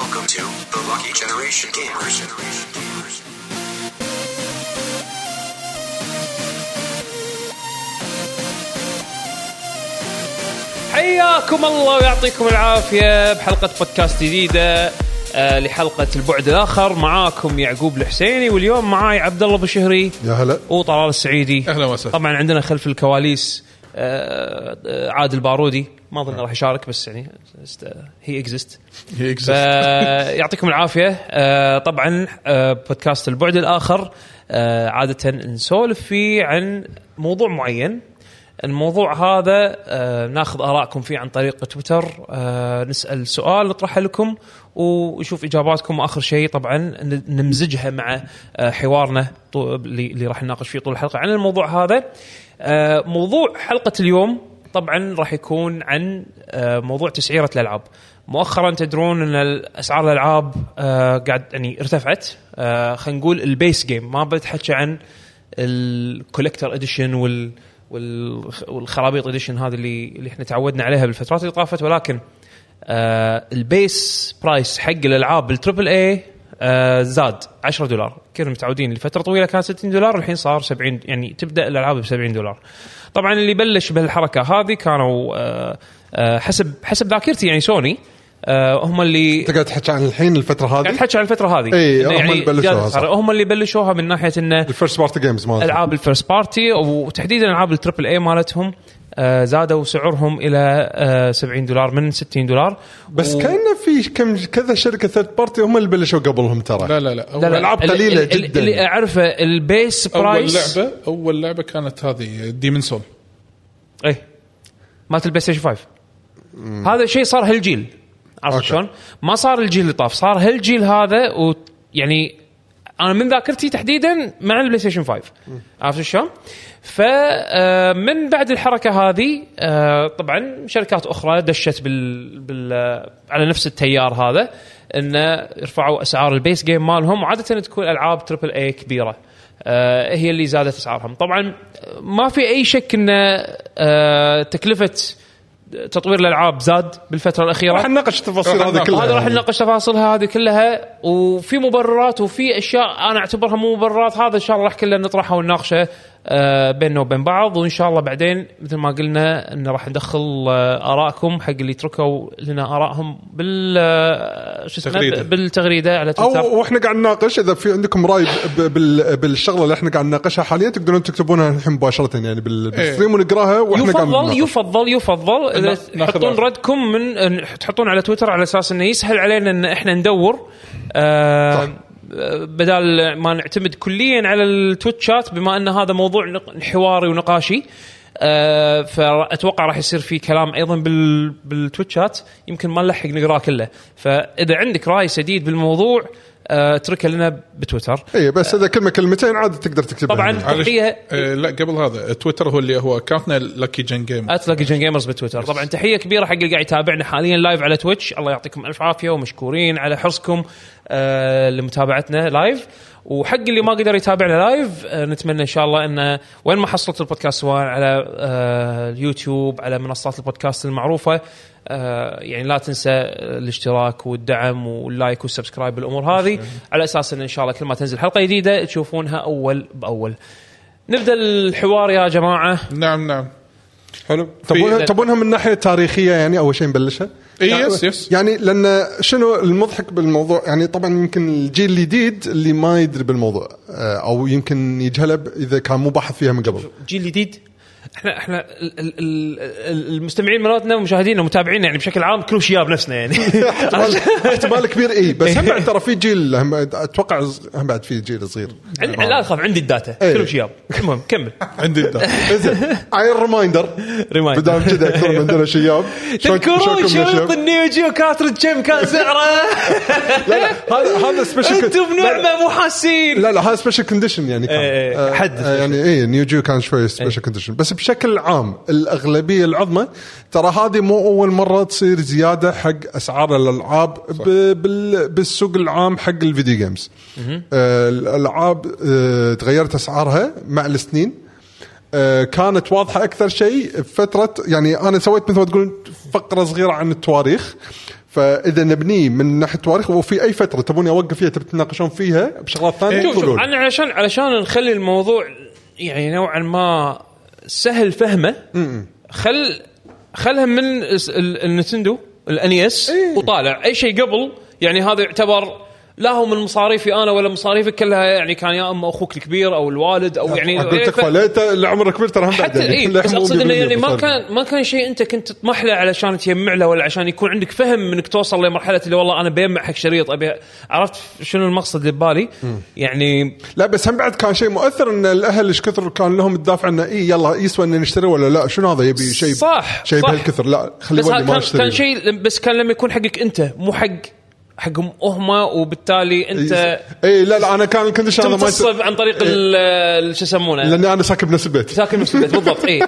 Welcome to the Lucky Generation Gamers. حياكم الله ويعطيكم العافية بحلقة بودكاست جديدة آه، لحلقة البعد الآخر معاكم يعقوب الحسيني واليوم معاي عبد الله بشهري يا هلا وطلال السعيدي أهلا وسهلا. طبعا عندنا خلف الكواليس عادل بارودي. ما أظن راح يشارك بس يعني هي اكزيست هي exist. يعطيكم العافية. آه، طبعا آه، بودكاست البعد الآخر آه، عادة نسولف فيه عن موضوع معين. الموضوع هذا آه، ناخذ آرائكم فيه عن طريق تويتر. آه، نسأل سؤال نطرحه لكم ونشوف إجاباتكم. وآخر شيء طبعا نمزجها مع آه، حوارنا اللي راح نناقش فيه طول الحلقة عن الموضوع هذا. آه، موضوع حلقة اليوم طبعا راح يكون عن آه، موضوع تسعيرة الألعاب. مؤخرا تدرون أن اسعار الألعاب آه، قاعد يعني ارتفعت. آه، خلينا نقول ال base game ما بتحكي عن ال collector edition وال وال- والخرابيط edition هذه اللي اللي إحنا تعودنا عليها بالفترات اللي طافت. ولكن آه ال base price حق الألعاب بال triple A آه زاد 10 دولار. كنا متعودين لفترة طويلة كان 60 دولار الحين صار 70 يعني تبدأ الألعاب ب 70 دولار. طبعا اللي بلش بهالحركة هذه كانوا آه آه حسب حسب ذاكرتي يعني سوني آه هم اللي انت قاعد تحكي عن الحين الفترة قاعد هذه تحكي عن الفترة هذه. إنه هم اللي بلشوها،. هم اللي بلشوها من ناحية إنه ال first party games مالتهم. ألعاب ال first party وتحديدا ألعاب ال triple A مالتهم. زادوا سعرهم إلى آه 70 دولار من 60 دولار. بس و- كأن في كم كذا شركة third party هم اللي بلشوا قبلهم ترى. لا لا لا. لا لا. ألعاب ال- قليلة ال- ال- جداً. اللي أعرفه ال base أول price لعبة أول لعبة كانت هذه Demon's Souls اي مالت البلاي ستيشن 5 هذا شيء صار هالجيل. عرفت. شلون؟ ما صار الجيل اللي طاف صار هالجيل هذا ويعني أنا من ذاكرتي تحديدا مع البلاي ستيشن 5 عرفت شلون؟ فمن بعد الحركة هذه آه، طبعا شركات أخرى دشت بال, بال آه، على نفس التيار هذا انه يرفعوا أسعار ال base game مالهم وعادة تكون ألعاب triple A كبيرة آه، هي اللي زادت أسعارهم طبعا ما في أي شك إن آه، تكلفة تطوير الألعاب زاد بالفترة الأخيرة راح نناقش التفاصيل راح هذه. كلها هذا راح. نناقش تفاصيلها هذه كلها وفي مبررات وفي أشياء أنا أعتبرها مو مبررات هذا إن شاء الله راح كلنا نطرحها ونناقشه آه، بيننا وبين بعض وإن شاء الله بعدين مثل ما قلنا إن راح ندخل آه، ارائكم حق اللي تركوا لنا ارائهم بال آه، شو اسمه. بالتغريدة على تويتر أو وإحنا قاعد نناقش إذا في عندكم رأي ب- بال- بالشغلة اللي إحنا قاعد نناقشها حاليا تقدرون تكتبونها الحين مباشرة يعني بال- بالستريم ونقراها وإحنا قاعد يفضل. يفضل يفضل إذا تحطون. ردكم من تحطون على تويتر على أساس إنه يسهل علينا إن إحنا ندور آه بدال ما نعتمد كليا على التويتشات بما أن هذا موضوع حواري ونقاشي آه فأتوقع راح يصير في كلام أيضا بال بالتويتشات يمكن ما نلحق نقراه كله. فإذا عندك رأي سديد بالموضوع آه اتركه لنا بتويتر اي إيه، بس إذا كلمة كلمتين عاد تقدر تكتبها طبعاً. يعني. تحية. آه لا قبل هذا تويتر هو اللي هو account نا لاكي جن جيم تلاقي Gen Gamers بتويتر طبعا تحية كبيرة حق اللي قاعد يتابعنا حاليا live على تويتش الله يعطيكم ألف عافية ومشكورين على حرصكم آه لمتابعتنا live وحق اللي ما قدر يتابعنا live آه نتمنى إن شاء الله إنه وين ما حصلت البودكاست سواء على آه اليوتيوب على منصات البودكاست المعروفة آه يعني لا تنسى الاشتراك والدعم وال like وال subscribe والأمور هذه على أساس إن إن شاء الله كل ما تنزل حلقة جديدة تشوفونها أول بأول. نبدأ الحوار يا جماعة. نعم نعم. حلو. تبونها تبونها من ناحية تاريخية يعني أول شيء نبلشها؟ يعني- yes، yes. يعني لأن شنو المضحك بالموضوع؟ يعني طبعا يمكن الجيل الجديد اللي ما يدري بالموضوع آه، أو يمكن يجهله ب- إذا كان مو باحث فيها من قبل. جيل جديد إحنا إحنا ال- ال- ال- المستمعين مالتنا ومشاهدينا ومتابعينا يعني بشكل عام كلهم شياب نفسنا يعني. احتمال احتمال كبير اي بس هم بعد ترى في جيل هم أتوقع هم بعد في جيل صغير. لا تخاف عندي ال data إيه. كلهم شياب. المهم كمل. عندي ال data. زين ال reminder. بدام كذا من عندنا شياب. تذكرون شريط؟ النيو جيو cartridge كم كان سعره لا لا هذا هذا special أنتم بنعمة مو حاسين. لا لا هذا special condition يعني كان. إيه، إيه، حد آه، يعني اي نيو جيو كان شوي special condition بس بشكل عام الأغلبية العظمى ترى هذه مو أول مرة تصير زيادة حق أسعار الألعاب بالسوق العام حق ال video games آه، الألعاب آه، تغيرت أسعارها مع السنين. آه، كانت واضحة أكثر شيء بفتره يعني أنا سويت مثل ما تقول فقرة صغيرة عن التواريخ. فإذا نبنيه من ناحية تواريخ وفي أي فترة تبوني أوقف فيها تبي تناقشون فيها بشغلات ثانية؟ شوف شوف. أنا علشان علشان نخلي الموضوع يعني نوعا ما سهل فهمه خل خلها من النتندو الانيس إيه. وطالع أي شيء قبل يعني هذا يعتبر لا هو من مصاريفي أنا ولا مصاريفك كلها يعني كان يا اما أخوك الكبير أو الوالد أو يعني أقول تكفى أنت اللي كبير ترى هم حتى. اي بس أقصد إنه يعني ما. كان ما كان شيء أنت كنت تطمح له علشان تجمع له ولا عشان يكون عندك فهم إنك توصل لمرحلة اللي والله أنا بيجمع حق شريط أبي عرفت شنو المقصد اللي ببالي يعني لا بس هم بعد كان شيء مؤثر إن الأهل إيش كثر كان لهم الدافع إنه اي يلا يسوى ان نشتري ولا لا شنو هذا يبي شيء صح، شيء. بهالكثر لا خلي بس ما كان, اشتري كان شيء بس كان لما يكون حقك أنت مو حق حقهم هم وبالتالي أنت اي إيه، لا لا أنا كان ال condition هذا ما تمتص عن طريق ال- شو يسمونه؟ لأني أنا ساكن بنفس البيت. ساكن نفس البيت بالضبط اي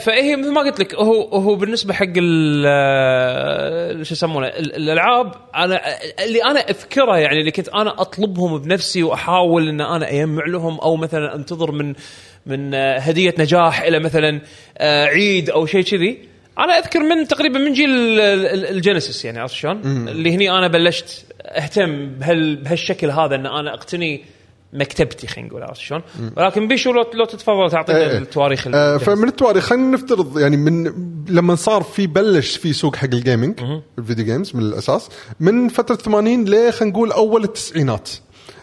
فهي مثل ما قلت لك هو هو بالنسبة حق ال- شو يسمونه ال- الألعاب أنا اللي أنا أذكره يعني اللي كنت أنا أطلبهم بنفسي وأحاول إن أنا أجمع لهم أو مثلا أنتظر من من آه، هدية نجاح إلى مثلا آه، عيد أو شيء كذي أنا أذكر من تقريبا من جيل ال- ال- الجينيسيس يعني عرفت شلون؟ اللي هني أنا بلشت أهتم بهال بهالشكل هذا إن أنا أقتني مكتبتي خلينا نقول عرفت شلون؟ ولكن بيشو لو لو تتفضل تعطينا إيه. التواريخ الجاهزة. فمن التواريخ خلينا نفترض يعني من لما صار في بلش في سوق حق ال gaming ال video games من الأساس من فترة 80 ل خلينا نقول أول التسعينات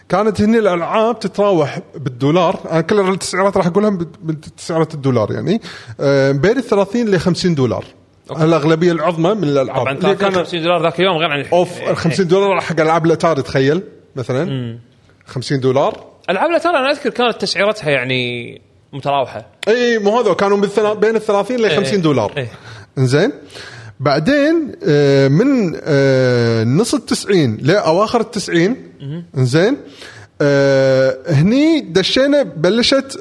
كانت هني الألعاب تتراوح بالدولار. أنا كل التسعيرات راح أقولها بتسعيرات الدولار يعني. آه بين ال 30 ل 50 دولار الأغلبية العظمى من الألعاب. طبعا اللي 50 دولار ذاك اليوم غير عن الحين. أوف إيه. 50 دولار حق ألعاب الأتاري تخيل مثلا. 50 دولار. ألعاب الأتاري أنا أذكر كانت تسعيرتها يعني متراوحة. إي مو هذا كانوا بين ال 30 ل 50 دولار. إيه. بعدين آه، من آه، نص التسعين لأواخر التسعين إنزين آه، هني دشينا بلشت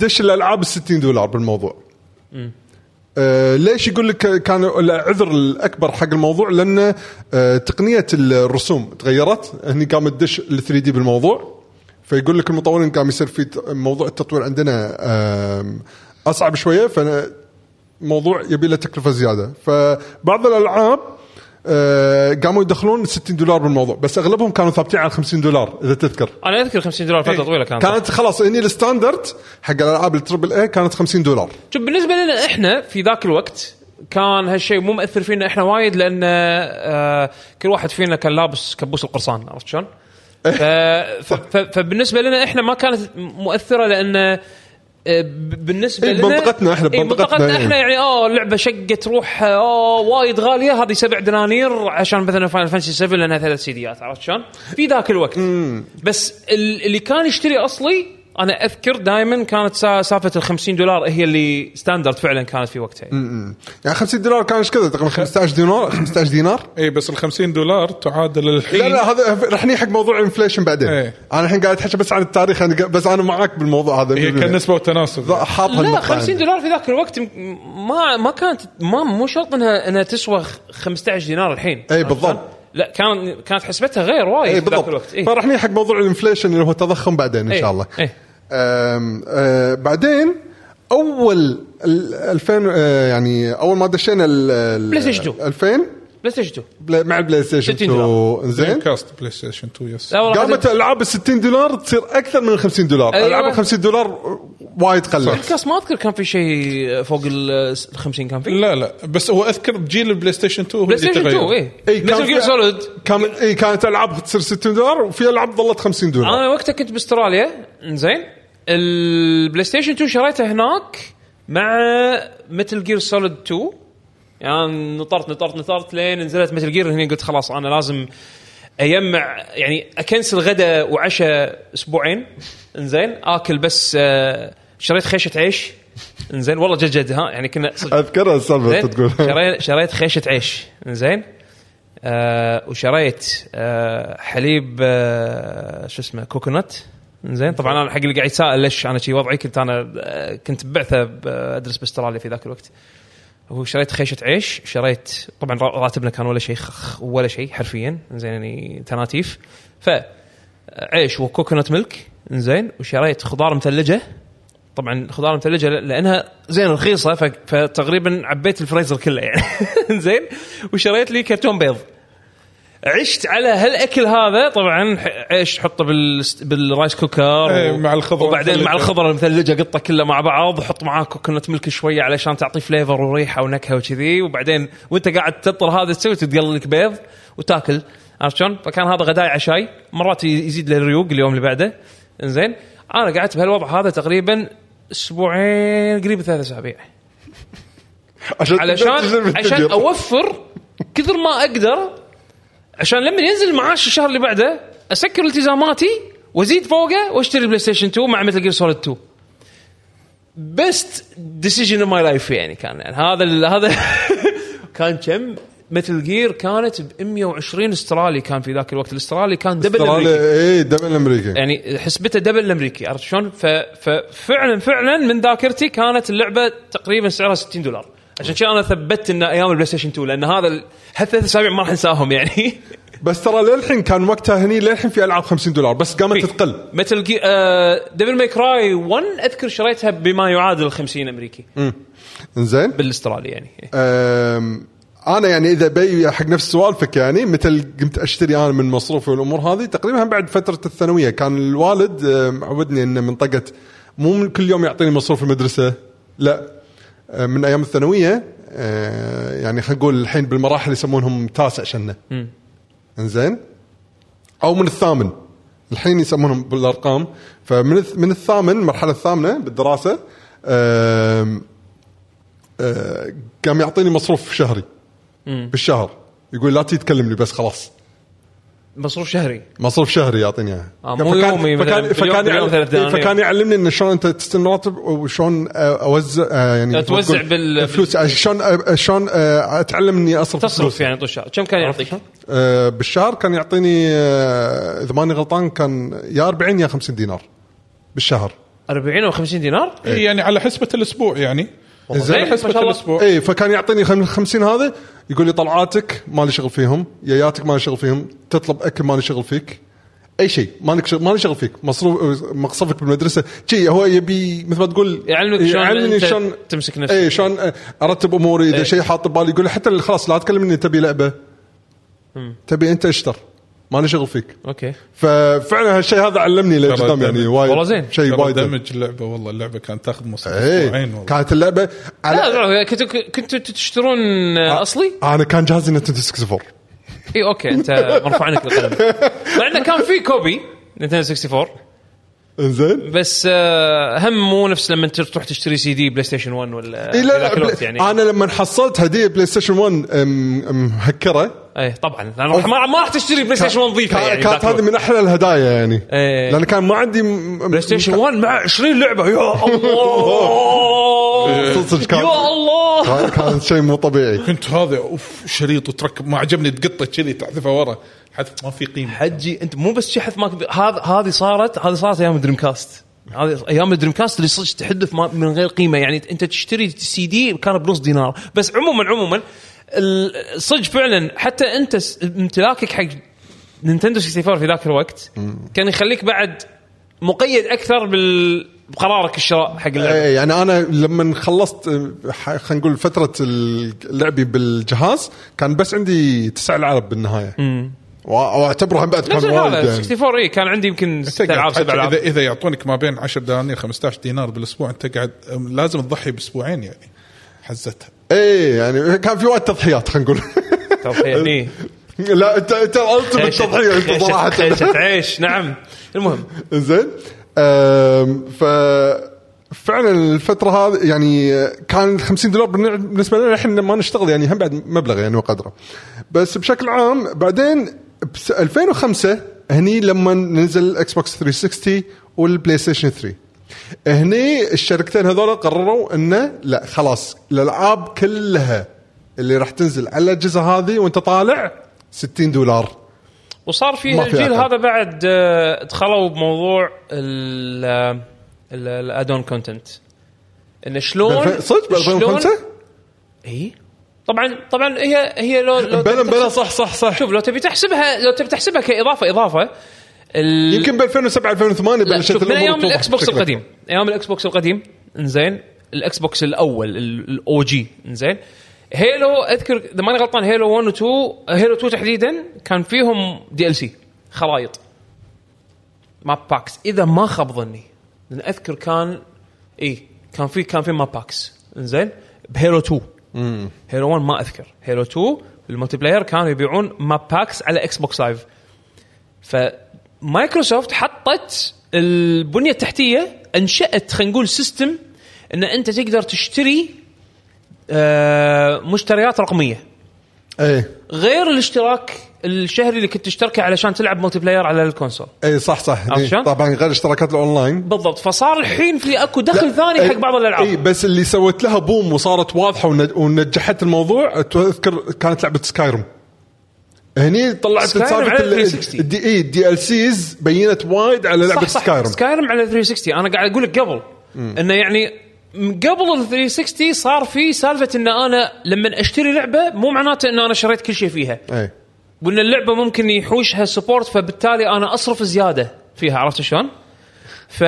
دش الألعاب ال 60 دولار بالموضوع. آه، ليش يقول لك كان العذر الأكبر حق الموضوع؟ لأن آه، تقنية الرسوم تغيرت هني قام تدش ال 3 دي بالموضوع. فيقول لك المطورين قام يصير في موضوع التطوير عندنا أصعب شوية فموضوع يبي له تكلفة زيادة. فبعض الألعاب آه، قاموا يدخلون 60 دولار بالموضوع بس أغلبهم كانوا ثابتين على 50 دولار إذا تذكر. أنا أذكر 50 دولار فترة طويلة كانت. كانت خلاص هني ال standard حق الألعاب ال triple A كانت 50 دولار. شوف بالنسبة لنا إحنا في ذاك الوقت كان هالشيء مو مؤثر فينا إحنا وايد لأن آه كل واحد فينا كان لابس كبوس القرصان عرفت شلون؟ ف... فبالنسبة لنا إحنا ما كانت مؤثرة لأن بالنسبة إيه، لنا بمنطقتنا إحنا، إيه، بمنطقتنا، بمنطقتنا إيه. إحنا يعني آه لعبه شقت روح آه وايد غالية هذه سبع دنانير عشان مثلا فاينل فانسي 7 لأنها ثلاث سيديات عرفت شلون؟ في ذاك الوقت بس ال- اللي كان يشتري أصلي أنا أذكر دائما كانت سا- سالفة ال 50 دولار هي اللي standard فعلا كانت في وقتها. يعني 50 دولار كان إيش كذا؟ تقريبا 15 دينار 15 دينار؟ اي بس ال 50 دولار تعادل الحين لا لا هذا رح نيجي حق موضوع inflation بعدين. إيه. أنا الحين قاعد اتحكى بس عن التاريخ أنا قا- بس أنا معاك بالموضوع هذا. هي كنسبه وتناسب. حاط لا هالنقطة 50 عندي. دولار في ذاك الوقت ما ما كانت ما مو شرط إنها إنها تسوى خ- 15 دينار الحين. عرفت بالضبط. لا كان كانت حسبتها غير وايد اي في ذاك بالضبط. الوقت. اي فراح نيجي حق موضوع ال inflation اللي هو التضخم بعدين إن إيه. شاء الله. إيه. أم آه بعدين أول ال- 2000 آه يعني أول ما دشينا ال- ال- بلاي ستيشن 2. 2000 بلاي ستيشن 2 بلا- مع البلاي ستيشن 60 2 دولار. زين. كاست بلاي ستيشن 2 yes قامت ألعاب ال 60 دولار تصير أكثر من ال 50 دولار؟ أيوة. ألعاب ال 50 دولار وايد قلت. كاس ما أذكر كان في شيء فوق ال 50 كان في؟ لا لا. بس هو أذكر بجيل البلاي ستيشن 2 هو بلاي اللي ستيشن 2 تغير. اي اي كان متل جير في- سوليد كان اي كانت ألعاب تصير 60 دولار وفي ألعاب ظلت 50 دولار. أنا وقتها كنت بأستراليا. زين. البلاي ستيشن 2 شريته هناك مع متل جير سوليد 2 يعني نطرت نطرت نطرت لين نزلت متل جير هنا قلت خلاص أنا لازم اجمع يعني أكنسل غدا وعشاء أسبوعين. إنزين آكل بس آه، شريت خيشة عيش. إنزين والله جد جد ها يعني كنا أذكرها السالفة تقول. شريت شريت خيشة عيش. زين آه وشريت آه حليب آه شو اسمه كوكونات. زين طبعا أنا حق اللي قاعد يتساءل ليش أنا شي وضعي كنت أنا آه، كنت ببعثه ب- أدرس بأستراليا في ذاك الوقت. هو شريت خيشة عيش شريت طبعا را- راتبنا كان ولا شيء ولا شيء حرفيا زين يعني تناتيف. ف عيش وكوكونات ملك زين وشريت خضار مثلجه طبعا خضار مثلجه لأنها زين رخيصة فتقريبا عبيت الفريزر كله يعني. زين وشريت لي كرتون بيض. عشت على هالأكل هذا. طبعا عيش حطه بال بال rice cooker إيه، مع الخضرة وبعدين مع. الخضرة المثلجة قطة كلها مع بعض وحط معاه coconut milk شوية علشان تعطي flavor وريحة ونكهة وكذي. وبعدين وأنت قاعد تطر هذا تسوي تتقلل لك بيض وتاكل. عرفت شلون؟ فكان هذا غداي عشاي مرات يزيد لي الريوق اليوم اللي بعده. إنزين. أنا قعدت بهالوضع هذا تقريبا أسبوعين قريب ثلاث أسابيع. عشان علشان عشان. أوفر كثر ما أقدر عشان لما ينزل معاش الشهر اللي بعده أسكر التزاماتي وأزيد فوقه وأشتري بلاي ستيشن 2 مع متل جير سوليد 2 best decision in my life يعني كان. يعني هذا ال- هذا كان كم؟ متل جير كانت ب 120 استرالي كان في ذاك الوقت. الاسترالي كان double الامريكي اي double أمريكي. يعني حسبته double الامريكي عرفت شلون؟ ففعلا فعلا من ذاكرتي كانت اللعبة تقريبا سعرها 60 دولار. عشان كذا أنا ثبت ان أيام البلاي ستيشن 2 لأن هذا ال- هالثلاث أسابيع ما راح انساهم يعني. بس ترى للحين كان وقتها هني للحين في ألعاب 50 دولار بس قامت تقل. متل جي... آه ديفل ماي كراي 1 أذكر شريتها بما يعادل 50 أمريكي. إنزين. بالاسترالي يعني. أم، أنا يعني إذا بي حق نفس سوالفك يعني مثل قمت أشتري أنا من مصروفي والأمور هذه تقريبا بعد فترة الثانوية كان الوالد أم، معودني إنه منطقة مو كل يوم يعطيني مصروف المدرسة لا. من أيام الثانوية أه، يعني خلينا نقول الحين بالمراحل يسمونهم تاسع شنة. إنزين؟ أو من الثامن. الحين يسمونهم بالأرقام. فمن من الثامن المرحلة الثامنة بالدراسة أه، قام يعطيني مصروف شهري بالشهر. يقول لا تيجي تكلمني بس خلاص. مصروف شهري مصروف شهري يعطيني اياه آه، مو يومي مثلاً، فكان باليوم- فكان, يعلم ثلاث دنانير. فكان يعلمني انه شلون انت تستلم راتب وشلون آه، أوزع آه، يعني توزع تقول بال- الفلوس آه، شلون شلون اتعلم اني أصرف تصرف فلوسي. يعني طول الشهر كم كان يعطيك؟ آه، بالشهر كان يعطيني آه، إذا ماني غلطان كان يا 40 يا 50 دينار بالشهر 40 أو 50 دينار؟ إيه يعني على حسبة الأسبوع يعني زين، ما حسبه شاء الله. الأسبوع. اي فكان يعطيني خم- 50 هذا يقول لي طلعاتك مالي شغل فيهم جياتك مالي شغل فيهم تطلب أكل مالي شغل فيك. أي شيء مالك شغل مالي شغل فيك. مصروف مقصفك بالمدرسة. شي هو يبي مثل ما تقول يعلمك شلون أنت تمسك نفسك. اي شلون أرتب أموري. إذا إيه. شيء حاط ببالي يقول لي حتى خلاص لا تكلمني تبي لعبة؟ تبي أنت أشتر. مالي شغل فيك. okay. ففعلا هالشيء هذا علمني لقدام يعني. وايد. والله زين. شيء وايد. دمج اللعبة. والله اللعبة كانت تاخذ مصروف اي أسبوعين والله. كانت اللعبة لا على لا كنتوا كنتوا تشترون آه، أصلي؟ أنا كان جهازي نتندو 64 اي okay أنت مرفوع عنك القلم. مع إنه كان في copy نينتندو 64 إنزين. بس آه، هم مو نفس لما انت تروح تشتري سي دي بلاي ستيشن 1 ولا في لا لا بلا يعني. أنا لما حصلت هديه بلاي ستيشن 1 م- مهكره اي طبعا. راح- ما ما راح تشتري بلاي ستيشن 1 نظيفه يعني كانت هذه. من أحلى الهدايا يعني. إيه. لأن كان ما عندي م- بلاي ستيشن 1 مع 20 لعبة. يا الله! صدق كان يا الله! كان- كان شيء مو طبيعي. كنت هذا أوف شريط وتركب ما عجبني تقطه كذي تحذفها ورا. حذف ما في قيمة. حجي أنت مو بس شحذ ماك هذا هذه صارت هذه صارت أيام الدريم كاست هذه أيام الدريم كاست اللي صدق ما- من غير قيمة. يعني أنت تشتري سي دي كان بنص دينار. بس عموما عموما صدق فعلا حتى أنت امتلاكك حق نينتندو 64 في ذاك الوقت كان يخليك بعد مقيد أكثر بال بقرارك الشراء حق اللعبة. إيه يعني أنا لما خلصت خلينا نقول فترة لعبي بالجهاز كان بس عندي تسع العاب بالنهاية. وأ- واعتبره هم بعد نفس كان وايد هذا يعني 64 اي كان عندي يمكن ست انت ألعاب قاعد سبع ألعاب. اذا إذا يعطونك ما بين 10 دنانير 15 دينار بالأسبوع أنت قاعد لازم تضحي بأسبوعين يعني حزتها. إيه يعني كان في وايد تضحيات خلينا نقول. توفيق إيه. لا انت أنت التمت تضحية أنت صراحة. خيشة عيش نعم. المهم. زين. أم، ف فعلا الفترة هذه يعني كان 50 دولار بالن- بالنسبة لنا الحين ما نشتغل يعني هم بعد مبلغ يعني وقدره. بس بشكل عام بعدين بس 2005 هني لما نزل إكس بوكس 360 والبلاي ستيشن 3 هني الشركتين هذول قرروا انه لا خلاص الألعاب كلها اللي راح تنزل على الأجهزة هذه وأنت طالع 60 دولار. وصار في الجيل. هذا بعد آه، دخلوا بموضوع ال ال add-on content انه شلون صدق ب 2005 اي طبعا طبعا هي هي لو لو بلا بلا صح صح صح. شوف لو تبي تحسبها لو تبي تحسبها كاضافه إضافة ال... يمكن ب 2007 2008 لا بلشت من أيام الإكس بوكس القديم. أيام الإكس بوكس القديم إنزين. الإكس بوكس الأول ال OG إنزين. هيلو أذكر إذا ماني غلطان هيلو 1 و 2 هيلو 2 تحديدا كان فيهم DLC خرايط map packs. إذا ما خاب ظني لأن أذكر كان اي كان في كان في map packs إنزين. بهيلو 2 هيلو 1 ما أذكر. هيلو 2 ال multiplayer كانوا يبيعون map packs على إكس بوكس لايف فمايكروسوفت حطت البنية التحتية انشأت خلينا نقول system إن أنت تقدر تشتري آه، مشتريات رقمية. اي غير الاشتراك الشهري اللي كنت تشتركه علشان تلعب multiplayer على ال console. إي صح صح. عرفت إي. شلون؟ طبعا غير اشتراكات الأونلاين. بالضبط. فصار الحين في أكو دخل ثاني. حق بعض الألعاب. إي بس اللي سوت لها boom وصارت واضحة ونج- ونجحت الموضوع تذكر كانت لعبة سكايرم هني طلعت سكايرم سالفه على ال- 360. ال DA ال DLCs بينت وايد على لعبة سكايرم سكايرم على 360 أنا قاعد أقول لك قبل إنه يعني قبل ال 360 صار في سالفة إن أنا لما أشتري لعبة مو معناته إن أنا شريت كل شيء فيها. إي. وان اللعبة ممكن يحوشها support فبالتالي أنا أصرف زيادة فيها عرفت شلون؟ ف...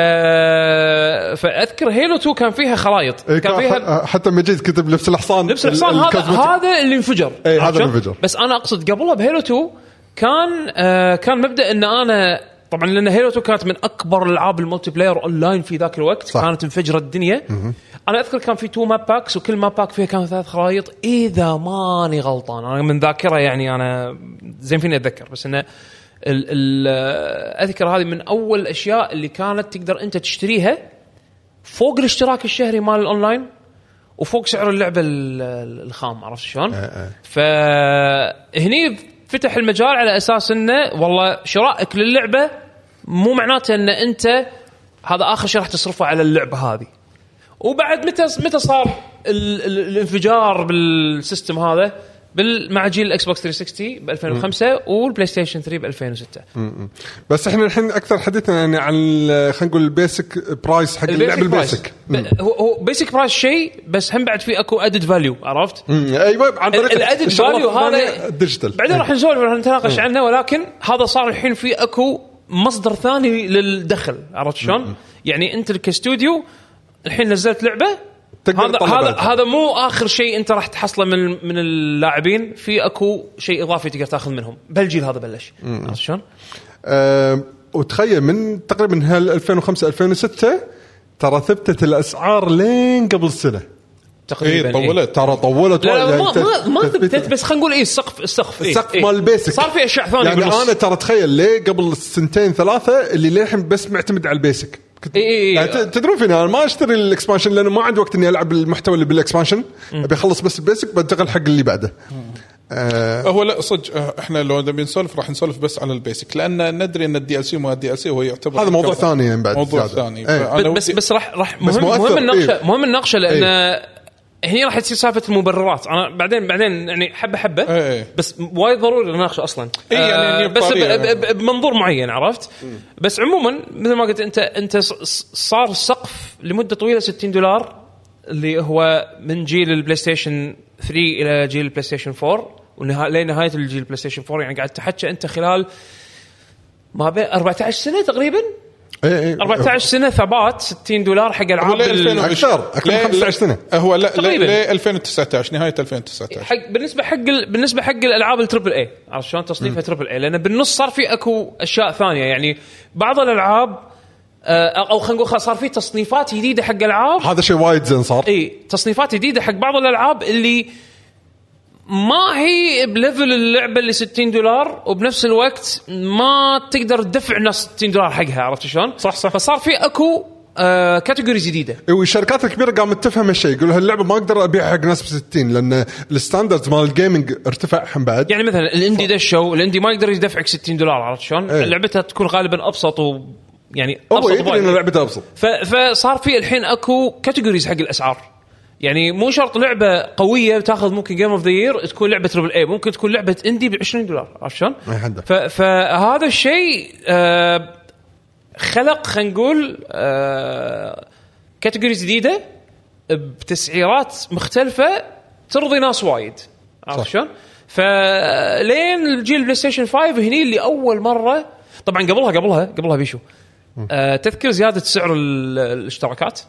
فأذكر هيلو 2 كان فيها خرايط إي كان فيها حتى مجيد كتب لبس الحصان لبس الحصان ال- هذا. هذا اللي انفجر عرفت هذا؟ اللي انفجر. بس أنا أقصد قبلها بهيلو 2 كان آه كان مبدأ إن أنا طبعا لأن هيلو 2 كانت من أكبر العاب ال multiplayer online في ذاك الوقت صح. كانت انفجرت الدنيا أنا أذكر كان في two map packs وكل map pack فيها كان ثلاث خرائط إذا ماني غلطان أنا من ذاكرة يعني أنا زين فيني أتذكر بس إنه ال ال أذكر هذه من أول الأشياء اللي كانت تقدر أنت تشتريها فوق الاشتراك الشهري مال الأونلاين وفوق سعر اللعبة ال- ال- الخام عرفت شلون؟ فهني فتح المجال على أساس إنه والله شرائك للعبة مو معناته إن أنت هذا آخر شيء راح تصرفه على اللعبة هذه. وبعد متى متى صار ال ال الانفجار بال system هذا؟ مع جيل الإكس بوكس 360 ب 2005 والبلاي ستيشن 3 ب 2006 بس إحنا الحين أكثر حديثنا يعني عن خلينا نقول ال basic price حق اللعب ال basic هو هو basic price شيء بس هم بعد في أكو added value عرفت؟ مم. أيوه عن طريق ال added value هذا الديجيتال بعدين راح نسولف راح نتناقش عنه ولكن هذا صار الحين في أكو مصدر ثاني للدخل عرفت شلون؟ يعني أنت كاستوديو الحين نزلت لعبة هذا هذا. هذا مو آخر شيء أنت راح تحصله من من اللاعبين في أكو شيء إضافي تقدر تأخذ منهم بهالجيل هذا بلش عرفت شلون؟ آه وتخيل من تقريبا هال 2005 2006 ترى ثبتت الأسعار لين قبل سنه تقريبا اي طولت ترى طولت لا وايد. لا يعني ما ثبتت بس خلينا نقول إيه السقف السقف إيه السقف إيه. مال ال basic صار في أشياء ثانية يعني بالنص. أنا ترى تخيل ليه قبل سنتين ثلاثة اللي للحين بس معتمد على البيسك كنت إي إي إي. يعني تدرون فيني أنا ما أشتري ال expansion لأنه ما عندي وقت إني ألعب المحتوى اللي بال expansion أبي أخلص بس ال basic بنتقل حق اللي بعده آه هو لا صدق آه، إحنا لو نبي نسولف راح نسولف بس على ال basic لأن ندري إن ال DLC ما ال DLC هو يعتبر هذا موضوع ثاني يعني بعد موضوع زيادة. ثاني إيه. فأنا بس بس راح راح بس مهم مؤثر، مهم النقشة إيه. مهم النقشة لأن هني راح تصير سالفة المبررات. أنا بعدين بعدين يعني حبة حبة إيه. بس وايد ضروري نناقشه أصلا. إيه، يعني آه، بس ب- بطريقة. ب- ب- بمنظور معين عرفت؟ بس عموما مثل ما قلت انت أنت صار السقف لمدة طويلة 60 دولار اللي هو من جيل البلاي ستيشن 3 إلى جيل البلاي ستيشن 4 ونها- لنهايه الجيل البلاي ستيشن 4 يعني قاعد تحكي أنت خلال ما بين 14 سنة تقريبا؟ إيه إيه. 14 سنة ثبات 60 دولار حق العاب ليه ال- 2020 أكثر، أكثر من ليه- 15 سنة. هو لا تقريباً. ل 2019 نهاية 2019 حق بالنسبة حق ال... بالنسبة حق الألعاب ال triple A عرفت شلون؟ تصنيفها triple A لأن بالنص صار في أكو أشياء ثانية. يعني بعض الألعاب آه، أو خلينا نقول خلاص صار في تصنيفات جديدة حق ألعاب. هذا شيء وايد زين صار. إي تصنيفات جديدة حق بعض الألعاب اللي ما هي ب level اللعبة اللي 60 دولار وبنفس الوقت ما تقدر تدفع الناس 60 دولار حقها عرفت شلون؟ صح صح فصار في أكو آه categories جديدة والشركات الكبيرة قامت تفهم هالشيء يقول هاللعبة ما أقدر ابيعها حق ناس ب 60 لأن ال standards مال ال gaming ارتفع هم بعد يعني مثلا ال indie دشوا ال indie ما يقدر يدفعك 60 دولار عرفت شلون؟ إيه. لعبتها تكون غالبا أبسط و يعني هو أبسط يدري ان. لعبته أبسط ف... فصار في الحين أكو categories حق الأسعار يعني مو شرط لعبة قوية تاخذ ممكن game of the year تكون لعبة triple A ممكن تكون لعبة indie ب 20 دولار عرفت شلون؟ فهذا الشيء آه خلق خلينا نقول آه categories جديدة بتسعيرات مختلفة ترضي ناس وايد عرفت شلون؟ فلين الجيل بلاي ستيشن 5 هني اللي أول مرة طبعا قبلها قبلها قبلها بيشو. آه تذكر زيادة سعر ال- الاشتراكات؟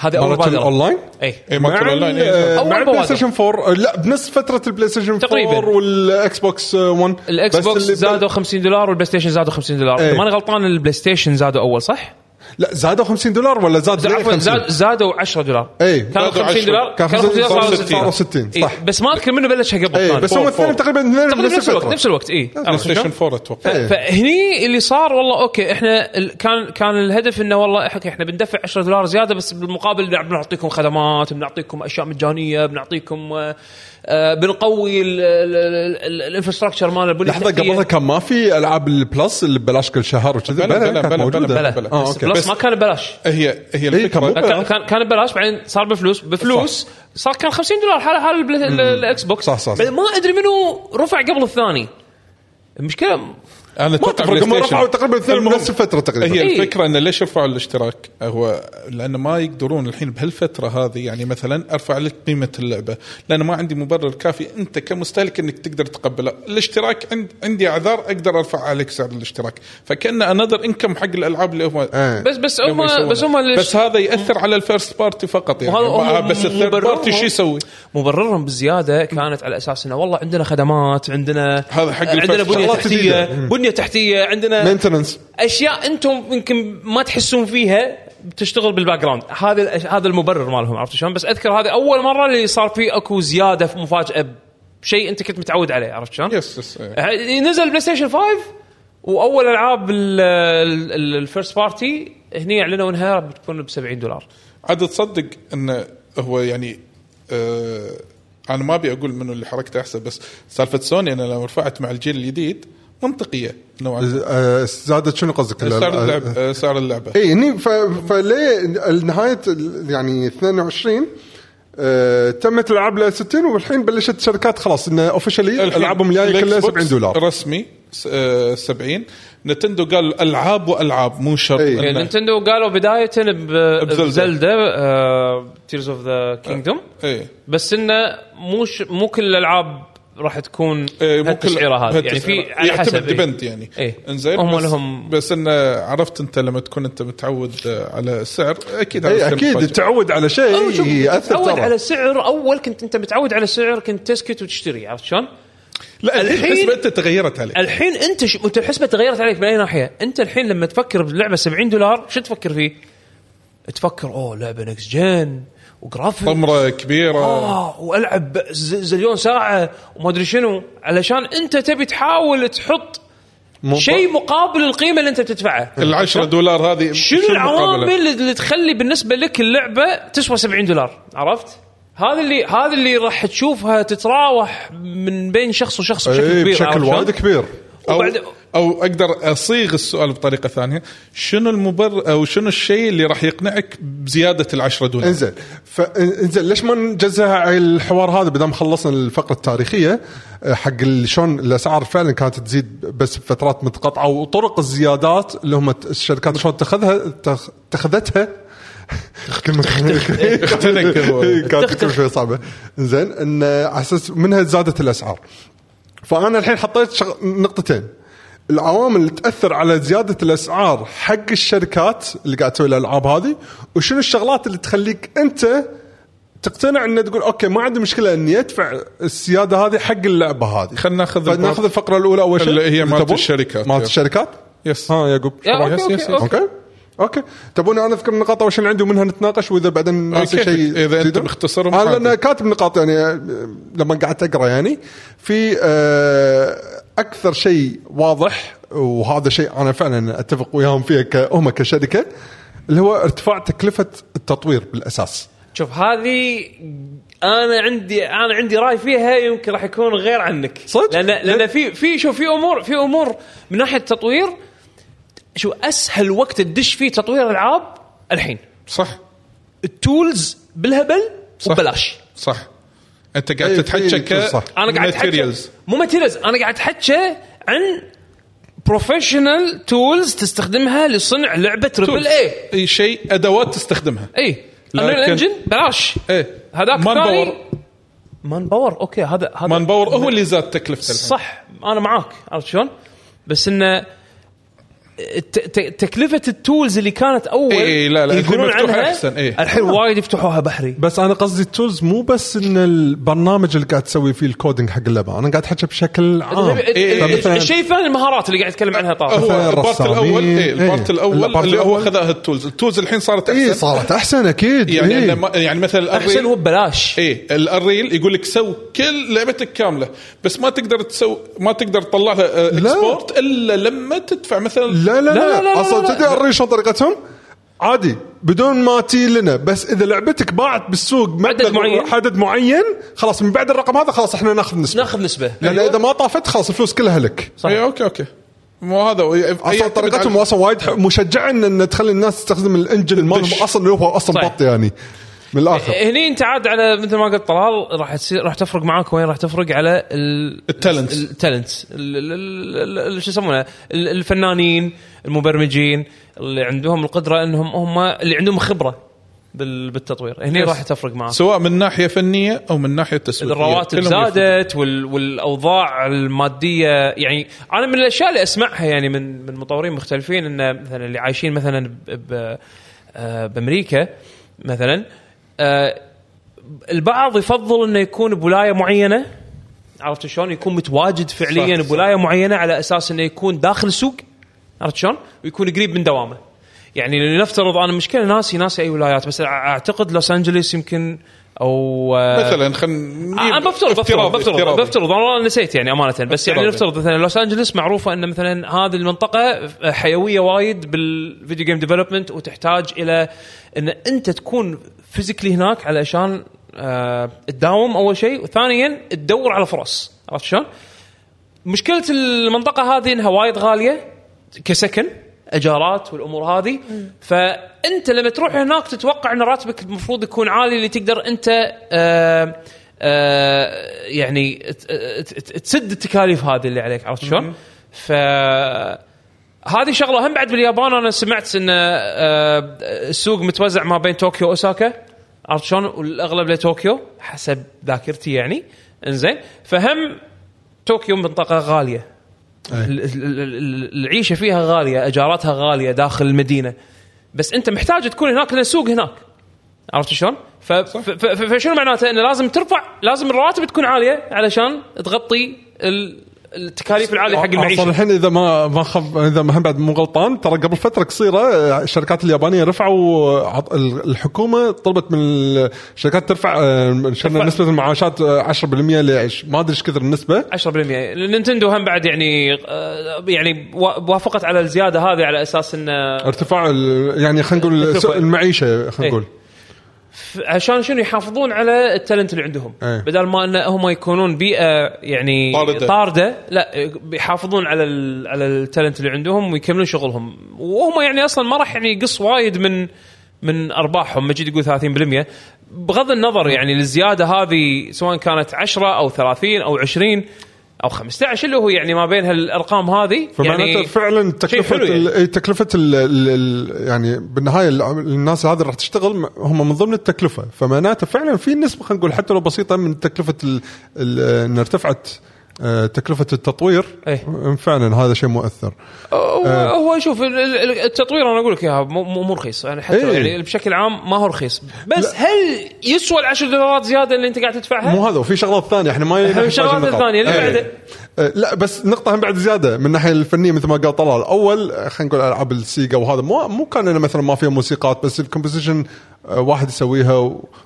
هذه أول مالت بادره الاونلاين اي اي مالت الاونلاين ال- إيه، صح. أول مع البلاي بوادر. ستيشن 4 لا بنفس فترة البلاي ستيشن 4 تقريباً. والاكس بوكس 1 الاكس بوكس زادوا 50 دولار والبلاي ستيشن زادوا 50 دولار إيه. إذا ماني غلطان البلاي ستيشن زادوا أول صح؟ لا زادوا 50 دولار ولا زاد عفوا 50 زاد زادوا 10 دولار إيه. كانوا زادوا 50 10 دولار كان كانوا 50 دولار صاروا صاروا 60 60 60 إيه. صح بس ما أذكر منه بلشها قبل اي ثاني. بس هم الاثنين. تقريبا نفس الوقت نفس الوقت اي بلاي؟ ستيشن 4 أتوقع إيه. فهني اللي صار والله okay إحنا ال- كان كان الهدف إنه والله إحنا إحنا بندفع 10 دولار زيادة بس بالمقابل بنع- بنعطيكم خدمات بنعطيكم أشياء مجانية بنعطيكم آه، بنقوي ال infrastructure مال البنيه لحظة. قبلها كان ما في ألعاب البلس اللي ببلاش كل شهر وكذا بلا- بلا- بلا-. بلا- بلس بس ما كان ببلاش. هي هي إيه، كان الفكرة. كان كان ببلاش بعدين صار بفلوس. بفلوس صار كان 50 دولار حال حال الإكس بوكس. صح، صح، ما أدري منو رفع قبل الثاني. المشكلة أنا أتوقع تفرق هم. رفعوا تقريبا الاثنين المهم، بنفس الفترة تقريبا هي إيه. الفكرة انه ليش رفعوا الاشتراك؟ هو لأن ما يقدرون الحين بهالفترة هذه يعني مثلا أرفع لك قيمة اللعبة لأن ما عندي مبرر كافي أنت كمستهلك إنك تقدر تقبله، الاشتراك عند عندي أعذار أقدر أرفع عليك سعر الاشتراك، فكأنه انذر انكم حق الألعاب اللي هم إيه. بس بس هم. بس هم اللي بس هذا يأثر على ال first party فقط يعني بس ال third party شو يسوي؟ مبررهم بالزياده كانت على أساس إنه والله عندنا خدمات عندنا هذا حق عندنا. بنية تحتية. بنيه تحتيه عندنا maintenance أشياء أنتم يمكن ما تحسون فيها بتشتغل بال background هذا هذا المبرر مالهم عرفت شلون بس أذكر هذه أول مرة اللي صار فيه أكو زيادة في مفاجأة بشيء أنت كنت متعود عليه عرفت شلون؟ yes yes. نزل بلاي ستيشن 5 وأول ألعاب ال first party هني أعلنوا إنها بتكون ب 70 دولار عاد تصدق انه هو يعني آه أنا ما أبي أقول منو اللي حركته أحسن بس سالفة سوني أنا لما رفعت مع الجيل الجديد منطقية نوعا ما. آه، زادت شنو قصدك؟ سعر اللعبه آه، سعر اللعبة. اي هني فليه نهاية ال- يعني 22 آه تمت الألعاب ل 60 والحين بلشت الشركات خلاص انه اوفشلي ألعابهم الجاية كلها بوكس 70 دولار. رسمي س- آه، 70 نتندو قال ألعاب وألعاب مو شرط إنه- نينتندو قالوا بداية. بزلدا تيرز اوف ذا كينجدوم إيه. بس إنه مو ش- مو كل الألعاب راح تكون إيه، كل- هذه يعني في. على حسب إيه. ديبند يعني إيه. إنزين هم بس, لهم- بس انه عرفت أنت لما تكون أنت متعود على السعر أكيد اي يصير أكيد. تعود على شيء ترى على سعر أول كنت أنت متعود على سعر كنت تسكت وتشتري عرفت شلون؟ لا الحين الحسبة أنت تغيرت عليك الحين أنت ش... أنت الحسبة تغيرت عليك من أي ناحية؟ أنت الحين لما تفكر بلعبة 70 دولار شو تفكر فيه؟ تفكر أوه لعبة next gen و graphic طمرة كبيرة آه وألعب zillion ساعة وما أدري شنو علشان أنت تبي تحاول تحط مو- شيء مقابل القيمة اللي أنت تدفعها ال 10 دولار هذه شنو؟ العوامل اللي تخلي بالنسبة لك اللعبة تسوى 70 دولار عرفت؟ هذا اللي هذا اللي راح تشوفها تتراوح من بين شخص وشخص بشكل اي كبير بشكل؟ وايد كبير أو وبعد- أو أقدر أصيغ السؤال بطريقة ثانية. شنو المبرر أو شنو الشيء اللي راح يقنعك بزيادة ال 10 دولار؟ إنزين. فانزين ليش ما نجزها على الحوار هذا بدل ما خلصنا الفقرة التاريخية آه، حق شلون الأسعار فعلا كانت تزيد بس بفترات متقطعة وطرق الزيادات اللي هم الشركات شلون تاخذها تخ- اتخذتها؟ كلمة اختنق. كانت كل شوي صعبة. زين إن على أساس منها زادت الأسعار. فأنا الحين حطيت شغ... نقطتين العوامل اللي تأثر على زيادة الأسعار حق الشركات اللي قاعد تسوي الألعاب هذه وشنو الشغلات اللي تخليك أنت تقتنع ان تقول أوكي ما عندي مشكلة إني أدفع الزياده هذه حق اللعبة هذه خلنا ناخذ فناخذ الفقرة الأولى أول شيء اللي هي مالت؟ الشركات. مالت. الشركات yes ها يعقوب يا okay، yes- yes-. okay okay تبون أنا أذكر النقاط أول شيء اللي عندي ومنها نتناقش وإذا بعدين ناسي كيفك. شيء إذا أنت تزيدون. مختصرهم أنا. لأن كاتب نقاط يعني آه، لما قعدت أقرأ يعني في آه، أكثر شيء واضح وهذا شيء أنا فعلا أتفق وياهم فيه هم كشركة اللي هو ارتفاع تكلفة التطوير بالأساس شوف هذه أنا عندي أنا عندي رأي فيها يمكن راح يكون غير عنك صدق؟ لأن لأن في في شوف في أمور في أمور من ناحية التطوير شو أسهل وقت تدش فيه تطوير العاب الحين. صح. ال tools بالهبل صح. وببلاش. صح. أنت قاعد إيه، تتحكى ك صح. أنا قاعد materials. مو materials أنا قاعد احكي عن professional tools تستخدمها لصنع لعبة triple A أي شيء أدوات تستخدمها. إي. لكن- engine بلاش. إيه هذاك man power man power okay هذا هذا. man power هو اللي زاد تكلفته الحين. صح. أنا معاك. عرفت شلون؟ بس إنه تكلفة التولز اللي كانت أول إيه، لا، لا، يقولون عنها أحسن، إيه. الحين وايد يفتحوها بحري بس أنا قصدي التولز مو بس إن البرنامج اللي قاعد تسوي فيه الكودينج حق اللعبة أنا قاعد أحكي بشكل عام إيه، ال- فمثلاً- الشيء الثاني المهارات اللي قاعد يتكلم عنها طارق هو البارت. الأول إيه البارت إيه. الأول البارت اللي هو. خذاها التولز التولز الحين صارت أحسن اي صارت أحسن أكيد يعني إيه. يعني مثلا أحسن الريل هو ببلاش إيه الريل يقول لك سو كل لعبتك كاملة بس ما تقدر تسوي ما تقدر تطلع لها آه، لا. اكسبورت إلا لما تدفع مثلا لا لا لا، لا، لا, لا، أصلا لا. تدري الريل شلون طريقتهم؟ عادي بدون ما تي لنا بس إذا لعبتك باعت بالسوق مبلغ معين. عدد معين خلاص من بعد الرقم هذا خلاص إحنا ناخذ نسبة ناخذ نسبة لأن إذا ما طافت خلاص الفلوس كلها لك صح. اي أوكي أوكي مو هذا. أصلا طريقتهم أصلا وايد مشجعه إن تخلي الناس تستخدم الإنجن مالهم الدش. أصلا اللي هو أصلا. بط يعني من الآخر هني انت عاد على مثل ما قلت طلال راح تصير راح تفرق معاك وين؟ راح تفرق على ال- ال talents. ال talents ال- ال- ال- ال- شو يسمونه؟ ال- الفنانين المبرمجين اللي عندهم القدرة انهم هم اللي عندهم خبرة بال- بالتطوير. هني yes. راح تفرق معاك. سواء من ناحية فنية أو من ناحية تسويقية. الرواتب. زادت وال والاوضاع المادية يعني أنا من الأشياء اللي أسمعها يعني من من مطورين مختلفين إن مثلا اللي عايشين مثلا ب- ب- آه، بأمريكا مثلا آه، البعض يفضل إنه يكون بولاية معينة عرفت شلون؟ يكون متواجد فعليا صح، صح. بولاية معينة على أساس إنه يكون داخل السوق عرفت شلون؟ ويكون قريب من دوامه. يعني لنفترض أنا مشكلة ناسي ناسي أي ولايات بس أعتقد لوس انجلوس يمكن أو آه، مثلا خلينا أنا بفترض بفترض بفترض بفترض أنا نسيت يعني أمانة بس يعني. نفترض مثلا لوس انجلوس معروفة إن مثلا هذه المنطقة حيوية وايد بال video game development وتحتاج إلى إن أنت تكون فيزيكلي هناك علشان آه تداوم أول شيء وثانيا تدور على فرص. عرفت شلون؟ مشكلة المنطقة هذه إنها وايد غالية كسكن اجارات والأمور هذه. فأنت لما تروح هناك تتوقع إن راتبك المفروض يكون عالي اللي تقدر أنت آه آه يعني تسد التكاليف هذه اللي عليك. عرفت شلون؟ ف هذه شغلة هم بعد باليابان أنا سمعت إن آه، السوق متوزع ما بين طوكيو وأوساكا. عرفت شلون؟ والأغلب لطوكيو حسب ذاكرتي يعني. إنزين. فهم طوكيو منطقة غالية. العيشة فيها غالية اجاراتها غالية داخل المدينة. بس أنت محتاج تكون هناك لأن السوق هناك. عرفت شلون؟ فشنو معناته؟ إنه لازم ترفع لازم الرواتب تكون عالية علشان تغطي ال- التكاليف العاليه حق المعيشة. الحين إذا ما ما خف إذا ما هم بعد مو غلطان ترى قبل فترة قصيرة آه، الشركات اليابانية رفعوا عط- ال- الحكومة طلبت من الشركات ترفع آه، شلنا نسبة المعاشات آه، 10% ل ما أدري إيش كثر النسبة. 10% النينتندو هم بعد يعني آه، يعني وا- وافقت على الزيادة هذه على أساس انه ارتفاع ال- يعني خلينا نقول المعيشة إيه. خلينا نقول. ف- عشان شنو يحافظون على التالنت اللي عندهم إيه. بدل ما إن هم يكونون بيئة يعني طاردة. طاردة لا بيحافظون على ال على التالنت اللي عندهم ويكملون شغلهم وهم يعني أصلا ما راح يعني يقص وايد من من أرباحهم مجيد يقول 30% بغض النظر يعني الزياده هذه سواء كانت 10 أو 30 أو 20 أو 15 اللي هو يعني ما بين هالأرقام هذه فمعناته يعني فعلا تكلفة يعني. ال- تكلفة ال ال يعني بالنهاية ال- الناس هذه راح تشتغل هم من ضمن التكلفة فمعناته فعلا في نسبة خلينا نقول حتى لو بسيطة من تكلفة ال- ال- ان ارتفعت تكلفة التطوير إيه. فعلا هذا شيء مؤثر هو هو شوف ال- ال- التطوير أنا أقول لك إياها مو رخيص يعني حتى إيه. يعني بشكل عام ما هو رخيص بس هل يسوى ال 10 دولارات زيادة اللي أنت قاعد تدفعها؟ مو هذا وفي شغلات ثانية إحنا ما الشغلات النقاط. الثانية اللي إيه. بعده. آه، لا بس نقطة هم بعد زيادة من الناحية الفنية مثل ما قال طلال أول آه، خلينا نقول ألعاب السيجا وهذا مو مو كان مثلا ما فيها موسيقات بس ال composition آه، واحد يسويها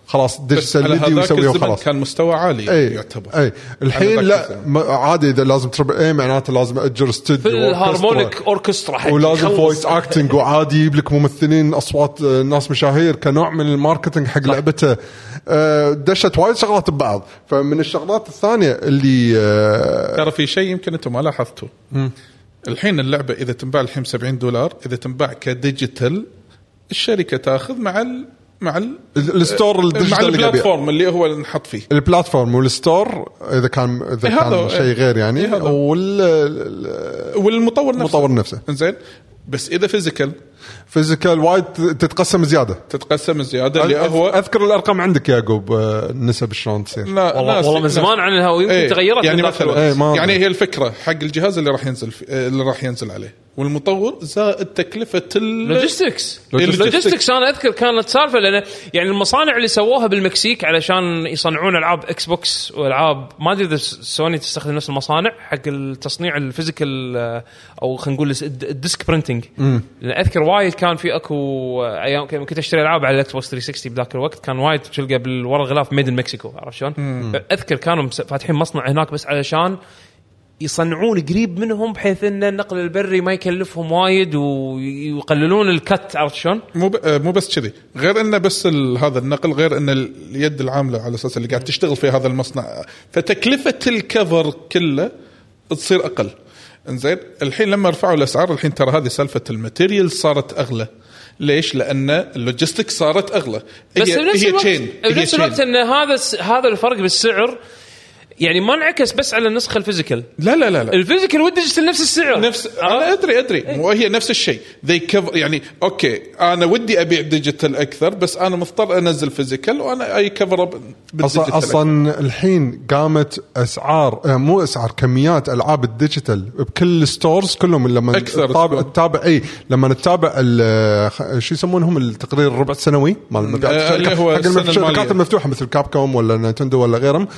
وخلاص digital على فيديو هذاك يسويها الزمن وخلاص. كان مستوى عالي اي يعتبر. اي الحين لا عادي إذا لازم triple A معناته لازم أجر في استوديو الهارمونيك اوركسترا حق ولازم. فويس اكتنج وعادي يجيب لك ممثلين أصوات آه، ناس مشاهير كنوع من ال marketing حق لعبته. آه، دشت وايد شغلات ببعض. فمن الشغلات الثانية اللي آه، ترى في شيء يمكن أنتم ما لاحظتوه الحين اللعبة إذا تنباع الحين ب 70 دولار إذا تنباع ك digital الشركة تأخذ مع ال مع ال ال store مع ال digital اللي قاعد ال platform اللي هو اللي نحط فيه. ال platform وال store إذا كان إذا إيه كان شيء غير يعني إيه. وال ال- والمطور نفسه. المطور نفسه. زين بس إذا physical physical وايد تتقسم زيادة. تتقسم زيادة اللي هو أذكر الأرقام عندك يعقوب آه، النسب شلون تصير؟ لا والله, والله من زمان عنها ويمكن إيه، تغيرت يعني مثلا ما يعني. هي الفكرة حق الجهاز اللي راح ينزل اللي راح ينزل عليه. والمطور زائد تكلفة ال logistics logistics. logistics أنا أذكر كانت سالفة لأن يعني المصانع اللي سووها بالمكسيك علشان يصنعون ألعاب إكس بوكس وألعاب ما أدري إذا سوني تستخدم نفس المصانع حق التصنيع ال physical آه، أو خلينا نقول ال د- ال disc printing أذكر وايد كان في اكو أيام كنت اشتري العاب على الاكس بوكس 360 بذاك الوقت. كان وايد تلقى بال ورا غلاف made in Mexico عرفت شلون؟ اذكر كانوا فاتحين مصنع هناك بس علشان يصنعون قريب منهم بحيث إن النقل البري ما يكلفهم وايد ويقللون ال cut عرفت شلون؟ مو ب... آه، مو بس كذي. غير إنه بس ال... هذا النقل غير إن اليد العاملة على أساس اللي قاعد تشتغل في هذا المصنع. فتكلفة ال cover كله تصير أقل. إنزين الحين لما رفعوا الأسعار الحين ترى هذه سالفة ال material صارت أغلى. ليش؟ لأن ال logistic صارت أغلى. بس هي بنفس هي الوقت تشين بنفس الوقت إن هذا هذا الفرق بالسعر يعني ما انعكس بس على النسخه ال physical. لا لا لا لا. ال physical وال digital نفس السعر. نفس؟ أنا أدري أدري. وهي نفس الشيء. they cover يعني okay. أنا ودي أبيع digital أكثر بس أنا مضطر أنزل physical وأنا I cover أصلا أصلا الحين قامت أسعار آه، مو أسعار كميات ألعاب ال digital بكل ال stores كلهم لما أكثر تتابع. تتابع إي لما تتابع شو يسمونهم؟ التقرير الربع السنوي مال مبيعات آه، اللي الشركات هو. المفتوحة مثل كاب كوم ولا نينتندو ولا غيرهم.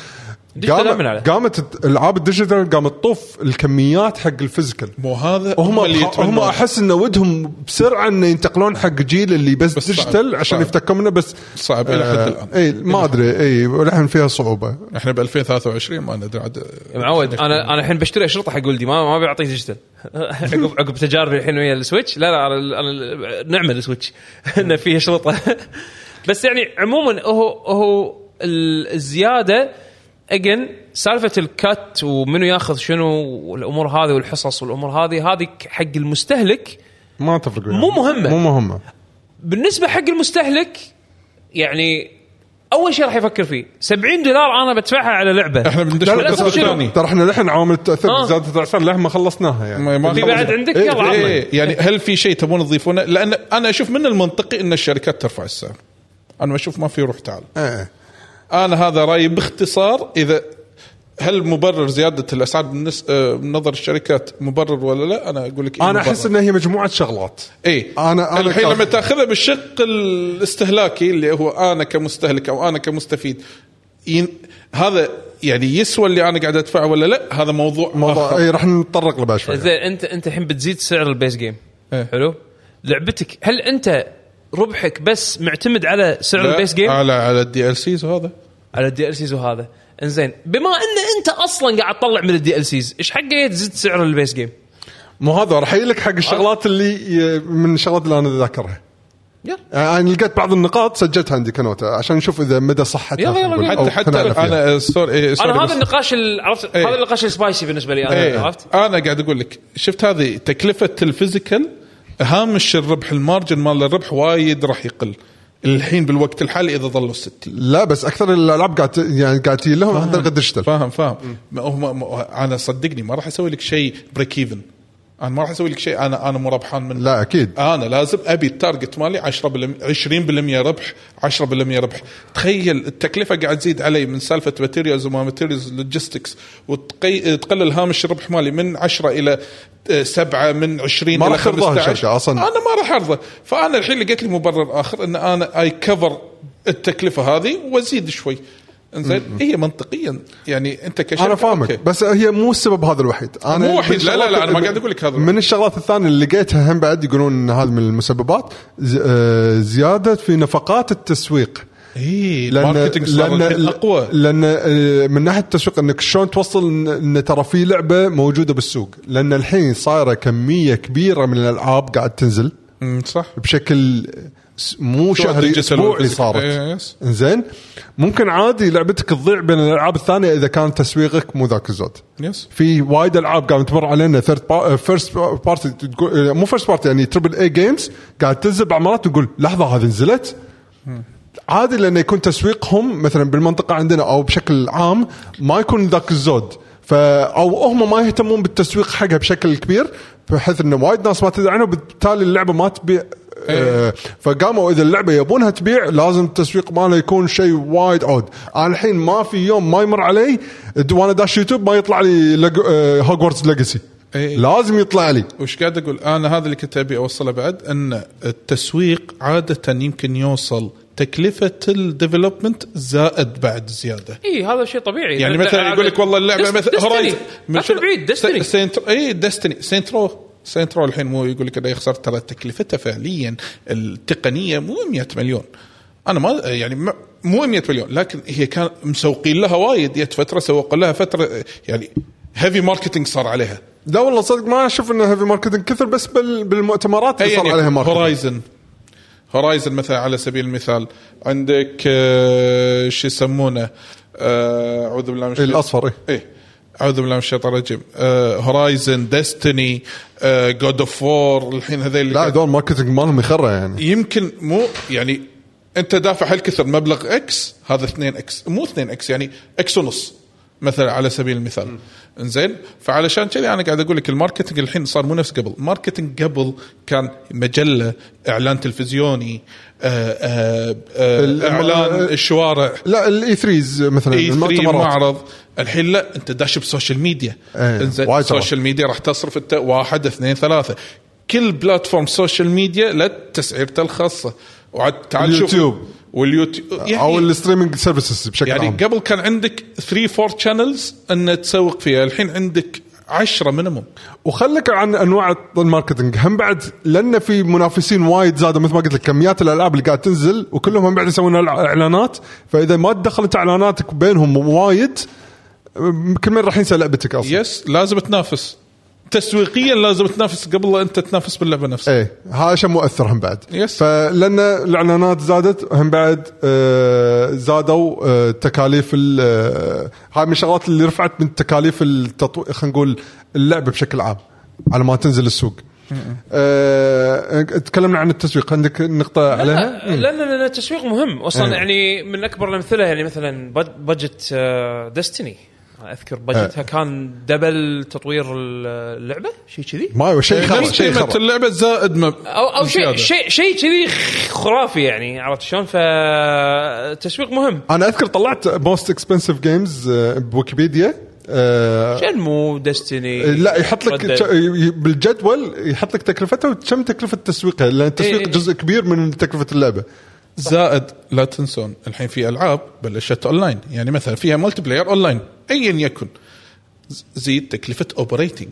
digital قامت الالعاب ال digital قامت تطوف الكميات حق ال physical مو هذا وهم اللي هم. أحس إن ودهم بسرعة انه ينتقلون حق جيل اللي بس, بس. digital عشان صعب. يفتكون منه بس صعب إلى حد الآن. إي ما أدري إي ولحن فيها صعوبة إحنا ب 2023 ما ندري عاد معود أنا أنا الحين بشتري اشرطه حق ولدي ما ما بعطيه digital عقب عقب تجاربي الحين ويا السويتش لا لا أنا نعمه السويتش إنه فيه اشرطه بس يعني عموما هو هو ال- الزيادة اجن سالفة ال cut ومنو ياخذ شنو والأمور هذه والحصص والأمور هذه هذه حق المستهلك ما تفرق. مو مهمة. مو مهمة بالنسبة حق المستهلك يعني أول شيء راح يفكر فيه 70 دولار أنا بدفعها على لعبة إحنا بندش لا، لا، للأسف بالقسم شنو؟ الثاني ترى إحنا للحين عوامل التأثير آه. بزياده الاسعار للحين ما خلصناها يعني ما- ما في بعد عندك إيه، يلا عطنا. إيه يعني هل في شيء تبون تضيفونه؟ لأن أنا أشوف من المنطقي إن الشركات ترفع السعر. أنا أشوف ما في روح تعال. إيه. أنا هذا رايي باختصار إذا هل مبرر زيادة الأسعار بالنس... آه، من نظر الشركات مبرر ولا لا؟ أنا أقول لك إيه أنا. أحس ان هي مجموعة شغلات إي أنا- أنا الحين لما تأخذها بالشق الاستهلاكي اللي هو أنا كمستهلك أو أنا كمستفيد ين... هذا يعني يسوى اللي أنا قاعد أدفعه ولا لا؟ هذا موضوع موضوع آخر. إي راح نتطرق له بعد شوي زين انت أنت الحين بتزيد سعر ال base game إيه. حلو لعبتك هل أنت ربحك بس معتمد على سعر لا، ال base game؟ على على ال DLCs وهذا. على ال DLCs وهذا. إنزين. بما أن أنت أصلا قاعد تطلع من ال DLCs إيش حقه تزيد سعر ال base game؟ مو هذا راح لك حق الشغلات اللي من الشغلات اللي أنا ذاكرها يلا. يعني أنا لقيت بعض النقاط سجلتها عندي ك note ة عشان نشوف إذا مدى صحتها يلا، يلا، حتى حتى. أنا sorry إيه، sorry أنا هذا النقاش ال- عرفت إيه. هذا النقاش ال spicy بالنسبة لي أنا إيه. عرفت؟ أنا قاعد أقول لك شفت هذه تكلفة ال physical هامش الربح ال margin مال الربح وايد راح يقل. الحين بالوقت الحالي إذا ظلوا 60 لا بس أكثر الألعاب قاعد يعني قاعد تجي لهم عن طريق ال digital فاهم فاهم. ما- أنا صدقني ما راح أسوي لك شيء break even أنا ما راح أسوي لك شيء. أنا أنا مو ربحان منه. لا أكيد. أنا لازم أبي ال target مالي 10% 20% ربح 10% ربح. تخيل التكلفة قاعد تزيد علي من سالفة materials وما materials logistics وتقلل هامش الربح مالي من 10 إلى 7 من 20 ما إلى راح ترضاها 15 الشركة أصلاً. أنا ما راح أرضى. فأنا الحين لقيت لي مبرر آخر إن أنا I cover التكلفة هذه وأزيد شوي. إنزين هي منطقيا. يعني أنت كشركة أنا فاهمك أوكي. بس هي مو السبب هذا الوحيد. أنا مو وحيد، لا، لا، لا، من أنا ما قاعد أقول لك هذا. من الشغلات الثانية اللي لقيتها هم بعد يقولون إن هذا من المسببات آه، زيادة في نفقات التسويق. إي لأن لأن أقوى. لأن آه، من ناحية التسويق إنك شلون توصل ان ترى في لعبة موجودة بالسوق. لأن الحين صايرة كمية كبيرة من الألعاب قاعد تنزل. صح. بشكل مو شهري digital اسبوعي ولا صارت. إيه، yes. زين ممكن عادي لعبتك تضيع بين الألعاب الثانية إذا كان تسويقك مو ذاك الزود. yes. في وايد ألعاب قاعد تمر علينا. third first party مو first party يعني triple A games قاعد تنزل بعض مرات تقول لحظة هذه نزلت؟ عادي لأنه يكون تسويقهم مثلا بالمنطقة عندنا أو بشكل عام ما يكون ذاك الزود. ف أو هم ما يهتمون بالتسويق حقها بشكل كبير بحيث انه وايد ناس ما تدري عنها وبالتالي اللعبة ما تبيع آه فقاموا إذا اللعبة يبونها تبيع لازم التسويق ماله يكون شيء وايد عود أنا الحين ما في يوم ما يمر علي وأنا داش يوتيوب ما يطلع لي لج... آه Hogwarts Legacy إيه. لازم يطلع لي. وش قاعد أقول؟ أنا هذا اللي كنت أبي أوصله بعد إن التسويق عادة يمكن يوصل تكلفة ال development زائد بعد زيادة. إي هذا شيء طبيعي. يعني لا- مثلا لا- يقول لك والله اللعبة مثلا. Horizon تروح بعيد Destiny. إي Destiny. سينترو سينترو الحين مو يقول لك يخسر ترى تكلفتها فعليا التقنية مو 100 مليون. أنا ما يعني مو 100 مليون لكن هي كان مسوقين لها وايد. جت فترة سوقوا لها فترة يعني heavy marketing صار عليها. لا والله صدق ما أشوف إنه heavy marketing كثر بس بال... بالمؤتمرات اللي صار عليها marketing Horizon Horizon مثلا على سبيل المثال. عندك آه، شو يسمونه؟ آه، أعوذ بالله من الشيطان. الأصفر إيه. إيه. أعوذ بالله من الشيطان الرجيم. Horizon Destiny God of War الحين هذيل لا دول marketing مالهم يخرع يعني. يمكن مو يعني أنت دافع هالكثر مبلغ إكس هذا 2 إكس مو 2 إكس يعني إكس ونص. مثلا على سبيل المثال. إنزين؟ فعلشان كذي أنا قاعد أقول لك ال marketing الحين صار مو نفس قبل. ال marketing قبل كان مجلة إعلان تلفزيوني آآ آآ آآ ال- إعلان الشوارع. لا ال E3 مثلا E3 المؤتمرات. معرض. الحين لا أنت داش ب social media. إيه، إنزين؟ صراحة. ال social media راح تصرف أنت واحد اثنين ثلاثة. كل platform social media له تسعيرته الخاصة. وعاد تعال شوف. ال YouTube. وال YouTube يعني أو ال streaming services بشكل يعني عام. قبل كان عندك 3 4 channels ان تسوق فيها. الحين عندك 10 minimum وخلك عن أنواع ال marketing هم بعد لأن في منافسين وايد زادوا مثل ما قلت لك كميات الألعاب اللي قاعد تنزل وكلهم هم بعد يسوون إعلانات. فإذا ما تدخلت إعلاناتك بينهم وايد كل من راح ينسى لعبتك أصلا. yes لازم تنافس. تسويقيا لازم تنافس قبل لا أنت تنافس باللعبة نفسها. إيه هذا شيء مؤثر هم بعد. yes. فلأن الإعلانات زادت هم بعد آه، زادوا آه، تكاليف ال- آه، هاي من الشغلات اللي رفعت من تكاليف التطوير خلينا نقول اللعبة بشكل عام على ما تنزل السوق. آه، تكلمنا عن التسويق عندك نقطة عليها؟ لا لأن لأن التسويق مهم. أصلا إيه. يعني من أكبر الأمثلة يعني مثلا budget Destiny أذكر budget ها كان double تطوير اللعبة؟ شيء كذي؟ ما شيء خرا نفس شيء قيمة خرا. اللعبة زائد مب... أو أو شيء. شيء شيء كذي خرافي يعني عرفت شلون؟ فالتسويق مهم. أنا أذكر طلعت most expensive games بويكيبيديا آه، شنمو Destiny لا يحط لك بالجدول يحط لك تكلفتها وكم تكلفة تسويقها؟ لأن التسويق إيه. جزء كبير من تكلفة اللعبة. زائد لا تنسون الحين في ألعاب بلشت أونلاين. يعني مثلا فيها multiplayer online. ايا يكن زيد تكلفة operating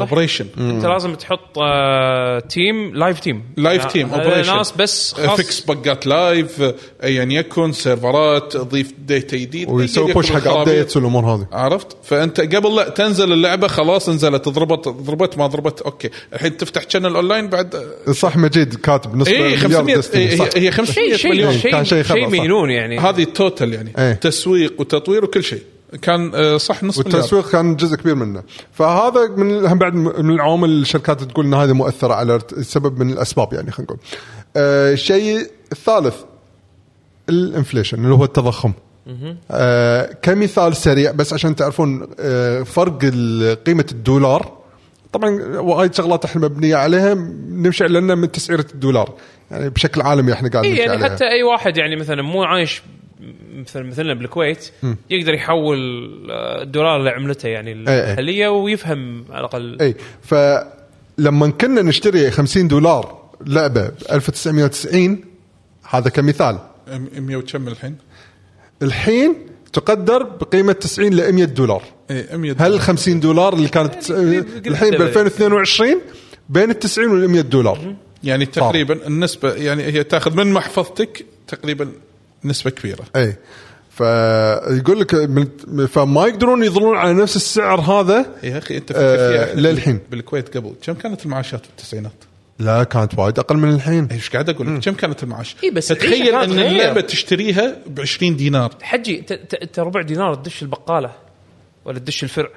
operation أنت لازم تحط آه، team live team live team operation ناس بس خاص. fix بقات live ايا يكن سيرفرات ضيف data جديد ويسوي push حق. updates والأمور هذه. عرفت؟ فأنت قبل لا تنزل اللعبة خلاص نزلت ضربت ضربت ما ضربت okay. الحين تفتح channel online بعد صح مجيد كاتب نص اي مليار 500 Destiny، إيه صح. هي هي 500 شيء مليون. شيء شيء. مجنون يعني. هذه ال total يعني. إيه. تسويق وتطوير وكل شيء. كان آه، صح نص مليار. والتسويق كان جزء كبير منه. فهذا من هم بعد من العوامل اللي الشركات تقول ان هذه مؤثرة على سبب من الأسباب يعني خلينا نقول. آه، الشيء الثالث الإنفليشن اللي هو التضخم. آه كمثال سريع بس عشان تعرفون آه فرق قيمة الدولار. طبعا وايد شغلات إحنا مبنية عليها نمشي لأن من تسعيرة الدولار. يعني بشكل عالمي إحنا قاعد إيه يعني عليها. حتى أي واحد يعني مثلا مو عايش مثلا مثلنا بالكويت يقدر يحول آه، الدولار لعملته يعني إيه، إيه. المحليه ويفهم على الأقل. اي فلما كنا نشتري 50 دولار لعبة ب 1990 هذا كمثال. 100 وكم الحين؟ الحين تقدر بقيمة 90 ل 100 دولار. إيه 100 هل 50 دولار اللي كانت يعني الحين ب 2022 بين ال 90 وال 100 دولار. يعني تقريبا النسبة يعني هي تاخذ من محفظتك تقريبا نسبة كبيرة اي فيقول لك من- فما يقدرون يظلون على نفس السعر هذا يا أخي أنت آه، فكر فيها للحين. بالكويت قبل كم كانت المعاشات في التسعينات؟ لا كانت وايد أقل من الحين إيش قاعد أقول لك كم كانت المعاش؟ إيه، بس تخيل أن. اللعبة تشتريها ب 20 دينار حجي انت ربع دينار تدش البقالة ولا تدش الفرع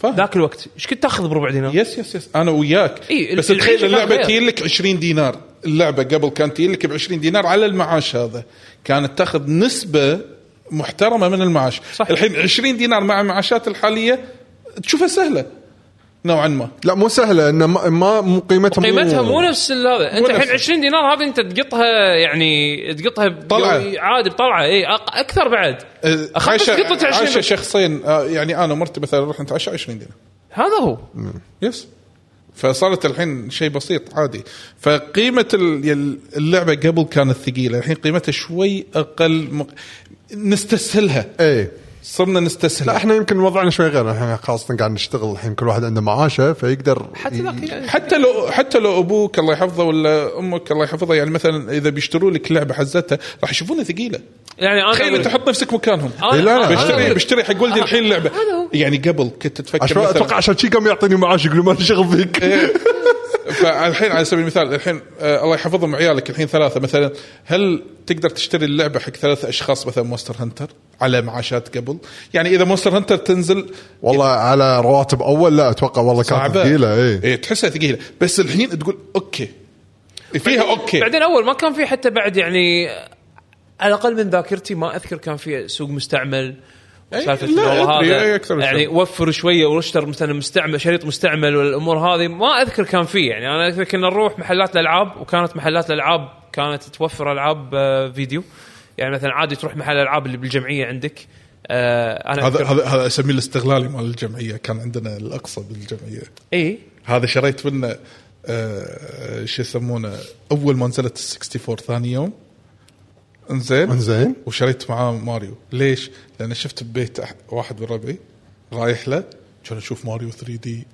فاهم. ذاك الوقت. إيش كنت تأخذ بربع دينار؟ yes yes yes أنا وياك. إيه، بس تخيل اللعبة. تجي لك 20 دينار. اللعبة قبل كانت تجي لك ب 20 دينار على المعاش هذا. كانت تأخذ نسبة محترمة من المعاش. صح. الحين 20 دينار مع المعاشات الحالية تشوفها سهلة. نوعا ما. لا مو سهلة إنه ما, ما مو قيمتها قيمتها مو نفس هذا. أنت الحين نفس- 20 دينار هذه أنت تقطها يعني تقطها ب- طلعة. عادي بطلعة. اي أق- أكثر بعد. عايشه قطه 20 عايشة بس. شخصين يعني أنا ومرتي مثلا نروح نتعشى 20 دينار. هذا هو. يس. فصارت الحين شيء بسيط عادي. فقيمة اللعبة قبل كانت ثقيلة. الحين قيمتها شوي أقل مق... نستسهلها. إيه. صرنا لا نستسهلها إحنا يمكن وضعنا شوي غير. إحنا خاصة قاعد نشتغل الحين كل واحد عنده معاشه فيقدر حتى يعني حتى لو حتى لو أبوك الله يحفظه ولا أمك الله يحفظها يعني مثلا إذا بيشتروا لك لعبة حزتها راح يشوفونها ثقيلة. يعني أنا تخيل أنت تحط نفسك مكانهم. إيه، لا، لا، بشتري أنا- بشتري حق ولدي الحين لعبة. يعني قبل كنت تفكر أتوقع عشان شي قام يعطيني معاش يقول ما لي شغل فيك. فالحين على سبيل المثال الحين آه الله يحفظهم عيالك الحين ثلاثة مثلا هل تقدر تشتري اللعبة حق ثلاثة أشخاص مثلا Monster Hunter على معاشات قبل. يعني إذا Monster Hunter تنزل والله على رواتب أول لا أتوقع والله كانت ثقيلة إيه. إيه تحسها ثقيلة. بس الحين تقول okay. فيها okay. بعدين أول ما كان في حتى بعد يعني على الأقل من ذاكرتي ما أذكر كان في سوق مستعمل أي، سالفه والله هذا. أكثر من يعني. وفر شوية واشتر مثلا مستعمل شريط مستعمل والأمور هذه ما أذكر كان في. يعني أنا أذكر كنا نروح محلات الألعاب وكانت محلات الألعاب كانت توفر ألعاب آه، فيديو. يعني مثلا عادي تروح محل الألعاب اللي بالجمعية عندك آه، أنا هذا هذا هذا أسميه الاستغلالي مال الجمعية. كان عندنا الأقصى بالجمعية. إي. هذا شريت منه آه شو يسمونه أول ما نزلت ال 64 ثاني يوم. انزين. انزين. وشريت معاه ماريو. ليش؟ لأن شفت ببيت واحد من ربعي رايح له كان أشوف ماريو 3 دي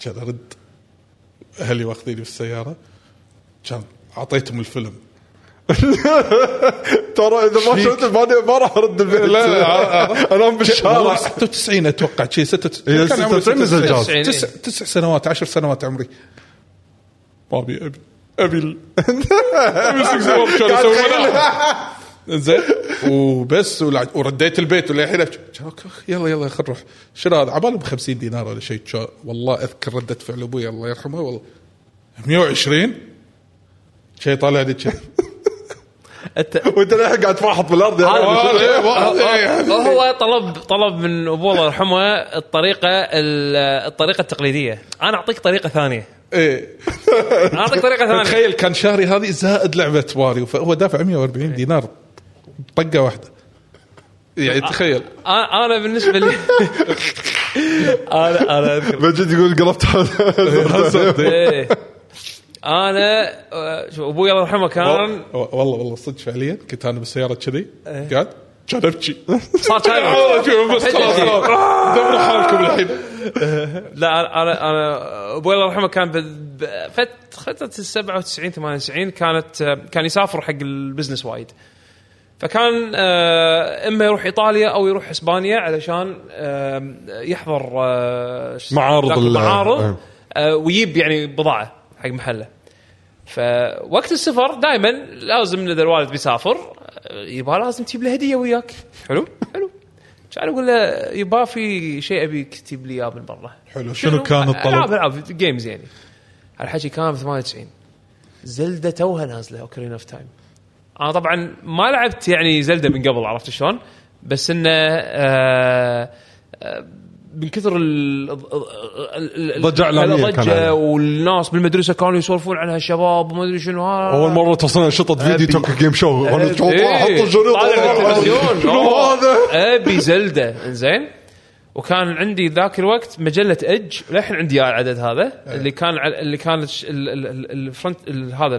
كان أرد أهلي واخذيني بالسياره كان أعطيتهم الفيلم. ترى إذا ما شفت ما ما راح أرد البيت لا، لا، أنام بالشارع 96 أتوقع شيء 96 إيه، كان عمري 96 نزل جاز. 96. تسع سنوات عشر سنوات عمري. ما أبي أبي أبي ال- ابي 64 كان أسوي مناعة. زين. وبس ورديت البيت وللحين يلا يلا خل نروح. شنو هذا؟ عباله ب 50 دينار ولا شيء. والله أذكر ردة فعل أبوي الله يرحمه والله. 120 شيء طالع لي وانت للحين قاعد تفاحط بالأرض يعني إيه، يعني. هو طلب طلب من ابوه الله يرحمه الطريقة ال- الطريقة التقليدية. أنا أعطيك طريقة ثانية. إيه. أنا أعطيك طريقة ثانية. تخيل كان شهري هذه زائد لعبة ماريو فهو دافع 140 دينار. طقة واحدة. يعني تخيل. أنا أنا بالنسبة لي أنا أنا أذكر. مجد يقول قلبت هذا إيه. أنا آه، أبوي الله يرحمه كان. والله والله صدق فعليا. كنت أنا بالسيارة كذي. قاعد. كان أبكي. صار شوف بس خلاص دبروا حالكم الحين. لا أنا أنا أبوي الله يرحمه كان فتره ال 97 98 كانت كان يسافر حق البزنس وايد. فكان آه، إما يروح إيطاليا أو يروح إسبانيا علشان آه، يحضر معارض المعارض آه. آه، ويجيب يعني بضاعة. حق محله. فوقت السفر دائما لازم اذا الوالد بيسافر. يبغى لازم تجيب له هدية وياك. حلو. حلو. كان أقول له؟ يبا في شيء ابيك تجيب لي إياه من برا. حلو. شنو؟ كان العاب الطلب؟ ألعاب games يعني. الحكي كان ب 98 Zelda توها نازلة Ocarina of Time أنا طبعا ما لعبت يعني Zelda من قبل عرفت شلون؟ بس إنه آه آه، من كثر ال- ال- ال- ضجة إعلامية كان الضجة عليها. والناس بالمدرسة كانوا يسولفون عنها الشباب وما أدري شنو هذا أول مرة توصلنا أشرطة فيديو. Tokyo Game Show إيه. شنو أوه. هذا؟ أبي Zelda زين وكان عندي ذاك الوقت مجلة اج للحين عندي العدد هذا اللي كان اللي كان ال front ال- هذا.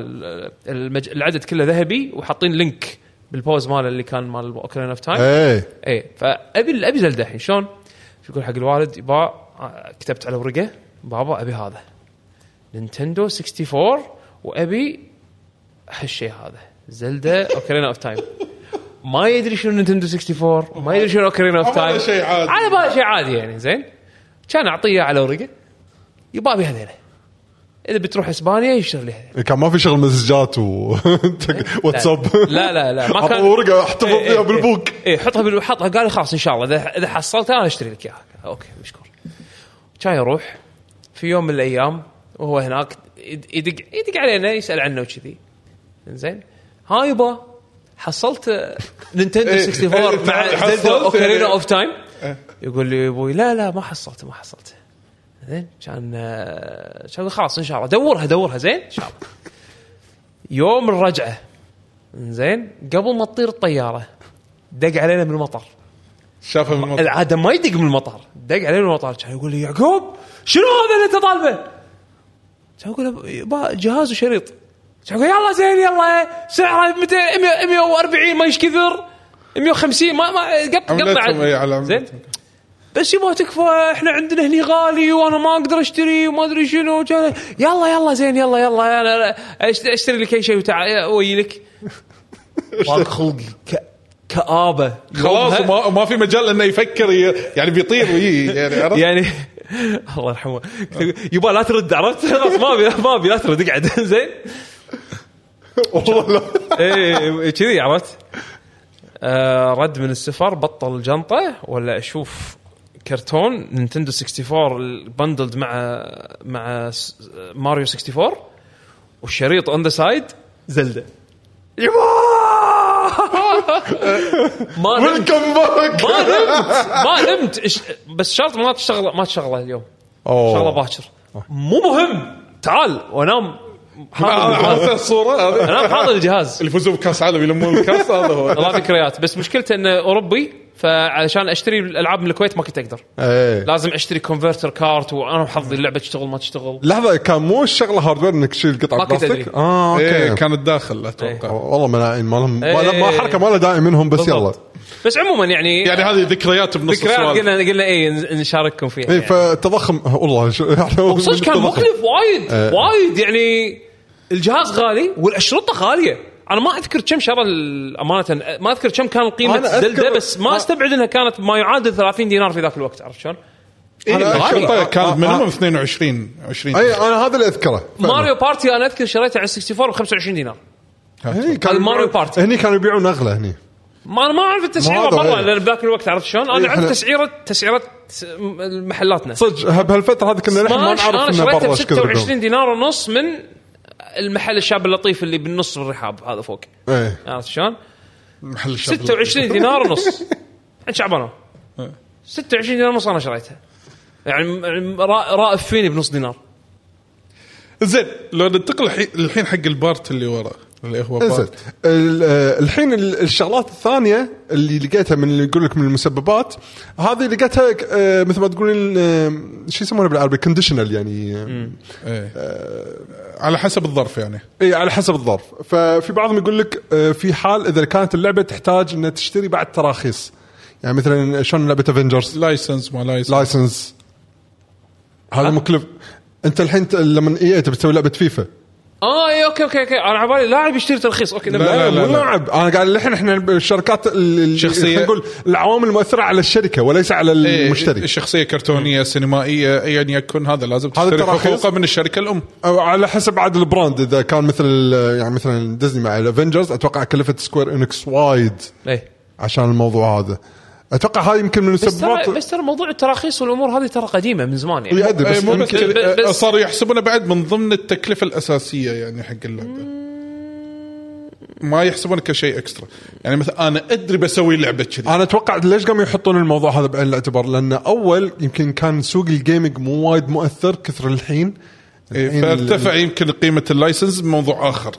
العدد كله ذهبي وحاطين Link بال pose ماله اللي كان مال Ocarina of Time إيه اي فابي أبي Zelda الحين شلون؟ يقول حق الوالد يبا آه، كتبت على ورقة بابا أبي هذا. Nintendo 64 وأبي هالشيء هذا. Zelda Ocarina of Time ما يدري شنو Nintendo 64 ما يدري شنو Ocarina of على Time باله شيء عادي. على باله شيء عادي يعني زين. كان أعطيه على ورقة. يبا أبي هذيله. إذا بتروح إسبانيا يشتري لي. هذيله كان ما في شغل مسجات و واتساب لا لا لا ما كان ورقة احتفظ إيه، فيها إيه، بالبوك اي حطها بال- حطها. قال لي خلاص إن شاء الله. إذا إذا حصلتها أنا أشتري لك إياها. okay مشكور. كان يروح في يوم من الأيام وهو هناك يد- يدق يدق علينا يسأل عنه وكذي. زين ها يبا حصلت Nintendo إيه، 64 إيه، مع حصلت. Zelda Ocarina يعني. of Time. يقول لي أبوي لا لا ما حصلته ما حصلته زين؟ كان آه، كان خلاص إن شاء الله. دورها دورها زين؟ إن شاء الله. يوم الرجعة. زين؟ قبل ما تطير الطيارة. دق علينا من المطار. شافه من المطر. العادة ما يدق من المطار دق عليه من المطار كان يقول لي يعقوب شنو هذا اللي أنت طالبه؟ كان أقول جهاز وشريط. كان يقول يلا زين يلا. سعره 200 100 140 ما إيش كثر 150 ما ما قط عملتهم إيه، قطع زين. بس يبا تكفى إحنا عندنا هني غالي وأنا ما أقدر أشتري وما أدري شنو. يلا يلا زين يلا يلا أنا أشت- أشتري لك أي شيء وتع ويلك ضاق خلقي ك- كآبة. خلاص. ما, ما في مجال إنه يفكر ي- يعني بيطير ويجي يعني عرفت؟ يعني الله يرحمه. يبا لا ترد عرفت؟ خلاص ما ابي ما ابي لا ترد اقعد. زين. والله. لا إيه كذي عرفت؟ آه رد من السفر بطل الجنطه ولا أشوف كرتون نينتندو 64 البندلد مع مع ماريو 64 والشريط on the side Zelda. ما نمت. ما نمت. ما نمت. بس شرط ما تشتغل ما تشغله اليوم. شغله باكر. مو مهم. تعال وانام حاضن الصورة هذه. انام حاضن الجهاز. اللي يفوزون بكاس عالم يلمون الكاس هذا هو. والله ذكريات بس مشكلته انه أوروبي فعشان أشتري الألعاب من الكويت ما كنت أقدر. إيه. لازم أشتري converter card وأنا وحظي اللعبة تشتغل ما تشتغل. لحظة كان مو الشغلة hardware إنك تشيل قطعة ما كنت بلاستيك. آه إيه okay كانت داخل أتوقع. والله ملاعين ما لهم إيه. ما حركة ما له داعي منهم بس يلا. بس عموما يعني يعني هذه ذكريات بنص ذكريات قلنا قلنا اي نشارككم فيها اي يعني. فتضخم. والله وصدق كان. مكلف وايد. إيه. وايد يعني الجهاز غالي والأشرطة غالية. أنا ما أذكر كم شرى امانه ما أذكر كم كان قيمة أنا أذكر- Zelda بس ما أستبعد إنها كانت ما يعادل 30 دينار في ذاك الوقت عرفت شلون؟ إيه أنا الشرطة أذكر- كانت minimum آه. 22 20 أي أنا هذا اللي أذكره فعلاً. Mario Party أنا أذكر شريته على 64 ب 25 دينار هني كانوا هذا ماريو يبيعون- Party. هني كانوا يبيعون أغلى هني ما أنا ما أعرف التسعيرة هذا مره إيه. لأن بذاك الوقت عرفت شلون؟ أنا إيه، أعرف إحنا- تسعيره تسعيرة محلاتنا صدق بهالفتره هذه كنا نحن ما سماش نعرف أنا إنه شريته ب برا إيش كثر 26 يبيعون. دينار ونص من المحل الشاب اللطيف اللي بالنص بالرحاب هذا فوق. إيه. عرفت شلون؟ محل الشاب 26 دينار ونص. عند شعبانه 26 دينار ونص أنا شريتها. يعني را- رائف فيني بنص دينار. زين لو ننتقل الحين- الحين حق ال part اللي ورا اللي هو إنزين. part ال- آه، الحين ال- الشغلات الثانية اللي لقيتها من اللي يقول لك من المسببات هذه لقيتها آه، مثل ما تقولين آه، شو يسمونها بالعربي؟ conditional يعني آه، إيه. على حسب الظرف يعني. إي على حسب الظرف. ففي بعضهم يقول لك في حال إذا كانت اللعبة تحتاج إنها تشتري بعد تراخيص. يعني مثلا شلون لعبة Avengers license ما license license هذا مكلف. أنت الحين لما إي تبي تسوي لعبة فيفا آه اي okay okay okay أنا على بالي لاعب يشتري ترخيص okay لا،. لا، لا لا. مو لاعب أنا قاعد الحين إحنا الشركات ال- ال- شخصية. خلينا نقول العوامل المؤثره على الشركة وليس على إيه، المشتري شخصية كرتونية سينمائية ايا يكن هذا لازم هذا تشتري. حقوقه من الشركة الأم أو على حسب عاد ال brand إذا كان مثل يعني مثلا ديزني مع ال Avengers أتوقع كلفت Square Enix وايد اي عشان الموضوع هذا أتوقع هاي يمكن من بس المسببات ترى بس ترى موضوع التراخيص والأمور هذه ترى قديمة من زمان يعني. إيه، بس مو بس يمكن- بس- صاروا يحسبونه بعد من ضمن التكلفة الأساسية يعني حق اللعبة. ما يحسبونه كشيء extra يعني مثلا أنا أدري بسوي لعبة كذي. أنا أتوقع ليش قاموا يحطون الموضوع هذا بعين الاعتبار؟ لأن أول يمكن كان سوق ال gaming مو وايد مؤثر كثر الحين. إيه، الحين فارتفع يمكن قيمة ال license بموضوع آخر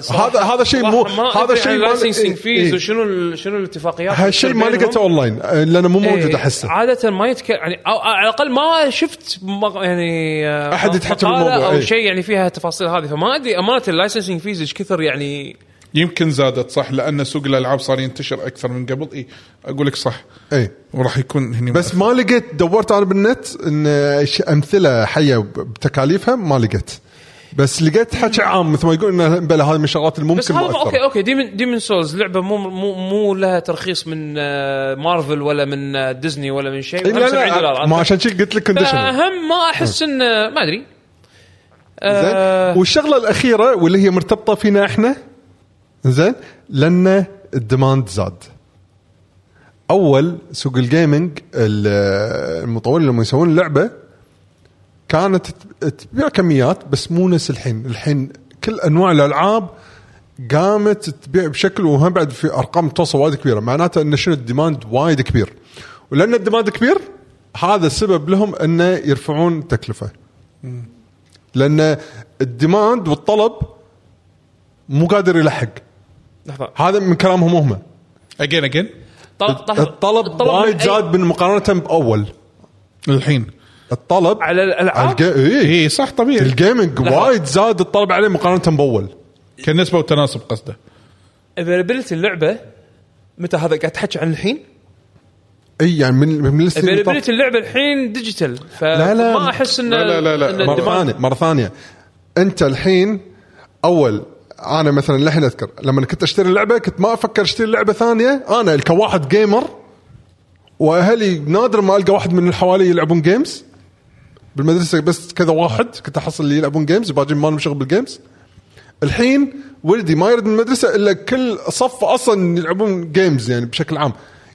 صراحة- هذا هذا شيء مو هذا شيء عن ما licensing إيه، fees إيه. وشنو ال- شنو الاتفاقيات هالشيء ما. لقيته اونلاين آه، لأنه مو موجود إيه، أحسه عادة ما يتكلم يعني أو على الأقل ما شفت يعني آه، أحد يتحكى مقالة بالموضوع، أو إيه. شيء يعني فيها التفاصيل هذه فما ادري امانه ال licensing fees إيش كثر يعني يمكن زادت صح؟ لأن سوق الألعاب صار ينتشر أكثر من قبل. إي أقول لك صح. إي. وراح يكون هني بس ما لقيت دورت أنا بالنت إن أمثلة حية بتكاليفها ما لقيت. بس لقيت حكي عام مثل ما يقول انه بلا هذه من الشغلات اللي بس ممكن هذا okay okay. Demon Demon's Souls لعبة مو مو مو لها ترخيص من آه، مارفل ولا من آه، ديزني ولا من شيء. لا 75 دولار لا ما عشان شي قلت لك condition أهم ما أحس انه ما أدري. آه، زين والشغلة الأخيرة واللي هي مرتبطة فينا إحنا زين؟ لأن ال demand زاد. أول سوق ال gaming ال- المطورين لما يسوون اللعبه كانت تبيع كميات بس مو نفس الحين. الحين كل أنواع الألعاب قامت تبيع بشكل وهم بعد في أرقام توصل وايد كبيرة. معناته إن شنو ال demand وايد كبير. ولأن ال demand كبير هذا السبب لهم إنه يرفعون التكلفه لأن ال demand والطلب مو قادر يلحق. لحظة. هذا من كلامهم هم. again again طل- طل- الطلب من وايد زاد من مقارنة بأول. الحين. الطلب على الالعاب الج... إيه. اي صح طبيعي. ال gaming. وايد زاد الطلب عليه مقارنة بأول. كنسبة وتناسب قصده. availability اللعبة متى هذا قاعد تحكي عن الحين؟ إي يعني من من اللي availability اللعبة الحين digital لا، لا. فما أحس إنه لا، لا، لا، مرة ال demand- ثانية. مرة ثانية. أنت الحين أول أنا مثلا للحين أذكر لما كنت أشتري اللعبة كنت ما أفكر أشتري لعبة ثانية. أنا كواحد gamer وأهلي نادر ما ألقى واحد من اللي حوالي يلعبون games بالمدرسة بس كذا واحد كنت أحصل اللي يلعبون games باجي ما لهم شغل بال games الحين ولدي ما يرد من المدرسة إلا كل صف أصلا يلعبون games يعني بشكل عام.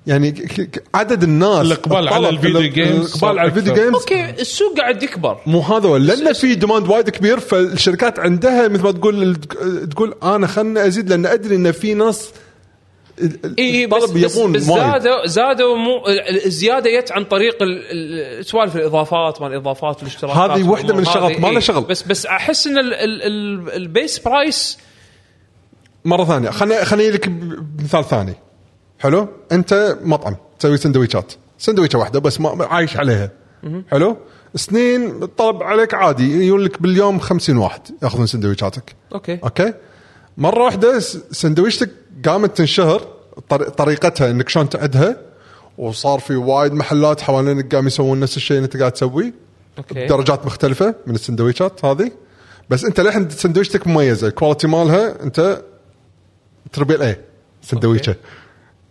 يعني عدد الناس الإقبال على ال video games الاقبال على ال video games okay السوق قاعد يكبر مو هذا هو لأن في demand وايد كبير فالشركات عندها مثل ما تقول تقول أنا خلنا أزيد لأن أدري إن في ناس إي إي بس, بس, بس. زادوا زادوا مو الزياده جت عن طريق ال- ال- سوالف الإضافات ما الإضافات والاشتراكات هذه واحدة من الشغلات،. ما لها. شغل. بس بس أحس إن ال- ال- ال- ال base price مرة ثانية خليني خليني لك مثال ثاني حلو؟ انت مطعم تسوي سندويشات. سندويشة واحدة بس ما عايش عليها. حلو؟ سنين الطلب عليك عادي يقول لك باليوم 50 واحد يأخذون سندويشاتك. okay. okay؟ مرة واحدة سندويشتك قامت تنشهر طر- طريقتها إنك شلون تعدها وصار في وايد محلات حوالينك قام يسوون نفس الشيء اللي أنت قاعد تسويه. okay. درجات مختلفة من السندويشات هذه. بس أنت للحين سندويشتك مميزة ال quality مالها أنت triple اي سندويشة.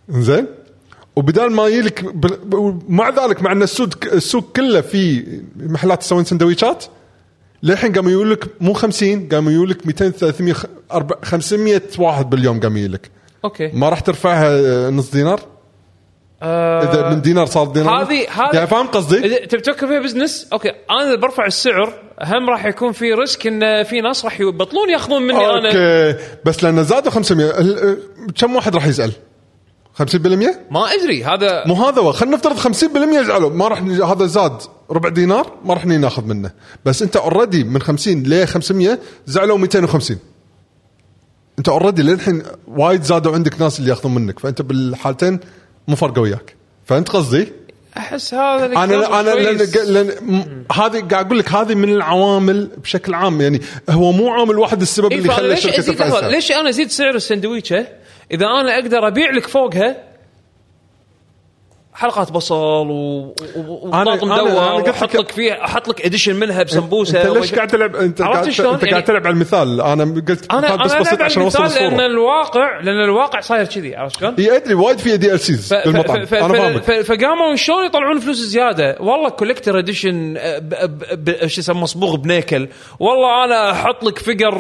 زين وبدال ما بال- مع ذلك مع أن السوق السوق كله في محلات تسوين سندويشات للحين قاموا يقول لك مو 50 قاموا يقول لك 200 300 أربع- 500 واحد باليوم قام يجي لك. okay. ما راح ترفعها نص دينار؟ إذا من دينار صار دينار. هذه هذه يعني فاهم قصدي؟ إذا تبي تفكر فيها business؟ okay. أنا اذا برفع السعر هم راح يكون في risk إن في ناس راح يبطلون ياخذون مني أنا. okay بس لأن زادوا 500 ال- كم واحد راح يسأل؟ 50% ما أدري هذا مو هذا هو. خلينا نفترض 50% يزعلوا. ما راح ن- هذا زاد ربع دينار ما راح ناخذ منه. بس أنت already من 50 ل 500 زعلوا 250 أنت already للحين وايد زادوا عندك ناس اللي ياخذون منك فأنت بالحالتين مو فارقة وياك. فانت قصدي؟ أحس هذا أنا أنا. لأن م- هذه قاعد أقول لك هذه من العوامل بشكل عام. يعني هو مو عامل واحد السبب إيه اللي خلى الشركة السعر. ليش أنا أزيد سعر السندويشه إذا أنا أقدر أبيع لك فوقها حلقات بصل و- و- وطاقم أنا- أنا دواء قلت لك- وأحط لك فيه أحط لك edition منها بسمبوسة أنت ليش قاعد تلعب أنت قاعد؟ أنت قاعد يعني- تلعب على المثال. أنا قلت أنا مثال بس بسيط عشان أوصل المثال لأن الصورة الواقع لأن الواقع صاير كذي عرفت شلون؟ اي أدري وايد فيها DLCs بالمطعم ف- أنا فاهمك. ف- فقاموا شلون يطلعون فلوس زيادة؟ والله collector edition شو يسمى مصبوغ بنيكل. والله أنا أحط لك figure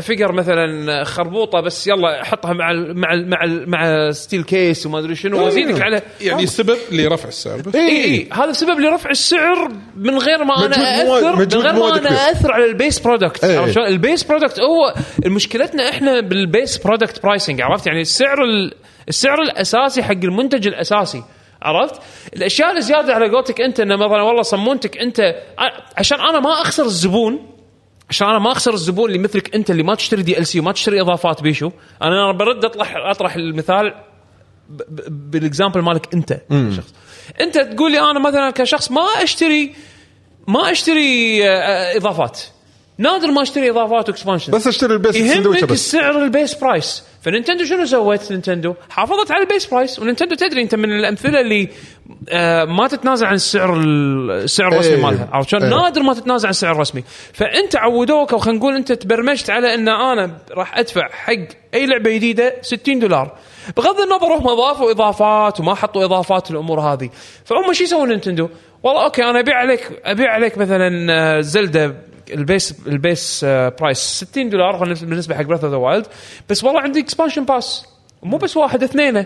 figure مثلا خربوطة بس يلا حطها مع ال مع ال مع ال مع steel case وما أدري شنو وأزيدك على يعني سبب لرفع السعر بس اي اي هذا سبب لرفع السعر من غير ما أنا اثر من غير ما أنا. أثر على ال base product إيه. عرفت شلون؟ ال base product هو مشكلتنا إحنا بال base product pricing عرفت يعني السعر ال- السعر الأساسي حق المنتج الأساسي عرفت؟ الأشياء الزيادة على قولتك أنت إنه مثلا والله صمونتك أنت عشان أنا ما أخسر الزبون عشان أنا ما أخسر الزبون اللي مثلك أنت اللي ما تشتري DLC وما تشتري إضافات بيشو أنا برد اطرح أطرح المثال بال example مالك أنت شخص أنت تقول لي أنا مثلا كشخص ما اشتري ما أشتري آه، إضافات. نادر ما اشتري اضافات و expansion بس اشتري ال base يهمك بس السعر ال base price فنينتندو شنو سوت نينتندو؟ حافظت على ال base price ونينتندو تدري انت من الأمثلة اللي آه ما تتنازل عن السعر ال- السعر الرسمي إيه. مالها. عرفت شلون؟ إيه. نادر ما تتنازل عن السعر الرسمي. فأنت عودوك أو خلينا نقول أنت تبرمجت على إن أنا راح أدفع حق أي لعبة جديدة 60 دولار. بغض النظر هم أضافوا إضافات وما حطوا إضافات الأمور هذه. فهم شو يسوون نينتندو؟ والله okay أنا أبيع عليك أبيع عليك مثلا آه، زلدة ال base ال base آه، price 60 دولار بالنسبة حق Breath of the Wild بس والله عندي expansion pass مو بس واحد اثنين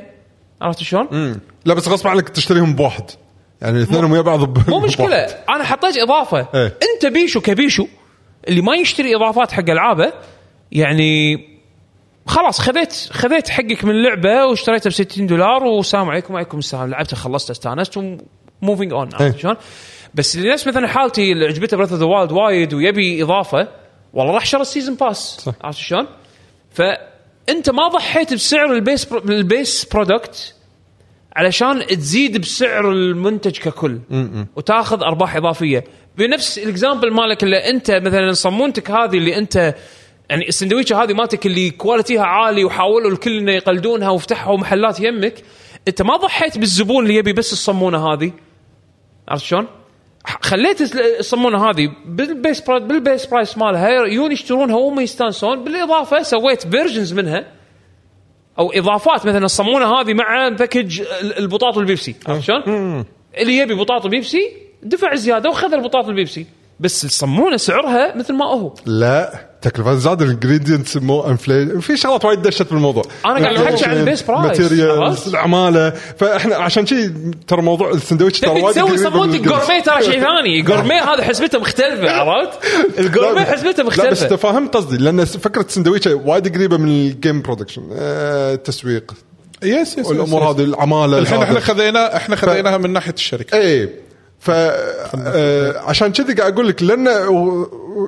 عرفت شلون؟ لا بس غصب عنك تشتريهم بواحد. يعني اثنينهم ويا بعض ب- مو مشكلة. بواحد. أنا حطيت إضافة. إيه. أنت بيشو كبيشو اللي ما يشتري إضافات حق ألعابه يعني خلاص خذيت خذيت حقك من اللعبه واشتريتها ب 60 دولار والسلام عليكم وعليكم السلام. لعبتها خلصت استانست و moving on إيه. شلون؟ بس اللي نفس مثلا حالتي اللي عجبته Breath of the Wild وايد ويبي إضافة والله راح شرى ال season pass. عرفت شلون؟ فأنت ما ضحيت بسعر ال base pro ال base product علشان تزيد بسعر المنتج ككل. وتاخذ أرباح إضافية. بنفس ال example مالك اللي أنت مثلا صمونتك هذه اللي أنت يعني السندويشة هذه مالتك اللي quality ها عالي وحاولوا الكل انه يقلدونها وفتحوا محلات يمك أنت ما ضحيت بالزبون اللي يبي بس الصمونة هذه. عرفت شلون؟ خليت الصمونه هذه بال base pri- بال base price مالها يجون يشترونها وهم يستانسون بالإضافة سويت versions منها أو إضافات مثلا الصمونه هذه مع package ال- البطاط والبيبسي عرفت شلون؟ اللي يبي بطاط وبيبسي دفع زيادة وخذ البطاط والبيبسي بس الصمونه سعرها مثل ما هو لا تكلفة زاد ال ingredients مو inflate في شغلات وايد دشت بالموضوع أنا قاعد أحكي عن ال base price، materials؟ العمالة فإحنا عشان شي ترى موضوع السندويش ترى وايد تسوي الجنس. جورميه ترى شيء ثاني جورميه هذا حسبته مختلفة عرفت؟ الجورميه حسبته لا بس مختلفة تفهم قصدي لأن فكرة السندويشه وايد قريبة من الجيم برودكشن آه، التسويق يس يس والأمور. هذه العمالة الحين إحنا. خذينا إحنا خذيناها من ناحية الشركة إيه ف آه، عشان كذي قاعد أقول لك لأن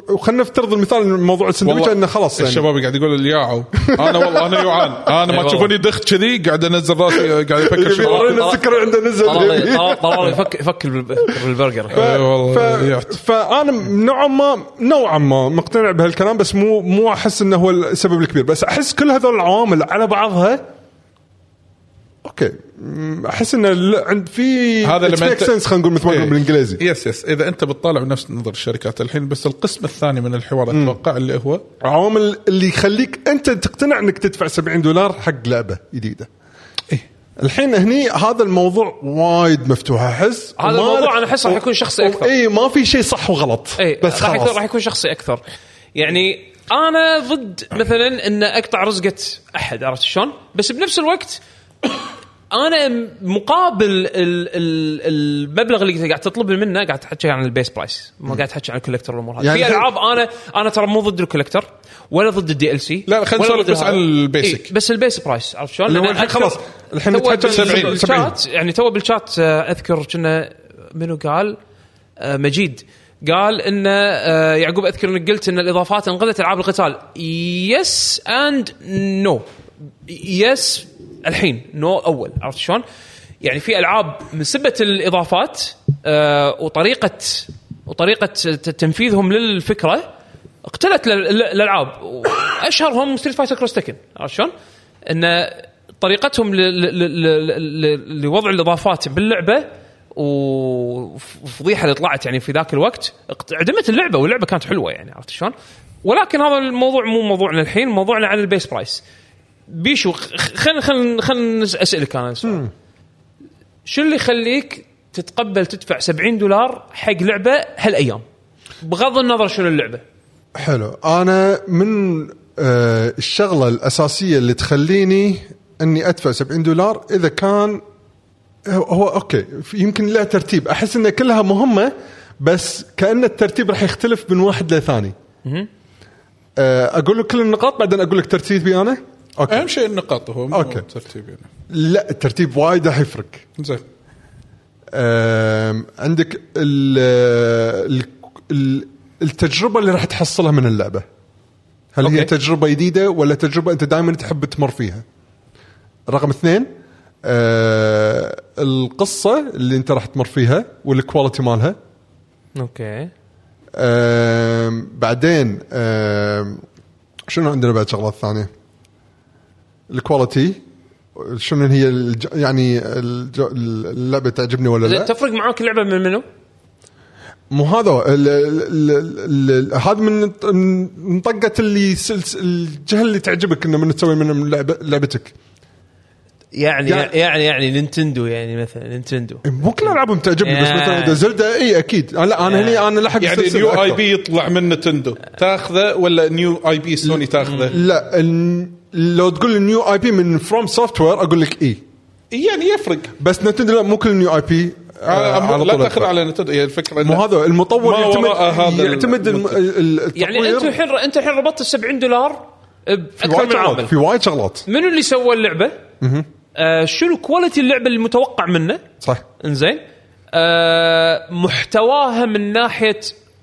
وخلينا نفترض المثال موضوع السندويشه انه خلاص يعني. الشباب قاعد يقول اللي ياعوا أنا والله أنا جوعان أنا ما والله. تشوفوني دخت كذي قاعد أنزل راسي قاعد أفكر شغلات يورينا السكر عنده نزل طلال طلال- طلال يفك يفك بالب- بالبرجر. إيه والله،. فأنا نوعا ما نوعا ما مقتنع بهالكلام بس مو مو أحس إنه هو السبب الكبير. بس أحس كل هذول العوامل على بعضها أوكي. أحس انه ل- عند في هذا لما أنت- sense خلينا نقول مثل ما إيه. نقول بالإنجليزي yes yes إذا أنت بتطالع بنفس نظر الشركات الحين بس القسم الثاني من الحوار أتوقع اللي هو عوامل اللي يخليك أنت تقتنع إنك تدفع 70 دولار حق لعبة جديدة إيه. الحين هني هذا الموضوع وايد مفتوح أحس هذا الموضوع أنا أحس راح يكون شخصي أكثر. اي ما في شيء صح وغلط اي بس راح يكون خلاص راح يكون شخصي أكثر يعني أنا ضد مثلا إن أقطع رزقة أحد عرفت شلون؟ بس بنفس الوقت أنا مقابل ال ال المبلغ اللي قاعد تطلب منه قاعد تحكي عن ال base price ما قاعد تحكي عن ال collector والامور هذه يعني في ألعاب أنا أنا ترى مو ضد ال collector ولا ضد ال DLC لا، خلينا نسولف بس عن ال basic. إيه بس ال base price عرفت شلون؟ خلاص، الحين بال- 70. بالشات يعني تو بالشات آه، أذكر كنا منو قال آه، مجيد قال إن آه، يعقوب أذكر إنك قلت إن الإضافات انقذت ألعاب القتال yes and no yes الحين no أول عرفت شلون؟ يعني في ألعاب من سبة الإضافات آه، وطريقة وطريقة تنفيذهم للفكرة اقتلت الالعاب اشهرهم Street Fighter Cross Tekken عرفت شلون؟ إن طريقتهم لوضع الإضافات باللعبة وفضيحة اللي طلعت يعني في ذاك الوقت عدمت اللعبة واللعبة كانت حلوة يعني عرفت شلون؟ ولكن هذا الموضوع مو موضوعنا الحين موضوعنا عن ال base price بيشو خلينا خلينا خلينا أسألك أنا سؤال. شو اللي يخليك تتقبل تدفع 70 دولار حق لعبة هالأيام؟ بغض النظر شنو اللعبه حلو. أنا من آه الشغلة الأساسية اللي تخليني إني أدفع 70 دولار إذا كان هو, أوكي يمكن لها ترتيب. أحس إن كلها مهمة بس كأن الترتيب راح يختلف من واحد لثاني. آه أقول لك كل النقاط بعدين أقول لك ترتيبي أنا. okay. أهم شيء النقاط هو مو okay. الترتيب يعني لا الترتيب وايد راح يفرق. زين. عندك ال ال ال التجربة اللي راح تحصلها من اللعبة. هل هي okay. تجربة جديدة ولا تجربة أنت دائما تحب تمر فيها؟ رقم اثنين آه القصة اللي أنت راح تمر فيها وال quality مالها. okay. آم، بعدين آم، شنو عندنا بعد شغلات ثانية؟ ال quality شنو هي الج... يعني الج... اللعبة تعجبني ولا لا تفرق معاك اللعبة من منو؟ مو هذا هو. ال- ال- ال- ال- هذا من من طقه اللي سلس- الجهة اللي تعجبك إنه من تسوي من لعبة لعبتك يعني يعني- يعني يعني نينتندو يعني مثلا نينتندو مو كل العابهم تعجبني بس. مثلا إذا زلدا اي أكيد لا أنا هني أنا لحق يعني new IP يطلع من نتندو تاخذه ولا new IP سوني تاخذه؟ لا لو تقول ال new IP من FromSoftware أقول لك اي يعني يفرق. بس نتندو لا مو كل new IP آه لا تاخذ على نتندو. هي الفكرة مو هذا المطور يعتمد يعتمد يعني. انت الحين انت الحين ربطت ال 70 دولار في باكثر وايد من شغلات عامل. في وايد شغلات. منو اللي سوى اللعبة؟ آه شنو quality اللعبة المتوقع منه؟ صح. إنزين. آه محتواها من ناحية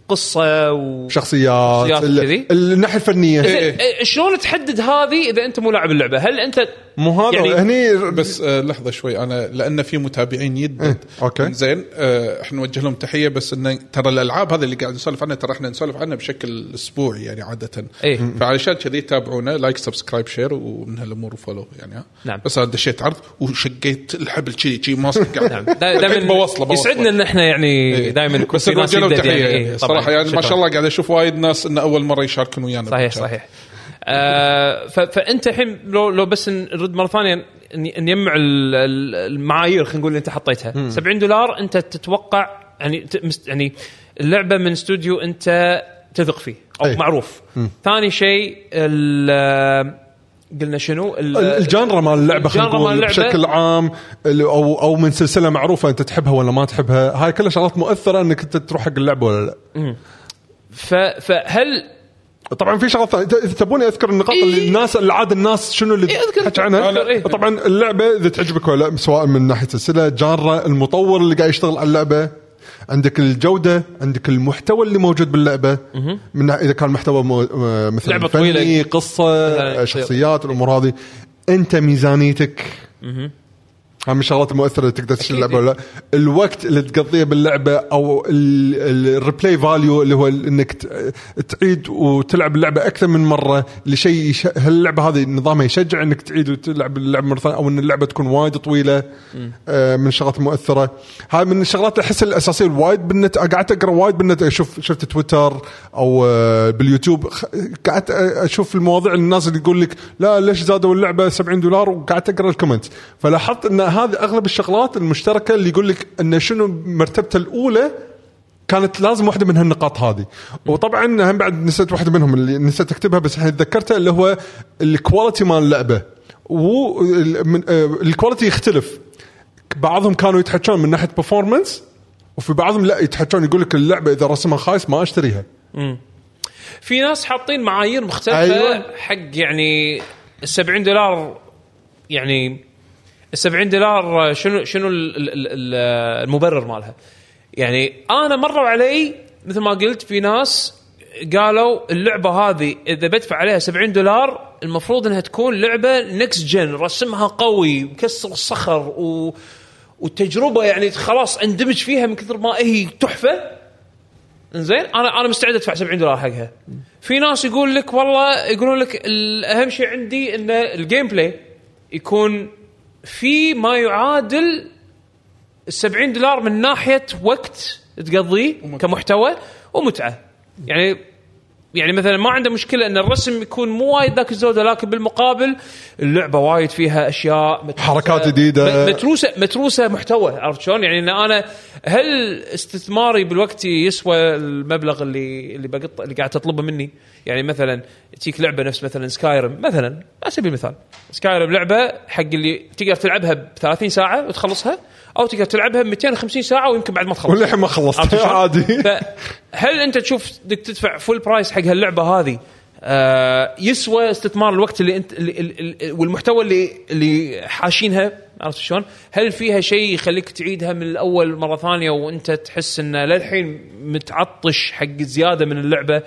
قصه و شخصيات الناحية الفنية زين، آه، شلون تحدد هذه إذا أنت مو لاعب اللعبة؟ هل أنت مو هذا يعني- هني بس آه لحظة شوي أنا لأن في متابعين يدد إيه، okay. زين آه إحنا نوجه لهم تحية بس انه ترى الألعاب هذه اللي قاعد نسولف عنها ترى إحنا نسولف عنها بشكل أسبوعي يعني عادة إيه. فعلشان كذي تابعونا like subscribe share ومن هالأمور و follow يعني ها نعم. بس أنا دشيت عرض وشقيت الحبل كذي كذي ماسك قاعد نعم دائما بوصله بوصله يسعدنا إن إحنا يعني إيه. دائما يكون بس نوجه لهم يدد تحية يعني يعني إيه،. صراحة يعني ما شكراً. شاء الله قاعد أشوف وايد ناس انه أول مرة يشاركون ويانا. صحيح. صحيح. آه فأنت الحين لو لو بس نرد مرة ثانية نجمع ال- ال- المعايير خلينا نقول اللي أنت حطيتها. 70 دولار أنت تتوقع يعني يعني اللعبة من استوديو أنت تثق فيه أو أي. معروف. ثاني شيء ال- قلنا شنو ال- الجانرا مال اللعبة خلينا نقول. بشكل عام أو أو من سلسلة معروفة أنت تحبها ولا ما تحبها هاي كلها شغلات مؤثرة إنك أنت تروح حق اللعبة ولا لا ف- فهل طبعا في شغلات ثانية إذا تبوني أذكر النقاط إيه. اللي الناس اللي عاد الناس شنو اللي إيه، تحكي عنها إيه. طبعا اللعبة إذا تعجبك ولا لا سواء من ناحية السلسلة جانرا المطور اللي قاعد يشتغل على اللعبة عندك الجودة عندك المحتوى اللي موجود باللعبة من إذا كان محتوى. آه، مثلا لعبة فني طويلة. قصه آه، شخصيات الأمور هذه أنت ميزانيتك من الشغلات المؤثره اللي تقدر تشتري اللعبة ولا لا. الوقت اللي تقضيه باللعبة أو ال replay value اللي هو إنك تعيد وتلعب اللعبة أكثر من مرة لشيء يش... هاللعبة هذه نظامها يشجع إنك تعيد وتلعب اللعبة مرة ثانية أو إن اللعبة تكون وايد طويلة. آه من الشغلات المؤثره هاي من الشغلات اللي أحس الأساسية وايد بالنت قعدت أقرأ وايد بالنت أشوف شفت تويتر أو آه باليوتيوب. قعدت أشوف المواضيع الناس اللي يقول لك لا ليش زادوا اللعبة 70 دولار؟ وقعدت أقرأ ال comment فلاحظت إن هذه أغلب الشغلات المشتركة اللي يقول لك إن شنو مرتبته الأولى كانت لازم واحدة من هالنقاط هذه. وطبعا هم بعد نسيت واحدة منهم اللي نسيت أكتبها بس الحين تذكرتها اللي هو ال quality مال اللعبة. وال quality يختلف. بعضهم كانوا يتحكون من ناحية performance وفي بعضهم لا يتحكون يقول لك اللعبة إذا رسمها خايس ما أشتريها. في ناس حاطين معايير مختلفة أيوة. حق يعني ال 70 دولار يعني ال 70 دولار شنو شنو ال- ال- ال- المبرر مالها؟ يعني أنا مروا علي مثل ما قلت في ناس قالوا اللعبة هذه إذا بدفع عليها 70 دولار المفروض إنها تكون لعبة next gen رسمها قوي مكسر الصخر و والتجربة يعني خلاص اندمج فيها من كثر ما هي تحفة. زين أنا أنا مستعد أدفع 70 دولار حقها. في ناس يقول لك والله يقولون لك الاهم شيء عندي إن ال gameplay يكون في ما يعادل ال 70 دولار من ناحية وقت تقضيه كمحتوى ومتعة. يعني يعني مثلا ما عنده مشكلة إن الرسم يكون مو وايد ذاك الزوده لكن بالمقابل اللعبة وايد فيها أشياء متروسة- حركات جديدة. م- متروسة متروسة محتوى عرفت شلون؟ يعني إن أنا هل استثماري بالوقت يسوى المبلغ اللي اللي بقط اللي قاعد تطلبه مني؟ يعني مثلا تجيك لعبة نفس مثلا Skyrim مثلا على سبيل المثال Skyrim لعبة حق اللي تقدر تلعبها ب 30 ساعة وتخلصها أو تقدر تلعبها ب 250 ساعة ويمكن بعد ما تخلص. وللحين ما خلصت؟ عادي. فهل أنت تشوف بدك تدفع full price حق هاللعبة هذه؟ آه يسوى استثمار الوقت اللي انت اللي والمحتوى اللي اللي حاشينها؟ عرفت شلون؟ هل فيها شيء يخليك تعيدها من الأول مرة ثانية وأنت تحس إن للحين متعطش حق زيادة من اللعبة؟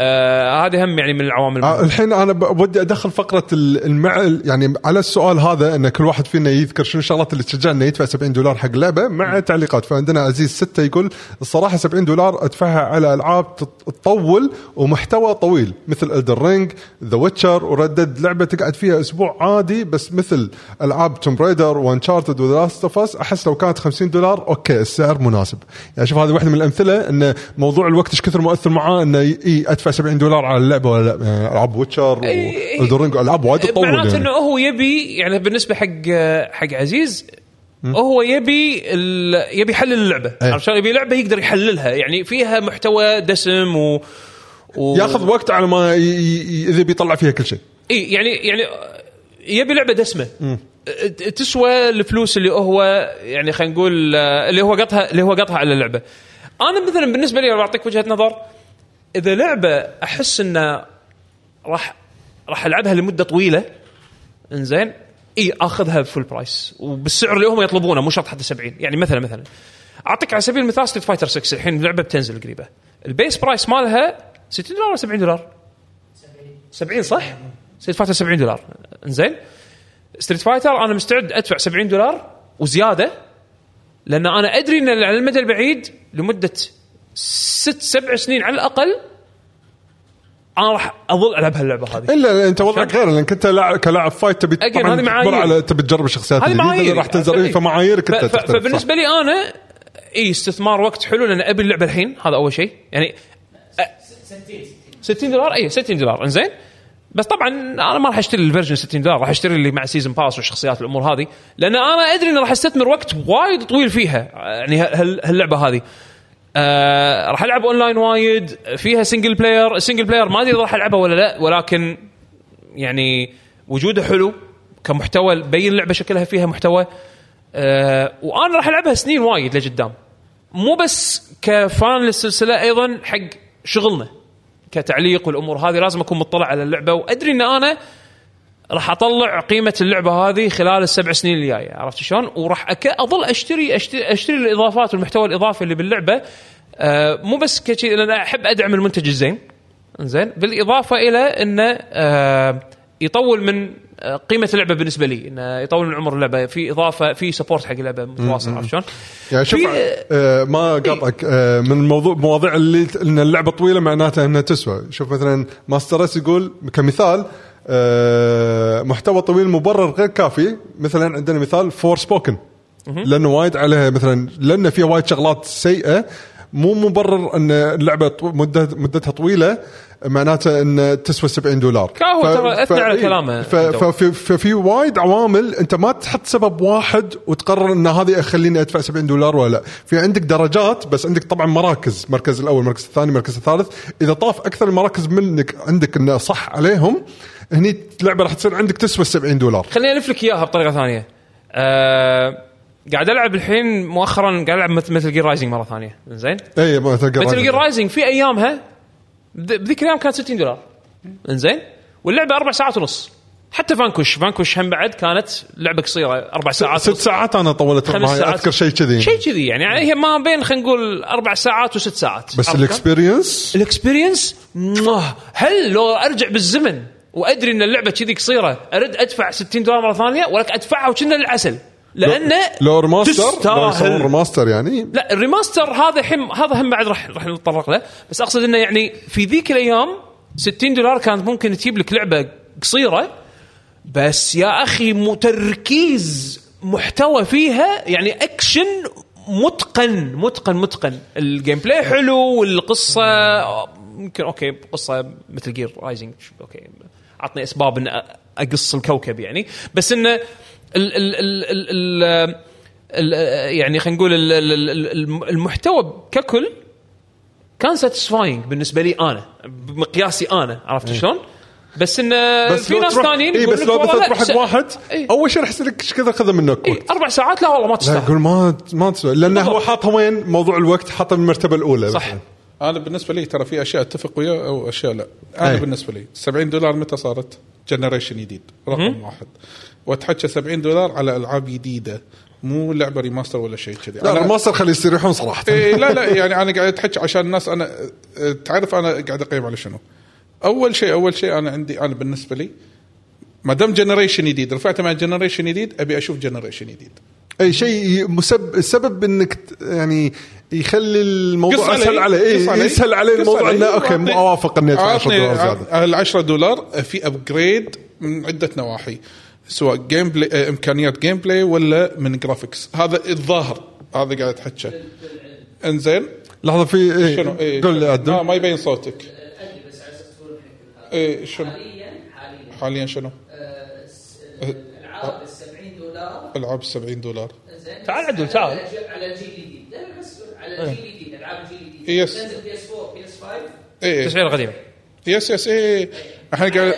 آه هذه هم يعني من العوامل آه،. الحين أنا ب- ودي أدخل فقرة ال- المع يعني على السؤال هذا إن كل واحد فينا يذكر شنو الشغلات اللي تشجع انه يدفع 70 دولار حق لعبة مع تعليقات فعندنا عزيز ستة يقول الصراحة 70 دولار أدفعها على ألعاب تط- تطول ومحتوى طويل مثل الدر رينج The Witcher و Red Dead لعبة تقعد فيها أسبوع عادي بس مثل ألعاب Tomb Raider و Uncharted و The Last of Us أحس لو كانت 50 دولار okay السعر مناسب يعني شوف هذه واحدة من الأمثلة إن موضوع الوقت إيش كثر مؤثر معاه إنه ي- إي أدفع 70 دولار على اللعبة ولا لأ يعني ألعاب Witcher إي- إي. و Elden Ring ألعاب وايد تطول معناته يعني. إنه هو يبي يعني بالنسبة حق حق عزيز هو يبي ال... يبي يحلل اللعبة أي. عرفت شلون؟ يبي لعبة يقدر يحللها يعني فيها محتوى دسم و, و... ياخذ وقت على ما ي- ي- إذا بيطلع فيها كل شيء إي يعني يعني يبي لعبة دسمة تسوى الفلوس اللي هو يعني خلينا نقول آه، اللي هو قطها اللي هو قطها على اللعبة. أنا مثلا بالنسبة لي بعطيك وجهة نظر. إذا لعبة أحس انه راح راح ألعبها لمدة طويلة إنزين إي أخذها بفول برايس. وبالسعر اللي هم يطلبونه مو شرط حتى 70 يعني مثلا مثلا. أعطيك على سبيل المثال Street Fighter 6 الحين اللعبة بتنزل قريبة. ال base price مالها 60 دولار ولا 70 دولار؟ 70 صح؟ Street Fighter 70 دولار. إنزين. Street Fighter أنا مستعد أدفع 70 دولار وزيادة لأن أنا أدري إن على المدى البعيد لمدة ست سبع سنين على الأقل أنا راح أظل ألعب هاللعبة هذه. إلا أنت وضعك غير لانك انت لاعب كلاعب fight تبي طبعا تكبر. على تبي تجرب الشخصيات اللي معايير. راح تنزل إيه، فمعاييرك انت. فبالنسبة لي أنا إي استثمار وقت حلو لأن أبي اللعبة الحين هذا أول شيء. يعني أ- 60 دولار؟ إي 60 دولار. إنزين؟ بس طبعا أنا ما راح أشتري ال version 60 دولار راح أشتري اللي مع season pass والشخصيات الأمور هذه لأن أنا أدري إني راح أستثمر وقت وايد طويل فيها يعني هال- هاللعبة هذه. آه راح ألعب اونلاين وايد فيها single player ال single player ما أدري إذا راح ألعبها ولا لا ولكن يعني وجوده حلو كمحتوى بين اللعبة شكلها فيها محتوى. آه وأنا راح ألعبها سنين وايد لقدام. مو بس كفان للسلسلة أيضا حق شغلنا. كتعليق والأمور هذه لازم أكون مطلع على اللعبة وأدري إن أنا راح أطلع قيمة اللعبة هذه خلال السبع سنين اللي جاية عرفت شلون؟ وراح. أظل اشتري اشتري, أشتري الإضافات والمحتوى الإضافي اللي باللعبة آه مو بس كشيء لأن أحب أدعم المنتج الزين زين بالإضافة إلى إنه آه يطول من قيمة اللعبة بالنسبة لي انه يطول من عمر اللعبة في إضافة في support حق اللعبة متواصل عرفت شلون؟ يعني شوف آه ما قاطعك آه من الموضوع مواضيع اللي إن اللعبة طويلة معناتها إنها تسوى. شوف مثلا ماستر اس يقول كمثال آه محتوى طويل مبرر غير كافي. مثلا عندنا مثال Forspoken. لأنه وايد عليها مثلا لأن فيها وايد شغلات سيئة مو مبرر إن اللعبة مدتها طويلة. معناته إن تسوى 70 دولار. كاهو ترى على إيه، كلامه. ف- عندهم. ففي وايد عوامل أنت ما تحط سبب واحد وتقرر إن هذه خليني أدفع 70 دولار ولا لا. في عندك درجات بس عندك طبعا مراكز المركز الأول المركز الثاني المركز الثالث. إذا طاف أكثر المراكز منك عندك إنه صح عليهم هني اللعبه راح تصير عندك تسوى 70 دولار. خليني ألف لك إياها بطريقة ثانية. آه قاعد ألعب الحين مؤخرا قاعد ألعب Metal Gear Rising مرة ثانية. زين اي Metal Gear Rising في أيامها بذيك الأيام كانت 60 دولار. إنزين؟ واللعبة أربع ساعات ونص. حتى Vanquish. Vanquish هم بعد كانت لعبة قصيرة. أربع ساعات ست ساعات أنا طولت معي أذكر شيء كذي. شيء كذي يعني, يعني هي ما بين خلينا نقول أربع ساعات وست ساعات. بس؟ ال experience؟ ال experience. هل لو أرجع بالزمن وأدري إن اللعبة كذي قصيرة أرد أدفع 60 دولار مرة ثانية ولك أدفعها وكنا للعسل؟ لأنه لو remaster لو يسوون تستاهل remaster يعني. لا ال remaster هذا حم هذا هم بعد راح راح نتطرق له. بس أقصد إنه يعني في ذيك الأيام 60 دولار كانت ممكن تجيب لك لعبة قصيرة. بس يا أخي تركيز محتوى فيها يعني أكشن متقن متقن متقن. ال gameplay حلو والقصة يمكن okay قصة Metal Gear Rising okay عطني أسباب إن أقص الكوكب يعني. بس إنه ال ال ال ال ال ال- يعني خلينا نقول ال- ال- ال- المحتوى ككل كان satisfying بالنسبة لي أنا بمقياسي أنا عرفت شلون؟ بس انه بس في ناس ثانيين اي يقول بس لو مثلا لا، تروح حق واحد إي. أول شيء راح يصير لك إيش كذا خذ منك وقت أربع ساعات لا والله ما لا تستاهل يقول ما ما تسوى لأنه هو. حاطها وين موضوع الوقت حاطها بالمرتبه الأولى صح مثلاً. أنا بالنسبة لي ترى في أشياء اتفق وياه أو أشياء لا أنا أي. بالنسبة لي 70 دولار متى صارت؟ generation جديد رقم واحد وتحكى 70 دولار على ألعاب جديدة. مو لعبة remaster ولا شيء كذي. لا ال remaster خليه يستريحون صراحة. إيه لا لا يعني أنا قاعد اتحكي عشان الناس أنا أه، تعرف أنا قاعد أقيم على شنو. أول شيء أول شيء أنا عندي أنا بالنسبة لي ما دام generation جديد رفعت مع generation جديد أبي أشوف generation جديد. أي شيء مسبب السبب إنك يعني يخلي الموضوع علي، اسهل عليه قص إيه علي، يسهل عليه قص الموضوع علي. إنه okay مو أوافق إني أدفع 10 دولار زيادة. ال 10 دولار في upgrade من عدة نواحي. سواء gameplay آه، إمكانيات gameplay ولا من graphics هذا الظاهر. هذا قاعد أتحكى. إنزين؟ لحظة في إيه شنو؟ إيه. قول لي ما, عدل ما يبين صوتك. إيه شنو؟ حاليا؟ حاليا. حاليا شنو؟ آه، س- العاب ال 70 دولار. العاب 70 دولار. زين تعال عدل، تعال. على على الجيل الجديد لا بس على الجيل الجديد العاب الجيل الجديد yes. تنزل PS 4 PS 5 إيه. تسعير قديم yes yes إيه. إحنا قاعد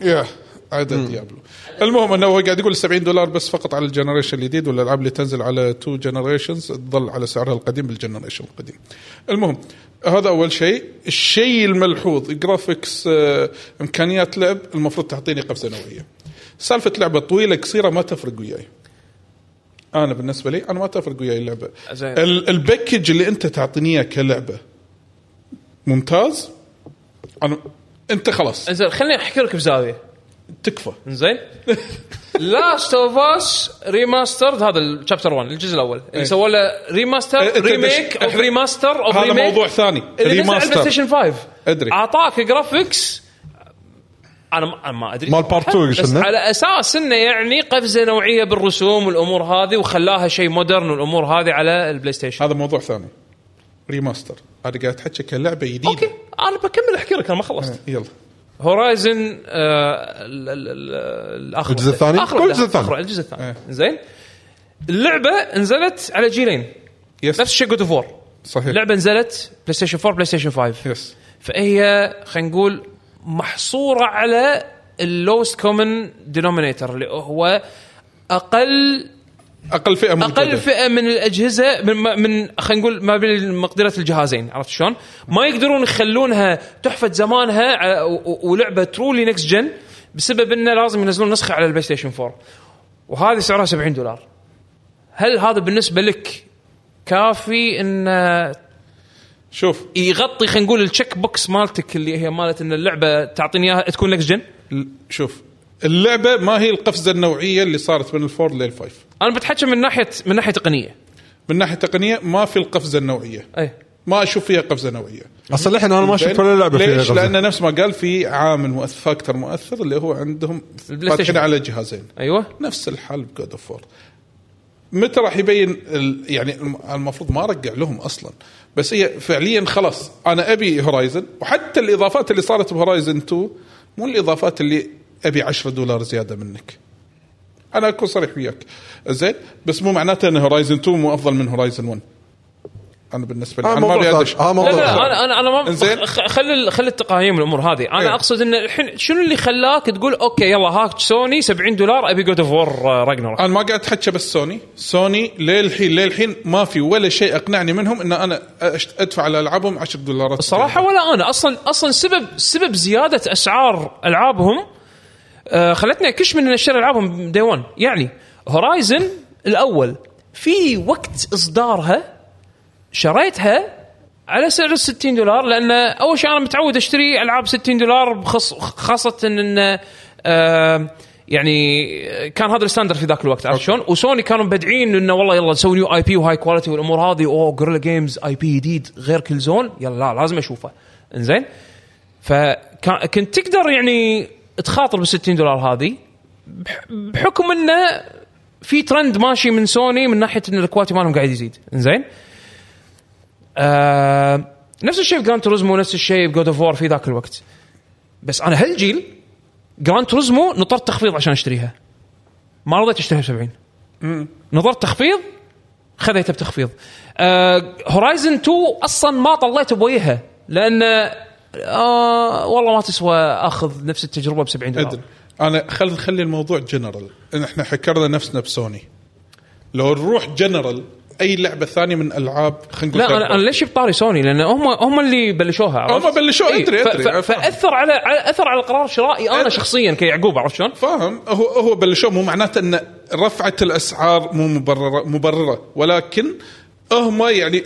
يا. عدد Diablo. المهم أنه هو قاعد يقول 70 دولار بس فقط على ال generation الجديد والالعاب اللي تنزل على two generations تظل على سعرها القديم بال generation القديم. المهم هذا أول شيء، الشيء الملحوظ graphics آه، إمكانيات لعب المفروض تعطيني قفزة نوعية. سالفة لعبة طويلة قصيرة ما تفرق وياي. أنا بالنسبة لي أنا ما تفرق وياي اللعبة. زين. ال- ال package اللي أنت تعطيني اياه كلعبة ممتاز أنا أنت خلاص انزين خليني أحكي لك بزاوية تكفى. زين. Last of Us remastered هذا ال chapter 1 الجزء الأول. اللي إيه. سووا له remaster إيه، remake of remaster of هذا موضوع ثاني. على ال PlayStation 5 أدري. أعطاك graphics أنا ما, أدري. مال Part two بس يقصدنا؟ على أساس إنه يعني قفزة نوعية بالرسوم والأمور هذه وخلاها شيء modern والأمور هذه على البلاي ستيشن هذا موضوع ثاني. remaster أنا قاعد احكي كلعبة جديدة. okay. أنا بكمل أحكي لك أنا ما خلصت. يلا. هورايزن آه ال- ال- ال- الأخر الجزء الثاني؟ كل. الجزء الثاني. الجزء الثاني إيه. زين اللعبة نزلت على جيلين yes نفس الشيء God of War صحيح اللعبة نزلت بلاي ستيشن 4 بلاي ستيشن 5 yes فهي خلينا نقول محصورة على ال lowest common denominator اللي هو أقل أقل فئة موجوده أقل فئة من الأجهزة من من خلينا نقول ما بين مقدره الجهازين عرفت شلون؟ ما يقدرون يخلونها تحفه زمانها ولعبة truly next gen بسبب إنه لازم ينزلون نسخة على البلاي ستيشن 4 وهذه سعرها 70 دولار. هل هذا بالنسبة لك كافي انه شوف. يغطي خلينا نقول ال check box مالتك اللي هي مالت إن اللعبة تعطيني إياها تكون next gen؟ شوف. اللعبة ما هي القفزة النوعية اللي صارت من ال four لل five. أنا بتحكي من ناحيه من ناحية تقنية. من ناحية تقنية ما في القفزة النوعية. أي. ما أشوف فيها قفزة نوعية. أصلا الحين أنا ما شفت؟ ولا لعبة فيها ليش؟ لأن نفس ما قال في عامل مؤثر factor مؤثر اللي هو عندهم فاتحين ستيشن. على جهازين. أيوه. نفس الحال ب God of متى راح يبين ال- يعني الم- المفروض ما ارجع لهم أصلا. بس هي فعليا خلاص أنا أبي هورايزن وحتى الإضافات اللي صارت بهورايزن 2 مو الإضافات اللي أبي 10 دولار زيادة منك. أنا أكون صريح وياك زين بس مو معناته إن هورايزن 2 مو أفضل من هورايزن 1 أنا بالنسبة لي آه، أنا ما ابي. ادش آه، لا لا. أنا أنا أنا ما إنزين. خ- خلي خلي التقايم والامور هذه أنا إيه. أقصد إن الحين شنو اللي خلاك تقول okay يلا هاك سوني 70 دولار أبي God of War Ragnarok أنا ما قاعد أتحكى بس سوني سوني للحين للحين ما في ولا شيء أقنعني منهم إن أنا أدفع على ألعابهم 10 دولارات الصراحه ولا أنا أصلا أصلا سبب سبب زيادة أسعار ألعابهم خلتني أكش من أشتري ألعابهم دي 1 يعني هورايزن الأول في وقت إصدارها شريتها على سعر ال 60 دولار لأن أول شيء أنا متعود أشتري ألعاب 60 دولار بخص خاصة إن آه يعني كان هذا ال standard في ذاك الوقت عرفت شلون؟ وسوني كانوا مبدعين إنه والله يلا نسوي new IP و high quality والأمور هذه أوه Guerrilla Games IP جديد غير Killzone يلا لا لازم أشوفه. إنزين؟ فكنت تقدر يعني تخاطر بال 60 دولار هذه بح- بحكم إنه في ترند ماشي من سوني من ناحية إن ال quality مالهم قاعد يزيد. إنزين؟ آه نفس الشيء ب Gran Turismo نفس الشيء ب God of War في ذاك الوقت. بس أنا هالجيل Gran Turismo نطرت تخفيض عشان أشتريها. ما رضيت أشتريها ب 70 نطرت تخفيض خذيتها بتخفيض. آه هورايزن 2 أصلا ما طليت بوجهها لأن آه والله ما تسوى أخذ نفس التجربة ب 70 دولار ادري أنا خل نخلي الموضوع جنرال إحنا حكرنا نفسنا بسوني لو نروح جنرال أي لعبة ثانية من ألعاب خلينا نقول لا أنا أنا ليش بطاري سوني لأن هم هم اللي بلشوها عرفت؟ هم بلشوها، إيه، أدري، أدري، ف- أفهم. فأثر على أثر على قرار شرائي أنا أدري. شخصيا كيعقوب عرفت شلون؟ فاهم هو هو بلشوا مو معناته إن رفعت الأسعار مو مبرره مبررة ولكن هم يعني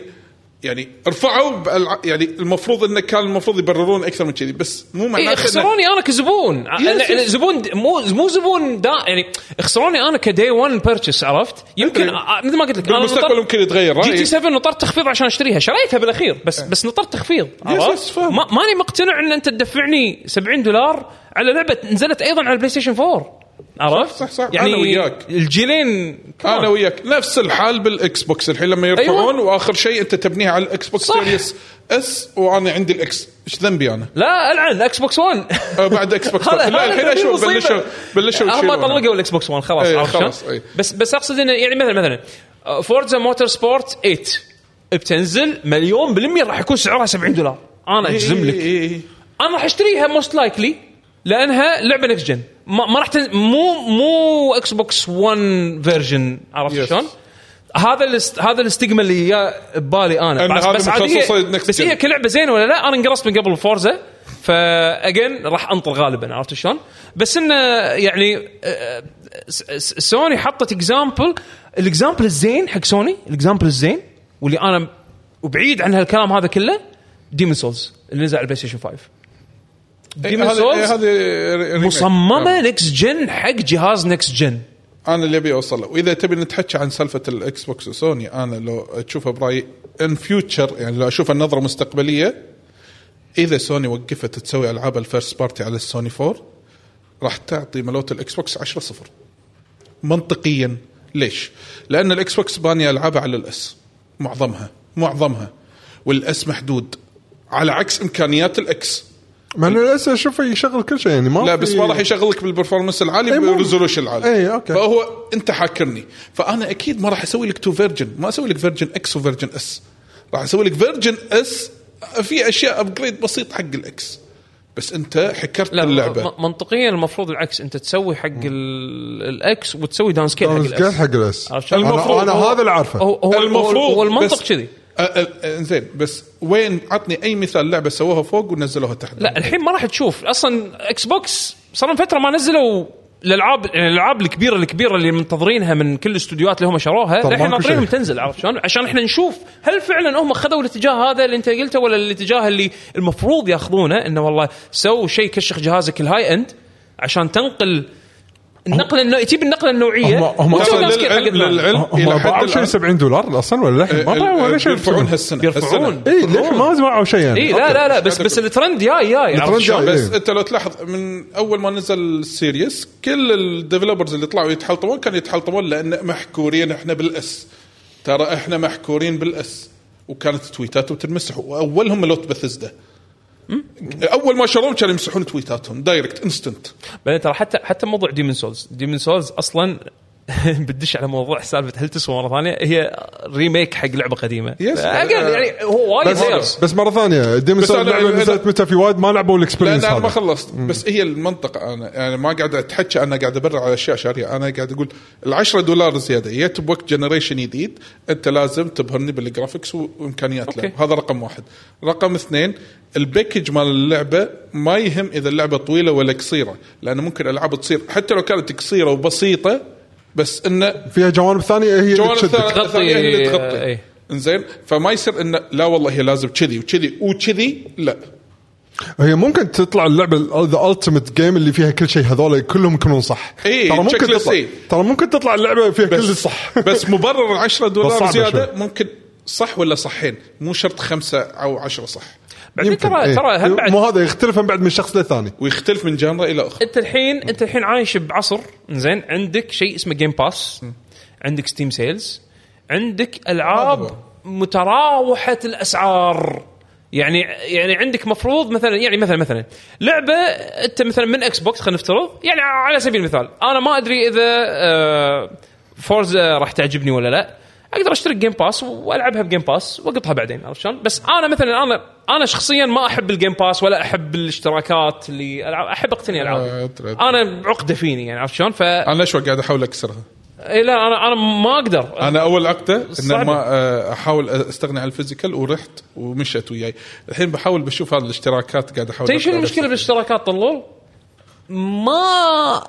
يعني رفعوا بالع- يعني المفروض انه كان المفروض يبررون أكثر من كذي بس مو إيه معناته إنه- خسروني أنا كزبون. زبون مو مو زبون دا يعني خسروني أنا كدي 1 بيرتشس عرفت؟ يمكن مثل ما قلت لك بالمستقبل نطرت- ممكن يتغير جي تي 7 نطرت تخفيض عشان أشتريها شريتها بالأخير بس بس نطرت تخفيض عرفت؟ ماني مقتنع إن أنت تدفعني 70 دولار على لعبة نزلت أيضا على البلاي ستيشن 4 عرفت؟ صح، صح، يعني أنا وياك. الجيلين أنا وياك نفس الحال بالاكس بوكس الحين لما يرفعون أيوة. وآخر شيء أنت تبنيها على الاكس بوكس. Series S وأنا عندي الإكس إيش ذنبي أنا؟ لا ألعن إكس بوكس 1 آه، بعد إكس بوكس هذا- لا هذا الحين أشوف. بلشوا بلشوا هم. طلقوا الاكس بوكس 1 خلاص إيه، عرفت خلاص،؟ إيه. بس بس أقصد انه يعني مثلا مثلا Forza Motorsport 8 بتنزل مليون بالمية راح يكون سعرها 70 دولار أنا أجزم لك إيه، إيه، إيه. أنا راح أشتريها most likely لأنها لعبة next gen ما, ما راح تن... مو مو إكس بوكس 1 version عرفت Yes. شلون؟ هذا ال stig... هذا ال stigma اللي جاء ببالي أنا بس, بس عاد مخصصة هي next بس هي. كلعبة زينة ولا لا أنا انقرصت من قبل Forza فاجين راح أنطر غالبا عرفت شلون؟ بس انه يعني آه، سوني حطت example ال example الزين حق سوني ال example الزين واللي أنا وبعيد عن هالكلام هذا كله Demon's Souls اللي نزل على البلاي ستيشن 5 إيه، ديمون هذا- سولز إيه، هذه remake. مصممة آه. next gen حق جهاز next gen أنا اللي أبي أوصل له. وإذا تبي نتحكى عن سالفة الاكس بوكس وسوني أنا لو تشوفها برأيي in future يعني لو أشوف النظرة مستقبلية إذا سوني وقفت تسوي ألعاب ال first party على السوني 4 راح تعطي ملوت الاكس بوكس 10 صفر. منطقيا. ليش؟ لأن الاكس بوكس بانيه العابها على ال S معظمها. معظمها. وال S محدود. على عكس إمكانيات ال X مع إنه لسه أشوفه يشغل كل شيء يعني ما لا بس ما راح يشغلك بال performance العالي إيه، بال resolution العالي. إيه، okay. فهو أنت حاكرني. فأنا أكيد ما راح أسوي لك two version ما أسوي لك version X و version S راح أسوي لك version S في أشياء upgrade بسيط حق ال X بس أنت حكرت لا اللعبة. منطقيا المفروض العكس أنت تسوي حق ال- ال X وتسوي down scale حق ال S حق ال S شلون؟ أنا, المفروض أنا هذا اللي عارفه هو هو المفروض هو المنطق كذي. زين بس وين عطني أي مثال لعبة سووها فوق ونزلوها تحت لا الحين ما راح تشوف أصلا إكس بوكس صار لهم فترة ما نزلوا الألعاب يعني الألعاب الكبيرة الكبيرة اللي منتظرينها من كل الاستوديوهات اللي هم شروها الحين ناطرينهم. تنزل عرفت شلون؟ عشان إحنا نشوف هل فعلا هم خذوا الاتجاه هذا اللي أنت قلته ولا الاتجاه اللي المفروض ياخذونه إنه والله سووا شيء كشخ جهازك ال high end عشان تنقل النقله النوع... تجيب النقلة النوعية هم- للعلم. للعلم هم إلى حد باعوا شيء الآن 70 دولار أصلا ولا للحين ما باعوا ولا شيء بيرفعون هالسنة هالسنة. اي للحين ما باعوا شيء يعني اي لا لا لا بس بس الترند جاي جاي الترند؟ جاي. بس إيه. أنت لو تلاحظ من أول ما نزل ال Series كل ال developers اللي طلعوا يتحلطمون كانوا يتحلطمون لأن محكورين إحنا بال S ترى إحنا محكورين بال S وكانت تويتاتهم تنمسح وأولهم ملوت بثزدا أول ما شروهم كانوا يمسحون تويتاتهم direct instant بعدين ترى حتى حتى موضوع Demon's Souls Demon's Souls أصلا بتدش على موضوع سالفة هل تسوى مرة ثانية؟ هي remake حق لعبة قديمة. Yes. أقل يعني هو وايد بس, sales بس مرة ثانية Demon's بس Souls أنا- نزلت متى في وايد ما لعبوا لأن ال experience أنا ما خلصت. بس هي المنطقة. أنا يعني ما قاعد أتحكى أنا قاعد أبرر على أشياء شارية. أنا قاعد أقول ال 10 دولار زيادة. جيت بوقت generation جديد أنت لازم تبهرني بال graphics وامكانيات هذا رقم واحد. رقم اثنين ال package مال اللعبة ما يهم إذا اللعبة طويلة ولا قصيرة لأنه ممكن ألعاب تصير حتى لو كانت قصيرة وبسيطة بس إنه فيها جوانب ثانية هي اللي جوانب ثانية هي اللي تغطي إيه. إنزين؟ فما يصير إنه لا والله هي لازم كذي وكذي وكذي لا. هي ممكن تطلع اللعبة the ultimate game اللي فيها كل شيء هذول كلهم يكونون صح. إيه، ترى ممكن تطلع إيه. ترى ممكن تطلع اللعبة فيها كل الصح بس مبرر ال 10 بس دولار زيادة شوي. ممكن صح ولا صحين؟ مو شرط خمسة أو عشرة صح. بعدين. ترى إيه. ترى هم بعد مو هذا يختلف من بعد من شخص للثاني ويختلف من genre إلى آخر أنت الحين أنت الحين عايش بعصر زين عندك شيء اسمه Game Pass عندك Steam sales عندك ألعاب. متراوحة الأسعار يعني يعني عندك مفروض مثلا يعني مثلا مثلا لعبة أنت مثلا من Xbox خلينا نفترض يعني على سبيل المثال أنا ما أدري إذا آه، Forza راح تعجبني ولا لا أقدر اشترك Game Pass والعبها ب Game Pass واقطها بعدين عرفت شلون؟ بس أنا مثلا أنا أنا شخصيا ما احب ال Game Pass ولا احب الاشتراكات اللي ألعب احب اقتني ألعاب آه،. أنا عقدة فيني يعني عرفت شلون؟ ف أنا شوي قاعد احاول اكسرها إيه لا أنا أنا ما أقدر أنا اول عقدة ان. ما آه، احاول استغني عن ال physical ورحت ومشت وياي الحين بحاول بشوف هذه الاشتراكات قاعد احاول تدري شنو المشكلة. بالاشتراكات طلول؟ ما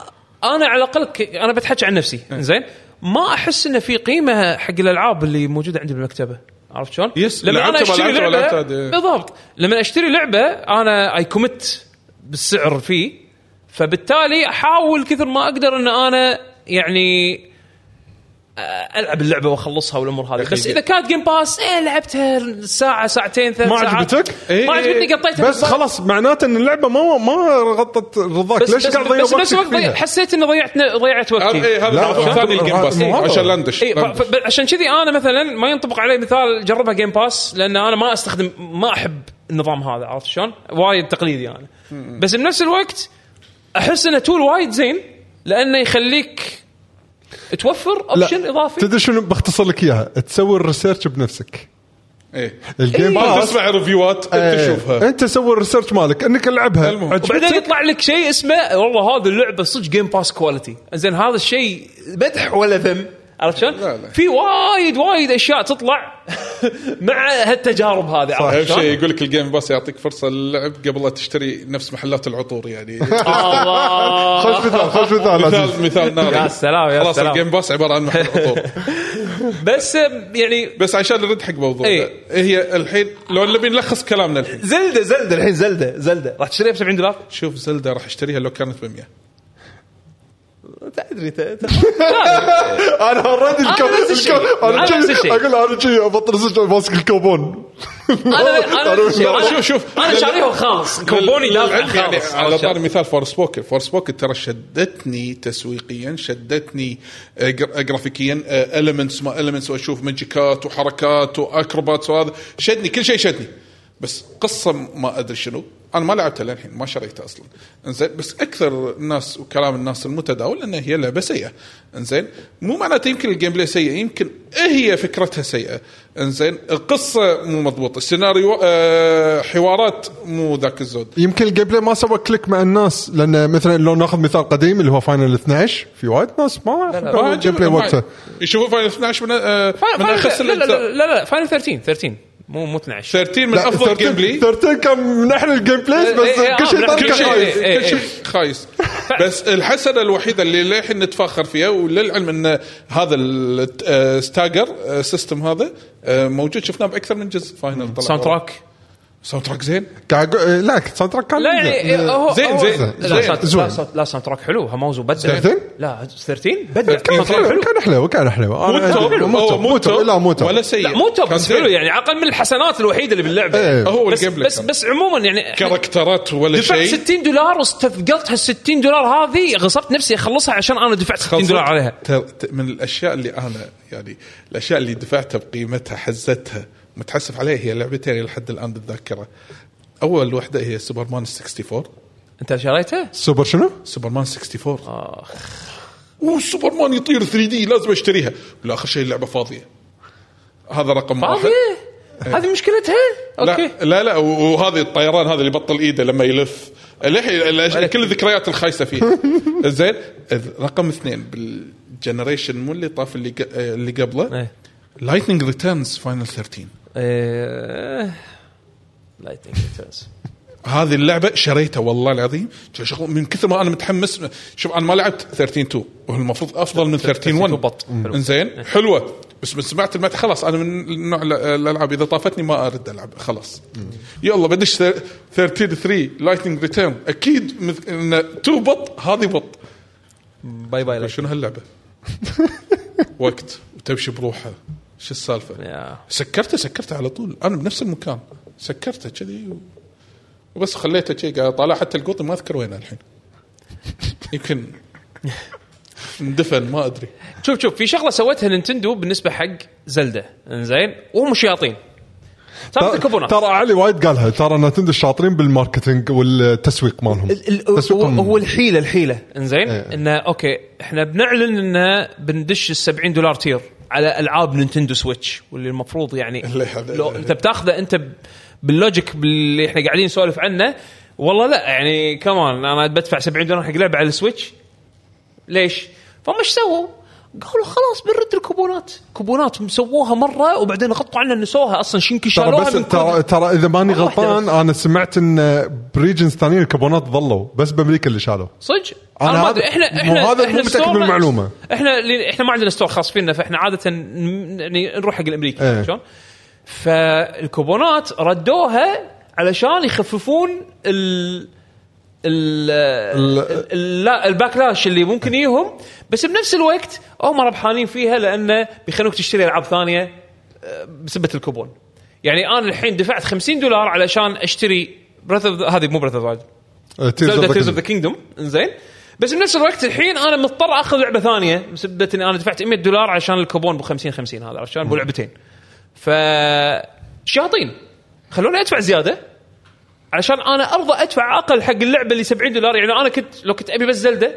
أنا على الأقل ك... أنا بتحكي عن نفسي زين ما أحس إنه في قيمة حق الألعاب اللي موجودة عندي بالمكتبة عرفت شلون؟ yes، لما أنا أشتري لعبه. بالضبط لما أشتري لعبة أنا I commit بالسعر فيه فبالتالي أحاول كثر ما أقدر إن أنا يعني ألعب اللعبة وأخلصها والأمور هذه بس إذا كانت Game Pass إيه لعبتها ساعة ساعتين ثلاث ما ساعات عجبتك؟ إيه، ما إيه. عجبتني قطيتها بس خلاص معناته إن اللعبة ما ما غطت رضاك بس ليش بس, قاعد تضيع بس بنفس وقتك الوقت ضيع- فيها؟ حسيت إني ضيعت ضيعت وقتي إيه، هذا الثاني ال Game Pass. عشان لندش ف- عشان كذي أنا مثلا ما ينطبق علي مثال جربها Game Pass لأن أنا ما استخدم ما أحب النظام هذا عرفت شلون؟ وايد تقليدي أنا بس بنفس الوقت أحس إنه tool وايد زين لأنه يخليك توفر option إضافي؟ تدري شنو بختصر لك إياها؟ تسوي ال research بنفسك. إيه. ال Game ما Pass. تسمع review ات أنت آه، تشوفها. أنت سوي ال research مالك أنك العبها. وبعدين يطلع لك شيء اسمه والله هذه اللعبة صدق Game Pass quality زين هذا الشيء مدح ولا ذم؟ عرفت شلون؟ في وايد وايد أشياء تطلع مع هالتجارب هذه أهم عرفت شيء شلون؟ يقول لك ال Game Pass يعطيك فرصة للعب قبل لا تشتري نفس محلات العطور يعني خوش مثال خوش مثال. مثال مثال ناري يا سلام، يا خلاص سلام. ال Game Pass عبارة عن محل عطور بس يعني بس عشان نرد حق موضوع إيه. هي الحين لو نبي نلخص كلامنا الحين Zelda Zelda الحين Zelda Zelda راح تشتريها ب 70 دولار؟ شوف Zelda راح أشتريها لو كانت ب 100 تدري أنا already الشيء. أنا أنا نفس الشيء. أقول أنا شي أبطل سجل ماسك الكوبون أنا أنا. لا، شوف- شوف. أنا شاريهم خالص كوبوني دافع للعلم يعني خالص على عرفت طار شلون؟ مثال Forspoken Forspoken ترى شدتني تسويقيا شدتني آه، جر- جرافيكيا elements ما elements وأشوف magic ات وحركات واكروبات وهذا شدني كل شيء شدني بس قصة ما أدري شنو أنا ما لعبتها للحين ما شريتها أصلا. إنزين بس أكثر الناس وكلام الناس المتداول إنها هي لعبة سيئة. إنزين مو معناته يمكن ال gameplay سيء يمكن هي فكرتها سيئة. إنزين القصة مو مضبوطة السيناريو آه حوارات مو ذاك الزود. يمكن ال gameplay ما سوى click مع الناس لأن مثلا لو ناخذ مثال قديم اللي هو Final 12 في وايد ناس ما ال gameplay وقتها. يشوفوا Final 12 من آه من اخس لا لا الاجزاء لا لا لا Final 13 13 مو مو 12 13 من أفضل 13 gameplay 13 كان من أحلى ال gameplays بس إيه، إيه، كل شيء آه، ثاني كل كان شيء، خايس. إيه، كل شيء. خايس. بس الحسنة الوحيدة اللي للحين نتفاخر فيها وللعلم إن هذا ال stagger system هذا آه، موجود شفناه بأكثر من جزء Final طلع. soundtrack soundtrack زين لا soundtrack كان لا يعني هو زين، زين، لا زين. sound- زين. لا sound- لا soundtrack حلو هموز وبدع زين. لا 13 بدع كان soundtrack حلو كان حلو كان حلو مو top لا مو top ولا سيء لا مو top بس زين. حلو يعني أقل من الحسنات الوحيده اللي باللعبه. هو بس بس. بس عموما يعني character ات ولا دفعت شيء 60 دولار واستثقلت هال 60 دولار هذه غصبت نفسي اخلصها عشان أنا دفعت 60 دولار عليها من الاشياء اللي أنا يعني الاشياء اللي دفعتها بقيمتها حزتها متحسف عليها هي لعبتين لحد الآن بالذاكرة. أول وحدة هي سوبر مان 64 أنت شريته؟ سوبر شنو؟ سوبر مان 64 آخ. وسوبر مان يطير 3D لازم أشتريها. بالاخر شيء اللعبة فاضية. هذا رقم واحد. فاضية؟ هذه مشكلتها؟ okay. لا لا لا وهذه الطيران هذا اللي بطل إيده لما يلف. للحين كل الذكريات الخايسة فيه زين رقم اثنين بال generation مو اللي طاف اللي اللي قبله. إيه. Lightning Returns Final 13 إيه، Lightning Returns هذه اللعبة شريتها والله العظيم. شغل من كثر ما أنا متحمس شوف أنا ما لعبت 13 2 وهو المفروض أفضل من 13 1 بط. إنزين؟ حلوة. بس من سمعت المت خلاص أنا من نوع ال- الألعاب إذا طافتني ما أرد ألعب خلاص. يلا بدش 13 3 Lightning Return أكيد 2 بط هذه بط. bye bye. شنو هاللعبة؟ وقت وتمشي بروحها. شو السالفة؟ يا. سكرته سكرته على طول. أنا بنفس المكان. سكرته كذي و... وبس خليته كذي. قاعد طالع حتى القوطي ما أذكر وينه الحين. يمكن اندفن ما أدري. شوف شوف في شغلة سوتها Nintendo بالنسبة حق Zelda. إنزين؟ وهم شياطين. الكوبونات ترى علي وايد قالها. ترى Nintendo شاطرين بال marketing والتسويق مالهم. هو, الحيلة الحيلة. إنزين؟ إيه. إنه أوكي إحنا بنعلن إنه بندش ال 70 دولار tier. على ألعاب Nintendo Switch واللي المفروض يعني لو أنت بتاخذه أنت بال logic اللي إحنا قاعدين نسولف عنه والله لا يعني كمان أنا بدفع 70 دولار حق لعبة على ال Switch ليش؟ فهم إيش سووا؟ قالوا خلاص بنرد الكوبونات، كوبونات مسووها مرة وبعدين غطوا عنها نسوها أصلا شنكي ترى شالوها بس من ترى. ترى إذا ماني غلطان أنا سمعت إن ب regions ثانيين الكوبونات ظلوا بس بأمريكا اللي شالوا صدق أنا ما أدري، إحنا إحنا هذا إحنا مو متأكد من المعلومة. إحنا إحنا ما عندنا store خاص فينا فإحنا عادة يعني نروح حق الأمريكي. عرفت شلون؟ فالكوبونات ردوها علشان يخففون ال- لا ال backlash اللي ممكن يجيهم بس بنفس الوقت هم ربحانين فيها لأنه بيخلوك تشتري ألعاب ثانية آه، بسبة الكوبون. يعني أنا الحين دفعت 50 دولار علشان أشتري Breath هذه مو Breath of Zelda Tears of the Kingdom إنزين. بس بنفس الوقت الحين أنا مضطر أخذ لعبة ثانية بسبب إني أنا دفعت 100 دولار عشان الكوبون ب 50 50 هذا عشان ابو لعبتين ف شياطين. خلوني أدفع زيادة. علشان أنا أرضى أدفع أقل حق اللعبة اللي 70 دولار. يعني أنا كنت لو كنت أبي بس Zelda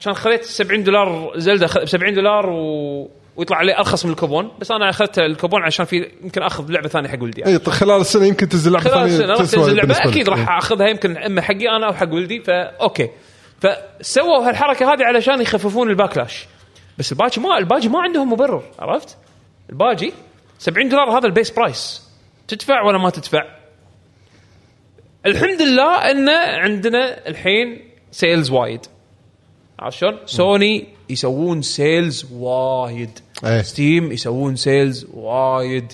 عشان خليت 70 دولار Zelda ب 70 دولار و ويطلع عليه أرخص من الكوبون. بس أنا أخذت الكوبون عشان في يمكن أخذ لعبة ثانية حق ولدي. إي طيب خلال السنة يمكن تنزل لعبة خلال ثانية السنة راح تنزل لعبة. أكيد. راح أخذها يمكن أما حقي أنا أو حق ولدي فا أوكي. فسووا هالحركة هذه علشان يخففون ال backlash. بس الباجي ما الباجي ما عندهم مبرر عرفت؟ الباجي 70 دولار هذا ال base price. تدفع ولا ما تدفع؟ الحمد لله إن عندنا الحين sales وايد. عرفت شلون؟ سوني يسوون sales وايد. إيه. Steam يسوون sales وايد.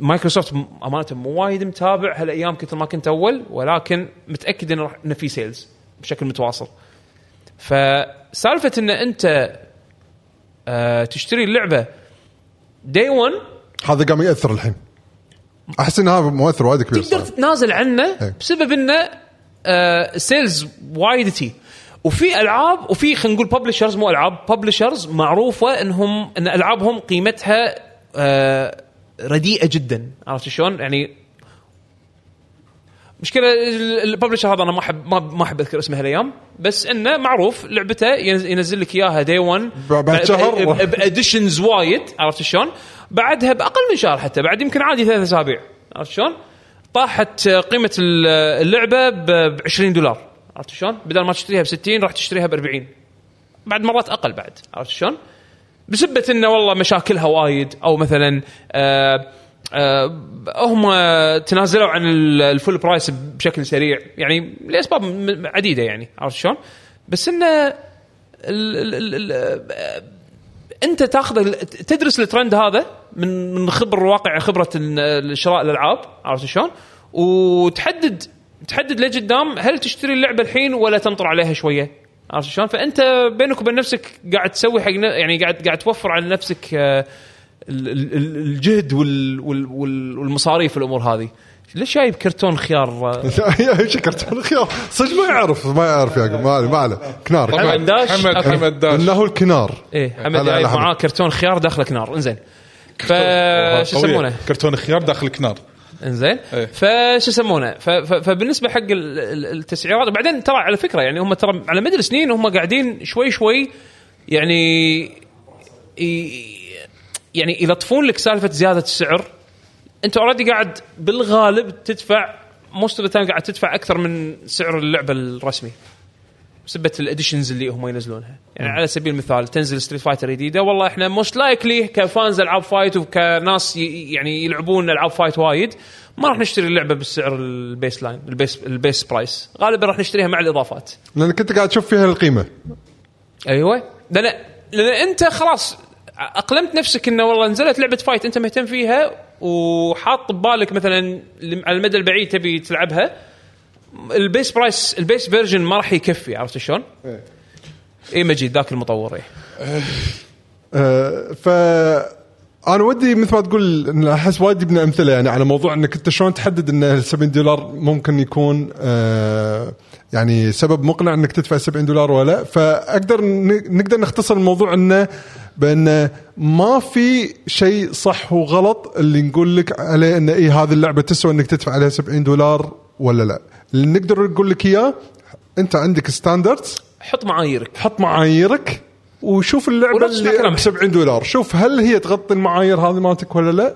مايكروسوفت أمانة مو وايد متابع هالأيام كثر ما كنت أول ولكن متأكد انه انه في sales بشكل متواصل. فسالفة إن أنت آه تشتري اللعبة day 1 هذا قام يأثر الحين. أحس ان هذا مؤثر وايد كبير تقدر. تتنازل عنه إيه. بسبب إنه آه sales وايد تي وفي ألعاب وفي خلينا نقول publishers مو ألعاب publishers معروفة إنهم إن ألعابهم قيمتها آه رديئة جدا عرفت شلون؟ يعني مشكلة ال publisher هذا أنا ما احب ما ما أحب أذكر اسمه هالأيام بس إنه معروف لعبته ينز- ينزل لك إياها day 1 بعد شهر. ب editions وايد عرفت شلون؟ بعدها بأقل من شهر حتى بعد يمكن عادي ثلاث أسابيع عرفت شلون؟ طاحت قيمة ال- اللعبة ب 20 دولار عرفت شلون؟ بدل ما تشتريها ب 60 راح تشتريها ب 40 بعد مرات أقل بعد عرفت شلون؟ بسبة إنه والله مشاكلها وايد أو مثلا آه هم تنازلوا عن ال- الفول برايس بشكل سريع يعني لأسباب عديدة يعني عرفت شلون؟ بس انه آه، أنت تاخذ تدرس الترند هذا من من خبر واقع خبرة شراء الألعاب عرفت شلون؟ وتحدد تحدد لقدام هل تشتري اللعبة الحين ولا تنطر عليها شوية عرفت شلون؟ فأنت بينك وبين نفسك قاعد تسوي حق يعني قاعد قاعد توفر على نفسك آه، الجهد وال- وال- وال- والمصاريف والامور هذه. ليش جايب كرتون خيار يا شكرت الخيار صدق ما يعرف ما يعرف يا ما عليه ما عليه كنار حمد داش حمد. حمد داش إنه الكنار إيه حمد جايب معاه. كرتون خيار داخله كنار إنزين ف. شو يسمونه؟ كرتون خيار داخل كنار إنزين إيه. فشو يسمونه ف- ف- فبالنسبة حق ال- ال- التسعيرات وبعدين ترى على فكرة يعني هم ترى على مدى السنين هم قاعدين شوي شوي يعني يعني يلطفون لك سالفة زيادة السعر أنت already قاعد بالغالب تدفع most of time قاعد تدفع أكثر من سعر اللعبة الرسمي. بسبه ال editions اللي هم ينزلونها. يعني على سبيل المثال تنزل Street Fighter جديدة والله إحنا most likely ك fans ألعاب fight وكناس يعني يلعبون ألعاب fight وايد ما راح نشتري اللعبة بالسعر ال base line ال base ال base price غالبا راح نشتريها مع الإضافات. لانك انت قاعد تشوف فيها القيمة. أيوه. لأن لأن أنت خلاص أقلمت نفسك إنه والله نزلت لعبة fight أنت مهتم فيها وحاط ببالك مثلا على المدى البعيد تبي تلعبها. ال base price ال base version ما راح يكفي عرفت شلون؟ اي مجيد ذاك المطور اي آه، ف أنا ودي مثل ما تقول أحس وايد يبنى أمثلة يعني على موضوع إنك أنت شلون تحدد إن ال 70 دولار ممكن يكون آه، يعني سبب مقنع إنك تدفع 70 دولار ولا لأ. فأقدر نقدر نختصر الموضوع إنه بإن ما في شيء صح وغلط اللي نقول لك عليه إن اي هذه اللعبة تسوى إنك تدفع عليها 70 دولار ولا لأ. اللي نقدر نقول لك إياه أنت عندك standards حط معاييرك. حط معاييرك. وشوف اللعبة اللي. ب 70 دولار. شوف هل هي تغطي المعايير هذه مالتك ولا لا؟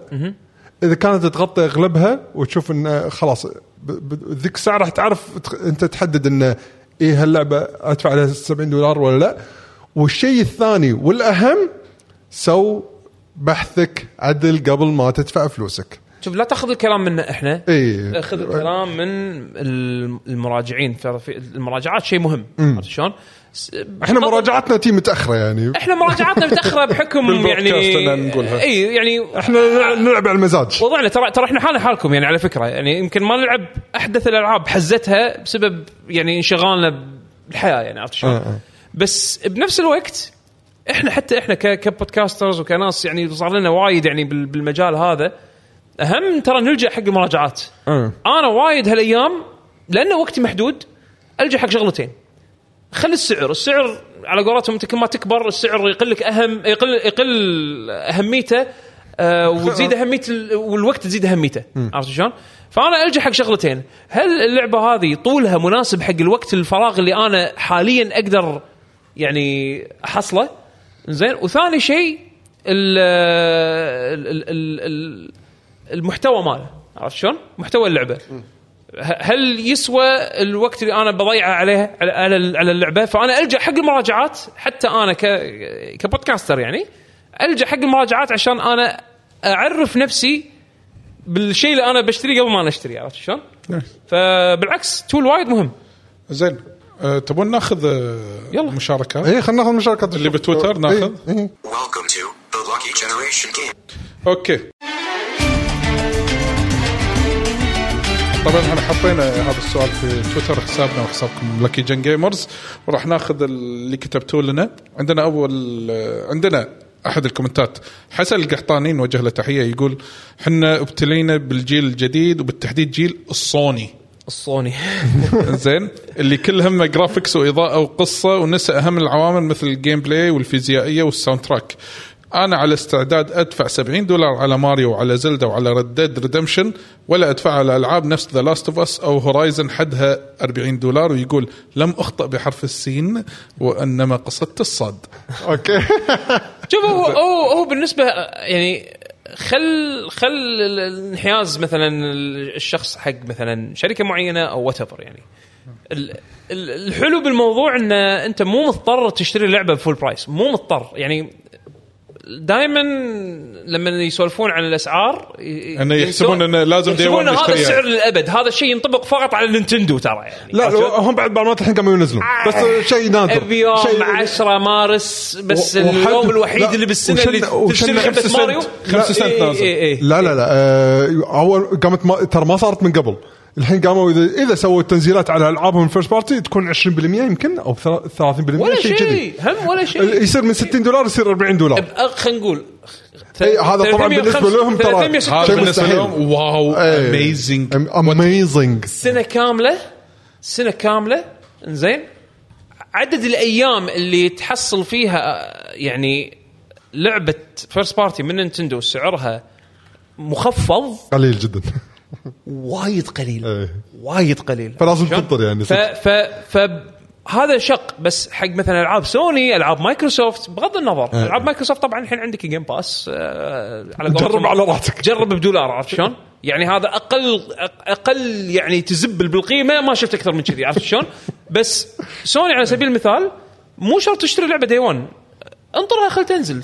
إذا كانت تغطي أغلبها وتشوف انه خلاص ذيك الساعة راح تعرف أنت تحدد انه إيه هاللعبة أدفع عليها 70 دولار ولا لا. والشيء الثاني والأهم سو بحثك عدل قبل ما تدفع فلوسك. شوف لا تاخذ الكلام منا إحنا. إي. خذ الكلام من الم- المراجعين. في المراجعات شيء مهم. عرفت شلون؟ إحنا مراجعتنا تي متأخرة يعني إحنا مراجعاتنا متأخرة بحكم يعني نقولها. إي يعني إحنا نلعب- على المزاج وضعنا ترى ترى إحنا حالنا حالكم يعني على فكرة يعني يمكن ما نلعب أحدث الألعاب حزتها بسبب يعني انشغالنا بالحياة يعني عرفت شلون؟ آه، آه. بس بنفس الوقت إحنا حتى إحنا ك- كبودكاسترز وكناس يعني صار لنا وايد يعني بال- بالمجال هذا أهم ترى نلجأ حق المراجعات آه. أنا وايد هالأيام لأنه وقتي محدود ألجأ حق شغلتين خلي السعر السعر على قولتهم انت كل ما تكبر السعر يقل لك أهم يقل يقل أهميته آه وتزيد أهمية ال- والوقت تزيد أهميته. عرفت شلون؟ فأنا ألجأ حق شغلتين. هل اللعبة هذه طولها مناسب حق الوقت الفراغ اللي أنا حاليا أقدر يعني أحصله؟ زين. وثاني شيء ال ال ال ال المحتوى ماله. عرفت شلون؟ محتوى اللعبة. هل يسوى الوقت اللي أنا بضيعه عليها على على على اللعبة فأنا ألجأ حق المراجعات حتى أنا ك كبودكاستر يعني ألجأ حق المراجعات عشان أنا أعرف نفسي بالشيء اللي أنا بشتريه قبل ما أنا اشتريه عرفت شلون؟ فبالعكس تول وايد مهم زين أه تبون ناخذ آه، يلا. مشاركات اي خلينا ناخذ مشاركات اللي بتويتر ناخذ؟ Generation Game. okay طبعا إحنا حطينا هذا السؤال في تويتر حسابنا وحسابكم لكي Gen Gamers وراح ناخذ اللي كتبتوه لنا. عندنا أول عندنا أحد الكومنتات. حسن القحطاني نوجه له تحية يقول حنا ابتلينا بالجيل الجديد وبالتحديد جيل الصوني. الصوني. زين. اللي كل همه graphics وإضاءة وقصة ونسى أهم العوامل مثل ال gameplay والفيزيائية وال soundtrack أنا على استعداد أدفع 70 دولار على ماريو وعلى Zelda وعلى Red Dead Redemption ولا أدفع على ألعاب نفس The Last of Us أو Horizon حدها 40 دولار ويقول لم أخطأ بحرف السين وأنما قصدت الصاد. okay. شوف هو هو هو بالنسبة يعني خل خل الانحياز مثلا الشخص حق مثلا شركة معينة أو what يعني. ال- ال- الحلو بالموضوع إن أنت مو مضطر تشتري اللعبه ب full price مو مضطر. يعني دائما لما يسولفون عن الأسعار ي- إنه يحسبون إنه لازم day يحسبون هذا. السعر للأبد هذا الشيء ينطبق فقط على ال Nintendo ترى يعني لا؟ هم بعد بعض الحين قاموا ينزلون بس شيء نادر بيوم شيء 10 مارس بس و- وحد- اليوم الوحيد لا، اللي بالسنة وشن- اللي تشتري سنت. ماريو خمسة سنت إيه، نازل. إيه، إيه. لا لا لا آه، أول قامت ما ترى ما صارت من قبل الحين قاموا اذا إذا سووا تنزيلات على ألعابهم first party تكون 20% يمكن أو 30% ولا شيء كذي. شيء هم ولا شيء. يصير من 60 دولار يصير 40 دولار. بأ- خلينا نقول هذا طبعاً بالنسبة لهم ترى- 365 هذا شيء بالنسبة مستحيل. لهم wow. amazing amazing سنة كاملة سنة كاملة إنزين. عدد الأيام اللي تحصل فيها آه، يعني لعبة first party من Nintendo سعرها مخفض. قليل جدا. وايد قليل إيه. وايد قليل فلازم؟ تنطر يعني ف ف ف هذا شق بس حق مثلا ألعاب سوني ألعاب مايكروسوفت بغض النظر إيه. ألعاب مايكروسوفت طبعا الحين عندك Game Pass آه على جرب على راحتك. جرب بدولار عرفت شلون؟ يعني هذا أقل أقل يعني تزبل بالقيمة ما شفت أكثر من كذي عرفت شلون؟ بس سوني على سبيل المثال مو شرط تشتري لعبة day 1 انطرها خل تنزل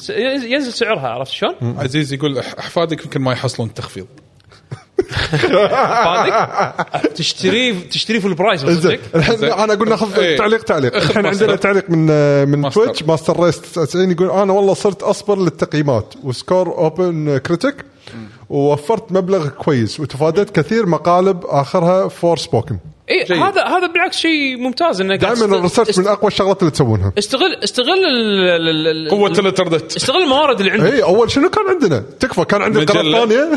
ينزل سعرها عرفت شلون؟ عزيز يقول أحفادك يمكن ما يحصلون تخفيض تشتريه تشتريه full price الحين. أنا أقول ناخذ إيه. تعليق تعليق الحين. عندنا تعليق من من Master. Twitch Master Race 99 يقول أنا والله صرت أصبر للتقييمات و score OpenCritic ووفرت مبلغ كويس وتفاديت كثير مقالب آخرها Forspoken اي جيد. هذا هذا بالعكس شيء ممتاز انه قاعد دائما ال research أست- من أقوى الشغلات اللي تسوونها. استغل استغل ال- ال- ال- قوة ال- الانترنت. استغل الموارد اللي عندك. اي أول شنو كان عندنا؟ تكفى كان عندنا قناه. ثانية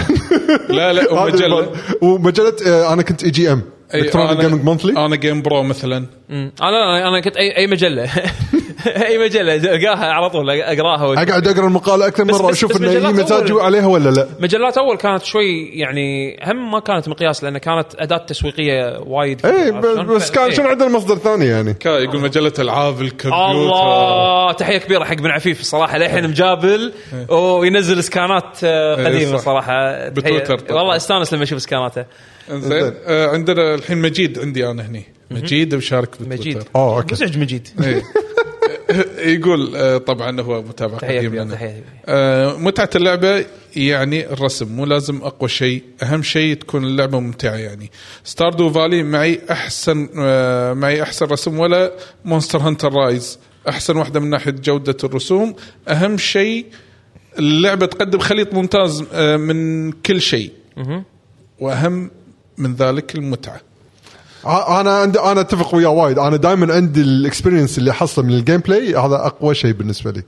لا لا ومجلة. ومجلة آه، أنا كنت EGM Electronic Gaming Monthly أنا GamePro مثلا. أنا أنا أنا كنت اي اي مجلة. اي مجلة القاها على طول أقراها أقعد أقرأ المقالة أكثر مرة أشوف إنه هي أول. عليها ولا لا. مجلات أول كانت شوي يعني هم ما كانت مقياس لأن كانت أداة تسويقية وايد. إي؟ بس كان. شنو عندنا مصدر ثاني يعني؟ يقول مجلة ألعاب الكمبيوتر. الله تحية كبيرة حق بن عفيف الصراحة للحين مجابل وينزل سكانات آه، قديمة. صراحة. بتويتر. والله استانس لما أشوف سكاناته. إنزين آه عندنا الحين مجيد عندي أنا هني. مجيد مشارك بتويتر مجيد. آه okay. مزعج مجيد. يقول آه طبعا هو متابع قديم لنا. آه، متعة اللعبة يعني الرسم مو لازم أقوى شيء. أهم شيء تكون اللعبة ممتعة يعني. Stardew Valley معي أحسن آه، معي أحسن رسم ولا Monster Hunter Rise أحسن واحدة من ناحية جودة الرسوم. أهم شيء اللعبة تقدم خليط ممتاز من كل شيء. وأهم من ذلك المتعة. ع- أنا عندي أنا أتفق وياه وايد. أنا دائما عندي ال experience اللي احصله من ال gameplay هذا أقوى شيء بالنسبة لي.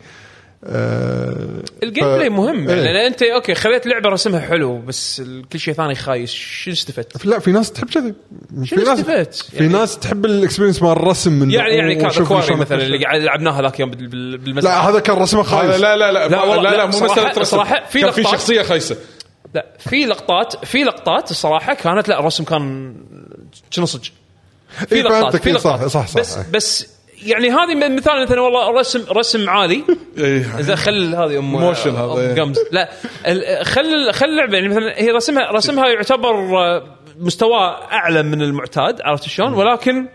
آه، ال game ف- play مهم. يعني إيه. لأن أنت okay خليت لعبة رسمها حلو بس كل شيء ثاني خايس. شو استفدت؟ لا في ناس تحب كذي. في شنو ناس استفدت؟ في يعني- ناس تحب الإكسبيرينس مال الرسم من يعني يعني كان وشوف كواري شلون مثلا. اللي قاعد لعبناه ذاك يوم بال- بال- بالمسرح. لا هذا كان رسمه خايس. لا لا لا لا لا لا, لا، لا مو صراحة- مسألة رسم. صراحة في كان في لقطات- شخصية خايسة. لا في لقطات في لقطات الصراحه كانت لا الرسم كان شنو صدق؟ في إيه، لقطات فهمتك، في إيه، صح- لقطات. صح- صح، بس إيه. بس يعني هذه مثال مثلا والله رسم رسم عالي إيه. زين خل هذه أم موشن هذا،. جمز لا خل خل اللعبه يعني مثلا هي رسمها رسمها يعتبر آه، مستواه أعلى من المعتاد عرفت شلون؟ ولكن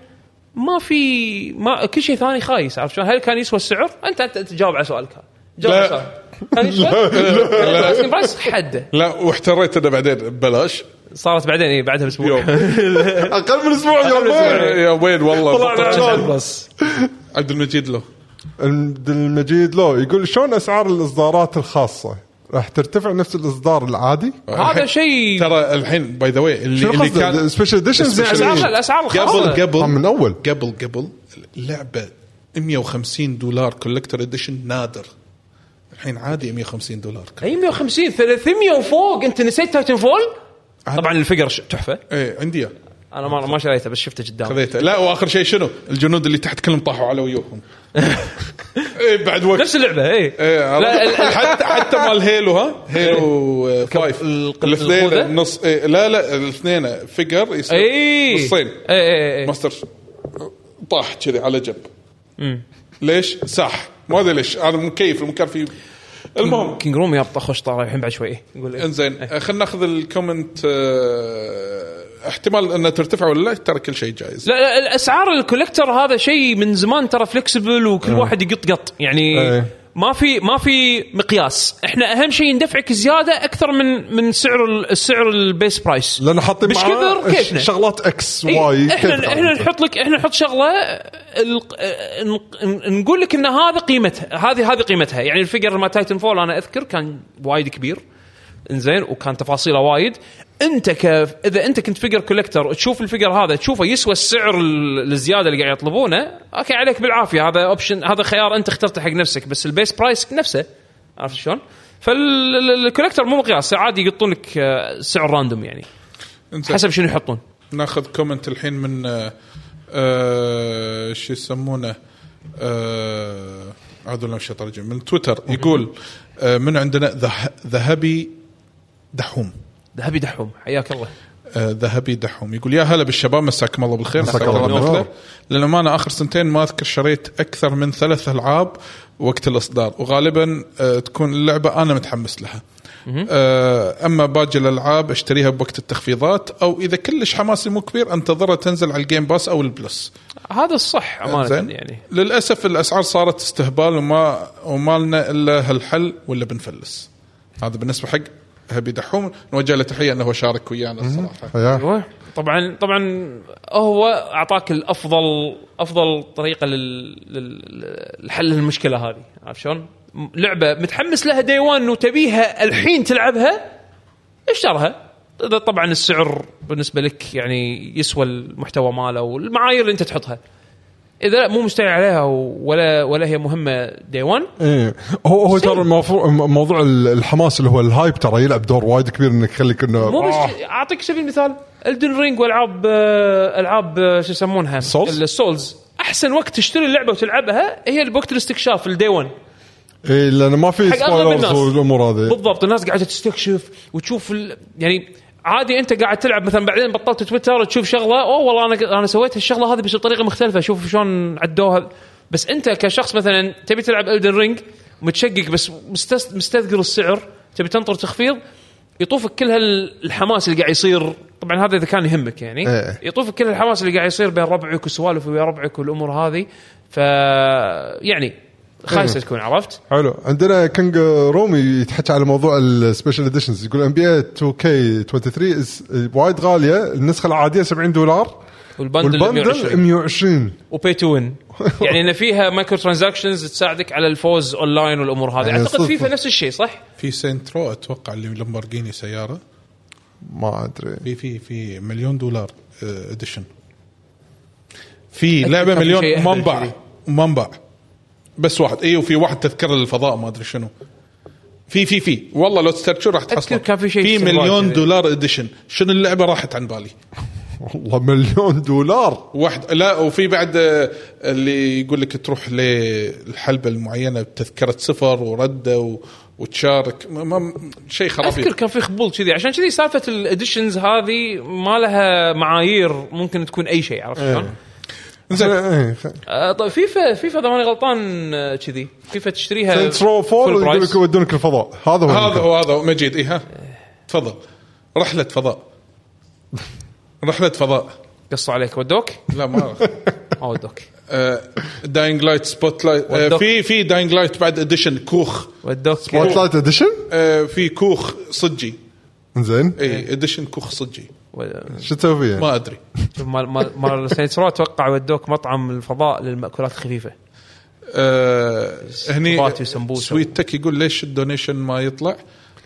ما في ما كل شيء ثاني خايس عرفت شلون؟ هل كان يسوى السعر؟ أنت أنت تجاوب على سؤالك هذا. لا. لا برايس حده. لا واحتريت أنا بعدين. ببلاش صارت بعدين اي بعدها بأسبوع. يوم. أقل من أسبوع يا وين يا وين والله. بس. عبد المجيد له. عبد المجيد لو يقول شلون أسعار الإصدارات الخاصة؟ راح ترتفع نفس الإصدار العادي؟ هذا شيء ترى الحين by the way اللي اللي؟ كان special editions الاسعار الاسعار قبل الخاصه آه، قبل من أول. قبل قبل اللعبه 150 دولار collector edition نادر. الحين عادي 150 دولار أي 150 300 وفوق؟ أنت نسيت Titanfall؟ طبعا الفقر تحفة. إيه عندي. أنا ما ما شريته بس شفته قدام. خذيته. لا وآخر شيء شنو؟ الجنود اللي تحت كلهم طاحوا على ويوهم. إيه بعد وقت. نفس اللعبة اي إيه لا، ال- حتى حتى مال هيلو ها؟ هيلو آه، فايف. الاثنين الخوذة؟ نص إيه لا لا الاثنين فيجر يصير اي نصين. اي اي اي ماستر طاح كذي على جنب. ليش؟ ساح. ما أدري ليش. أنا مكيف المكان فيه المهم كينج روم يابطى خوش طالع الحين بعد شوي إيه. يقول إيه. إنزين خلينا ناخذ الكومنت آه، احتمال إنها ترتفع ولا لا ترى كل شيء جايز لا لا الأسعار ال collector هذا شيء من زمان ترى flexible وكل واحد يقط قط يعني إيه. ما في ما في مقياس. إحنا أهم شيء ندفعك زيادة أكثر من من سعر ال- السعر ال base price لأن حاطين مش كثر كيفنا. شغلات XY إحنا إحنا نحط لك إحنا نحط شغلة ال- نقول لك إن هذا قيمتها هذه هذه قيمتها. يعني ال figure مال Titanfall أنا أذكر كان وايد كبير إنزين وكان تفاصيله وايد. انت ك إذا انت كنت figure collector وتشوف ال figure هذا تشوفه يسوى السعر ال- الزيادة اللي قاعد يطلبونه أوكي عليك بالعافية. هذا option هذا خيار أنت اخترته حق نفسك بس ال base price نفسه. عرفت شلون؟ فال collector مو مقياس عادي يقطون لك آه، سعر random يعني. حسب شنو يحطون. ناخذ comment الحين من آه، آه، شو يسمونه آه، اعوذ بالله من تويتر يقول آه، من عندنا ذه- ذهبي دحوم. ذهبي دحوم حياك الله. آه، ذهبي دحوم. يقول يا هلا بالشباب مساكم الله بالخير. مساك الله بالنور. بالخير. للأمانة آخر سنتين ما أذكر شريت أكثر من ثلاث ألعاب وقت الإصدار. وغالبا آه، تكون اللعبة أنا متحمس لها. آه، أما باقي الألعاب أشتريها بوقت التخفيضات أو إذا كلش حماسي مو كبير أنتظرها تنزل على ال Game Pass أو ال Plus هذا الصح أمانة زين. يعني. للأسف الأسعار صارت استهبال وما وما لنا إلا هالحل ولا بنفلس. هذا بالنسبة حق هبي دحوم نوجه له تحية أنه هو شارك ويانا الصراحة. يا أيوه. طبعا طبعا هو أعطاك الافضل أفضل طريقة لل- لل- لحل المشكلة هذه. عارف شلون؟ لعبة متحمس لها دي 1 وتبيها الحين تلعبها اشترها. إذا طبعا السعر بالنسبة لك يعني يسوى المحتوى ماله والمعايير اللي أنت تحطها. إذا لا مو مستعجل عليها ولا ولا هي مهمة day 1 إيه. هو هو. ترى موضوع الحماس اللي هو ال hype ترى يلعب دور وايد كبير إنك يخليك إنه مو آه. بس أعطيك سبيل المثال Elden Ring وألعاب آه، ألعاب آه، شو يسمونها؟ Souls؟ ال Souls أحسن وقت تشتري اللعبة وتلعبها هي بوقت الاستكشاف ال day 1 إيه لأن ما في spoilers والأمور هذه. بالضبط. الناس قاعدة تستكشف وتشوف ال... يعني عادي انت قاعد تلعب مثلا بعدين بطلت تويتر تشوف شغلة أوه والله أنا أنا سويت الشغله هذه بس بطريقة مختلفة شوف شلون عدوها بس انت كشخص مثلا تبي تلعب Elden Ring متشقق بس. مستذكر السعر تبي تنطر تخفيض يطوفك كل هالحماس اللي قاعد يصير طبعا هذا إذا كان يهمك يعني إيه. يطوفك كل الحماس اللي قاعد يصير بين ربعك وسوالف ويا ربعك والأمور هذه ف يعني خايسه تكون عرفت؟ حلو. عندنا كينج رومي يتحكى على موضوع ال special editions يقول NBA 2K 23 is- وايد غالية. النسخة العادية 70 دولار. والبندل والبندل 120 120 وبي تو وين يعني إن فيها مايكرو ترانزاكشنز تساعدك على الفوز اونلاين والأمور هذه. يعني أعتقد. فيفا نفس الشيء صح؟ في سنترو أتوقع اللي لامبورجيني سيارة. ما أدري. في في في مليون دولار اديشن في أكيد لعبة في مليون ما انباع. ما انباع بس واحد. اي وفي واحد تذكرة للفضاء ما أدري شنو. في في في. والله لو تسترشوا راح تحصلوا كان في شيء في مليون. دولار اديشن شنو اللعبة راحت عن بالي؟ والله مليون دولار. واحد. لا وفي بعد آه، اللي يقول لك تروح للحلبه المعينة بتذكرة سفر ورده و... وتشارك. ما ما شيء أذكر خرافي كان في خبول كذي. عشان كذي سالفة الاديشنز هذه ما لها معايير ممكن تكون أي شيء عرفت شلون؟ زين. إيه، خ- آه، طيب فيفا فيفا اذا ماني غلطان آه، كذي. فيفا تشتريها سينتس رو 4 full يقول price. لك يودونك الفضاء. هذا هو هذا. هو هذا هو. مجيد اي ها. تفضل. رحلة فضاء. رحلة فضاء. قصوا عليك. ودوك؟ لا ما ما ودوك داينج لايت سبوت لايت آه،. في في داينج لايت بعد اديشن كوخ. ودوك. سبوت لايت اديشن آه، في كوخ صجي. زين اي اديشن كوخ صجي. شو تسوي فيه؟ ما أدري. مال مال مال ساينس رو أتوقع ودوك مطعم الفضاء للمأكولات الخفيفة. آه هني. سويت تك يقول ليش ال donation ما يطلع؟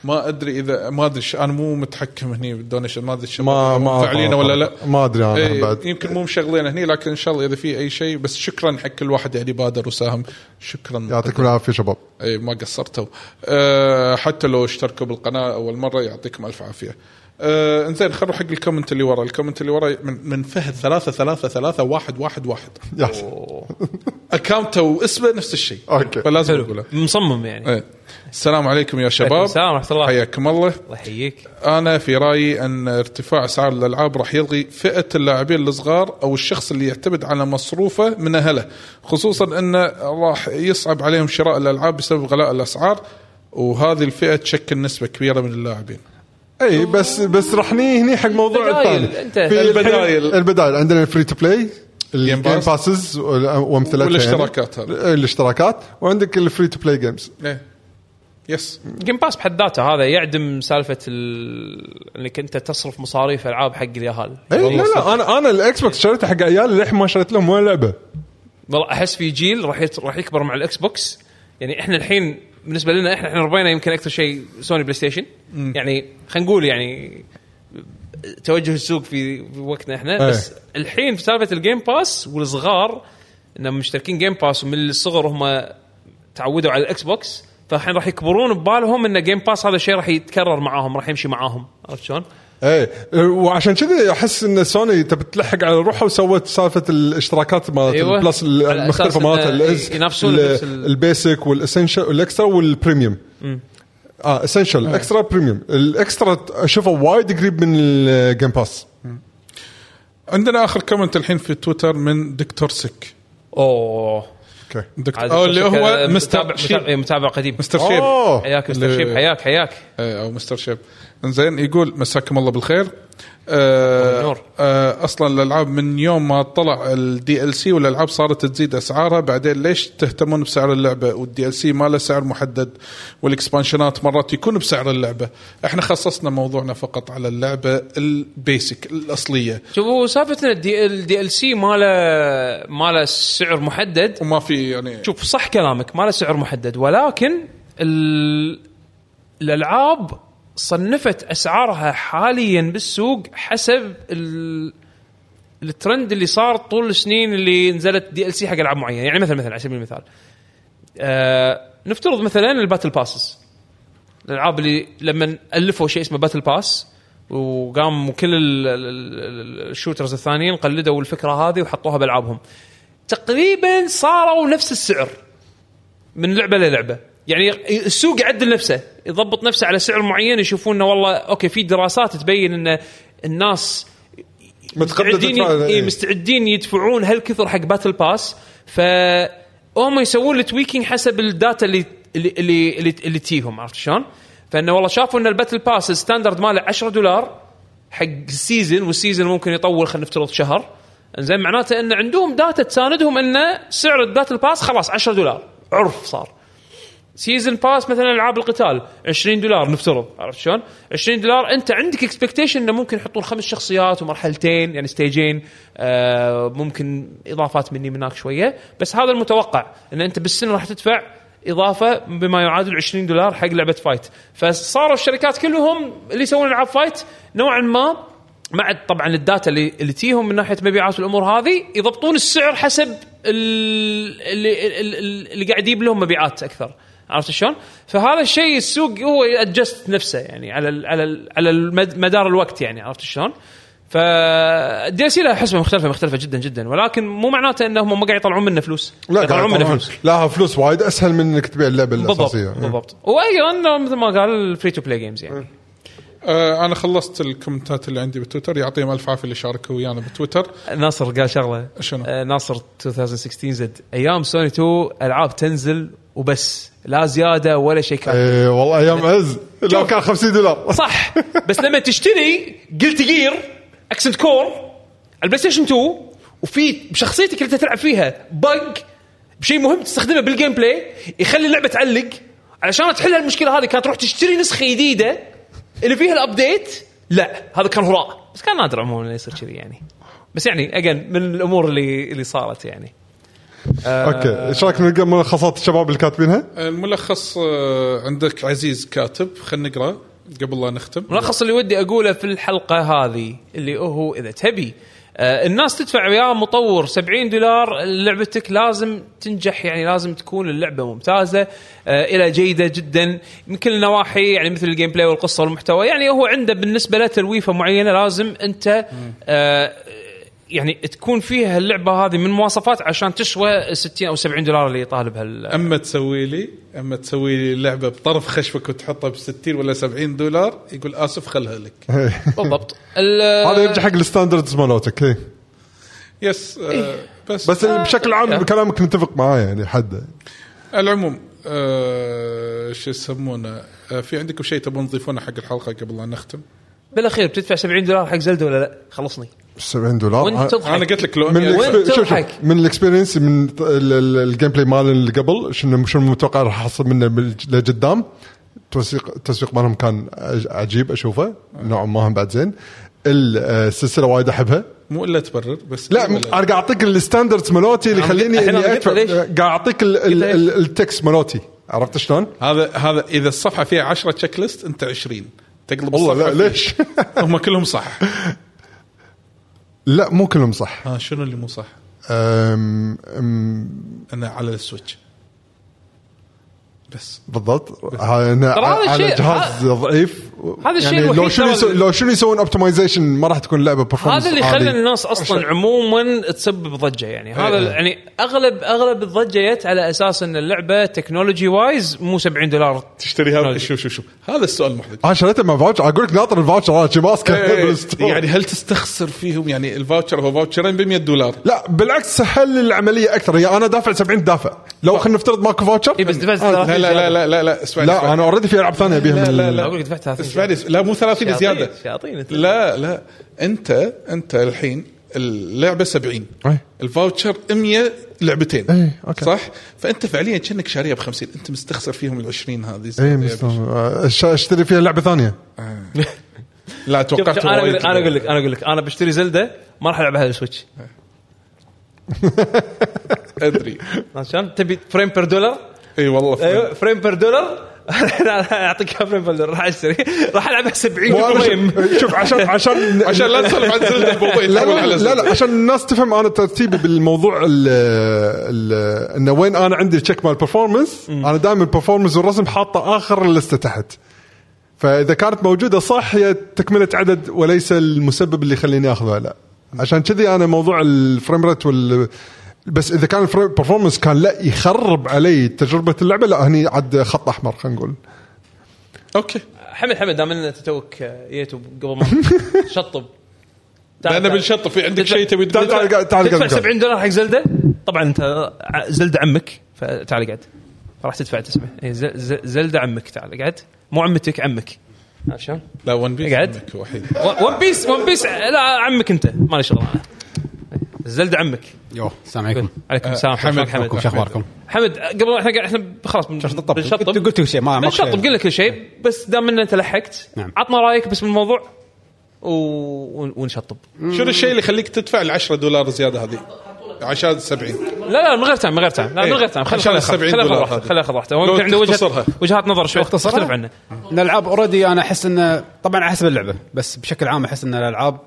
ما أدري اذا ما أدري أنا مو متحكم هني بال donation ما أدري ما ما فاعلين ولا لا. ما أدري أنا إيه بعد. يمكن مو مشغلين هني لكن إن شاء الله إذا في أي شيء. بس شكرا حق كل واحد يعني بادر وساهم. شكرا. يعطيكم العافية شباب. اي ما قصرتوا. أه حتى لو اشتركوا بالقناة أول مرة يعطيكم ألف عافية. أه انزين خلوا حق ال comment اللي ورا. الكومنت اللي ورا من, من فهد ثلاثة ثلاثة ثلاثة واحد واحد واحد. اكاونته واسمه نفس الشيء. أوكي. فلازم حلو. أقوله. مصمم يعني. إيه. السلام عليكم يا شباب. السلام ورحمة الله. حياكم الله. الله يحييك. أنا في رأيي أن ارتفاع اسعار الألعاب راح يلغي فئة اللاعبين الصغار أو الشخص اللي يعتمد على مصروفه من أهله. خصوصا انه راح يصعب عليهم شراء الألعاب بسبب غلاء الأسعار وهذه الفئة تشكل نسبة كبيرة من اللاعبين. اي بس بس راح نيجي هني حق موضوع. الثاني في البدايل. البدايل عندنا ال free to play ال Game Pass. passes وأمثلتها والاشتراكات يعني. الاشتراكات وعندك ال free to play games إيه. yes Game Pass بحد ذاته هذا يعدم سالفة ال... إنك أنت تصرف مصاريف ألعاب حق اليهال اي والله لا. لا أنا أنا ال Xbox شريته حق عيالي للحين ما شريت لهم ولا لعبة والله أحس في جيل راح. راح يكبر مع ال Xbox يعني إحنا الحين بالنسبة لنا إحنا إحنا ربينا يمكن أكثر شيء Sony PlayStation يعني خلينا نقول يعني توجه السوق في في وقتنا إحنا إيه. بس الحين في سالفة ال Game Pass والصغار إنهم مشتركين Game Pass ومن الصغر هم تعودوا على ال Xbox فالحين راح يكبرون ببالهم إن Game Pass هذا الشيء راح يتكرر معاهم راح يمشي معاهم عرفت شلون؟ إيه. وعشان كذا أحس إن سوني تبي تلحق على روحها وسوت سالفة الاشتراكات مالت أيوة. ال Plus المختلفة مالتها إنه الاز ينافسون البيسك والاسنشال والاكسترا والبريميوم آه essential extra premium ال extra أشوفه وايد قريب من الجيم باس عندنا آخر comment الحين في تويتر من دكتور سك أوه. أوكي. دكتور اللي هو متابع مستر متابع, Sheep. إيه، متابع قديم. mister Sheep. حياك mister Sheep حياك حياك. آه، أو mister Sheep. إنزين يقول مساكم الله بالخير. آه. آه أصلا الألعاب من يوم ما طلع ال DLC والألعاب صارت تزيد أسعارها بعدين ليش تهتمون بسعر اللعبة؟ وال DLC ما له سعر محدد وال expansion ات مرات يكون بسعر اللعبة. إحنا خصصنا موضوعنا فقط على اللعبة ال basic الأصلية. شوفوا سالفتنا ال D ال DLC ما له ما له سعر محدد. وما في يعني شوف صح كلامك ما له سعر محدد ولكن ال... الألعاب صنفت أسعارها حاليا بالسوق حسب ال... الترند اللي صار طول السنين اللي نزلت DLC حق ألعاب معينة. يعني مثلا مثلا على سبيل المثال. آه نفترض مثلا ال battle passes. الألعاب اللي لما ألفوا شيء اسمه battle pass وقام كل ال- ال- ال- ال shooters الثانيين قلدوا الفكرة هذه وحطوها بألعابهم. تقريبا صاروا نفس السعر من لعبة للعبة. يعني السوق يعدل نفسه يضبط نفسه على سعر معين يشوفون إنه والله okay في دراسات تبين إن الناس مستعدين تدفع- إيه مستعدين يدفعون هالكثر حق battle pass ف هم يسوون ال tweaking حسب ال data اللي اللي اللي, اللي, اللي تجيهم عرفت شلون؟ فإنه والله شافوا إن ال battle pass ال standard ماله 10 دولار حق ال season وال season ممكن يطول خلينا نفترض شهر. زين معناته إن عندهم data تساندهم إن سعر ال battle pass خلاص 10 دولار. عرف صار. season pass مثلا ألعاب القتال 20 دولار نفترض عرفت شلون؟ 20 دولار أنت عندك expectation إنه ممكن يحطون خمس شخصيات ومرحلتين يعني stage ين آه ممكن إضافات مني من هناك شوية. بس هذا المتوقع إن أنت بالسنه راح تدفع إضافة بما يعادل 20 دولار حق لعبة fight فصاروا الشركات كلهم اللي يسوون ألعاب fight نوعا ما مع طبعا ال data اللي اللي تيهم من ناحية مبيعات والامور هذه يضبطون السعر حسب ال- اللي, اللي, اللي قاعد يجيب لهم مبيعات أكثر. عرفت شلون؟ فهذا الشيء السوق هو ي adjust نفسه يعني على ال على ال على مدار الوقت يعني عرفت شلون؟ فال DLC لها حسبة مختلفة مختلفة جدا جدا. ولكن مو معناته إنهم ما قاعد يطلعون منه فلوس. لا يطلعون منه. فلوس. لا فلوس وايد أسهل من إنك تبيع اللعبة بالضبط الأساسية. بالضبط. وأيضا مثل ما قال ال free to play games يعني. آه أنا خلصت ال comment ات اللي عندي بتويتر. يعطيهم ألف عافية اللي شاركوا ويانا بتويتر. ناصر قال شغلة. شنو؟ آه ناصر 2016 Z. أيام سوني 2 ألعاب تنزل وبس. لا زيادة ولا شيء كان اي والله أيام عز. لو كان 50 دولار. صح. بس لما تشتري قلت جير اكسنت كور على البلاي ستيشن 2 وفي بشخصيتك اللي انت تلعب فيها بق بشيء مهم تستخدمه بالجيم بلاي يخلي اللعبة تعلق. علشان تحل المشكلة هذه كانت تروح تشتري نسخة جديدة اللي فيها الابديت لا هذا كان هراء. بس كان نادر عموما يصير كذي يعني. بس يعني اجين من الأمور اللي اللي صارت يعني. أوكي إيش رأيك نلقى ملخصات الشباب اللي كاتبينها؟ الملخص آه عندك عزيز كاتب خلينا نقرأ قبل لا نختم الملخص اللي ودي أقوله في الحلقة هذه اللي هو إذا تبي آه، الناس تدفع يا مطور 70 دولار لعبتك لازم تنجح يعني لازم تكون اللعبة ممتازة آه، إلى جيدة جدا من كل النواحي يعني مثل ال gameplay والقصة والمحتوى يعني هو عنده بالنسبة له تلويفة معينة لازم أنت آه، يعني تكون فيها اللعبه هذه من مواصفات عشان تسوى 60 أو 70 دولار اللي يطالبها ال- أما تسوي لي أما تسوي لي لعبة بطرف خشبك وتحطها ب 60 ولا 70 دولار يقول آسف خلها لك بالضبط ال- هذا يرجع حق ال standards مالتك إيه. yes آه بس, بس بشكل عام آه. بكلامك نتفق معاه يعني حد العموم آه شو يسمونه آه في عندكم شيء تبون تضيفونه حق الحلقة قبل لا نختم؟ بالأخير بتدفع 70 دولار حق زلدة ولا لا؟ خلصني. 70 دولار؟ وانت آه، تضحك؟ أنا قلت لك لو من شوف شوف تضحك؟ من ال experience من ال- ال- ال gameplay مال اللي قبل شنو شنو متوقع راح احصل منه بال- لقدام. التسويق التسويق مالهم كان عج- عجيب أشوفه نوعا ما هم بعد زين. السلسله وايد أحبها. مو إلا تبرر بس لا أنا قاعد أعطيك ال standards مالوتي اللي يخليني إني؟ قاعد أعطيك ال text مالوتي. عرفت شلون؟ هذا هذا إذا الصفحة فيها 10 checklist أنت 20 تقلب والله لا ليش؟ هم كلهم صح لا مو كلهم صح ها شنو اللي مو صح؟ أم أم أنا على السويتش بس. بالضبط. هذا على الشيء- جهاز ضعيف. هذا الشيء يعني لو شنو يسو... لو شنو يسوون optimization ما راح تكون اللعبه performance هذا اللي. خلى الناس أصلا عموما تسبب ضجة يعني. هذا إيه. يعني اغلب أغلب الضجة جت على أساس إن اللعبة technology wise مو 70 دولار. تشتريها شوف شوف شوف. هذا السؤال المحرج أنا شريته مع voucher أقول لك ناطر ال voucher أنا شي ماسكه إيه، بالستور. يعني هل تستخسر فيهم؟ يعني ال voucher هو voucher ين ب 100 دولار. لا بالعكس سهل لي العملية أكثر. يعني أنا دافع 70 دافع. لو خلينا نفترض ماكو voucher اي بس دفعت آه، 30 لا لا لا لا لا لا. اسمعني لا أنا already في العاب ثانية ابيها لا لا لا. أقول لك دفعت 30 اسمعني لا مو 30 شياطين- زيادة. شياطين لا لا. أنت أنت الحين اللعبة 70 إيه. ال voucher 100 لعبتين. إيه، أوكي. صح؟ فأنت فعليا كأنك شاريها ب 50 أنت مستخسر فيهم ال 20 هذه. أي. آه، أشتري فيها لعبة ثانية؟ باشا. لا توقعت أنا أقول لك أنا أقول لك أنا أقول لك. أنا بشتري زلدة ما راح ألعبها على السويتش. أدري. عشان تبي فريم بير دولار؟ إي والله. أيوه فريم بير دولار؟ أعطيك فريم بير دولار راح أشتري. راح ألعبها 70 وأنا فريم شوف- عشان عشان عشان لا تسولف عن زلدة الموضوع لا لا, لا. لا عشان الناس تفهم أنا ترتيبي بالموضوع ال ال إنه وين أنا عندي check مال ال performance أنا دائما ال performance والرسم حاطه آخر اللسته تحت. فإذا كانت موجودة صح هي تكملة عدد وليس المسبب اللي يخليني أخذها لا. عشان كذي أنا موضوع ال frame rate وال بس إذا كان ال performance كان لا يخرب علي تجربة اللعبة لا هني عد خط أحمر خلينا نقول. okay. حمد حمد دام أنت توك جيتو قبل ما شطب. تعال- لأن. بنشطب في عندك شيء تبي تعال- تعال تعال تدفع قاعد- 70 دولار حق Zelda؟ طبعا أنت ع- Zelda عمك فتعال قعد راح تدفع تسمع. إيه، ز- ز- Zelda عمك تعال قعد مو عمتك عمك. عرفت شلون؟ لا One Piece. عندك وحيد. One Piece One Piece لا عمك أنت. ما لي شغل. Zelda عمك. يو السلام عليكم. عليكم السلام حمد، حمد شو أخباركم؟ حمد قبل إحنا إحنا خلاص بن- طب بنشطب. قلت قلت كل شيء ما ما بنشطب قلنا كل شيء بس دام ان انت لحقت نعم. عطنا رأيك بس بالموضوع و... ونشطب. شنو الشيء اللي يخليك تدفع ال 10 دولار زيادة هذه؟ عشان 70 لا لا من غير time من غير time لا من إيه. غير time خلي عشان خلي 70 خلي راحته. خلي هو عنده وجهه. وجهات نظر شوي؟ تختلف عنه. الألعاب already أنا أحس انه طبعا على حسب اللعبة بس بشكل عام أحس إن الألعاب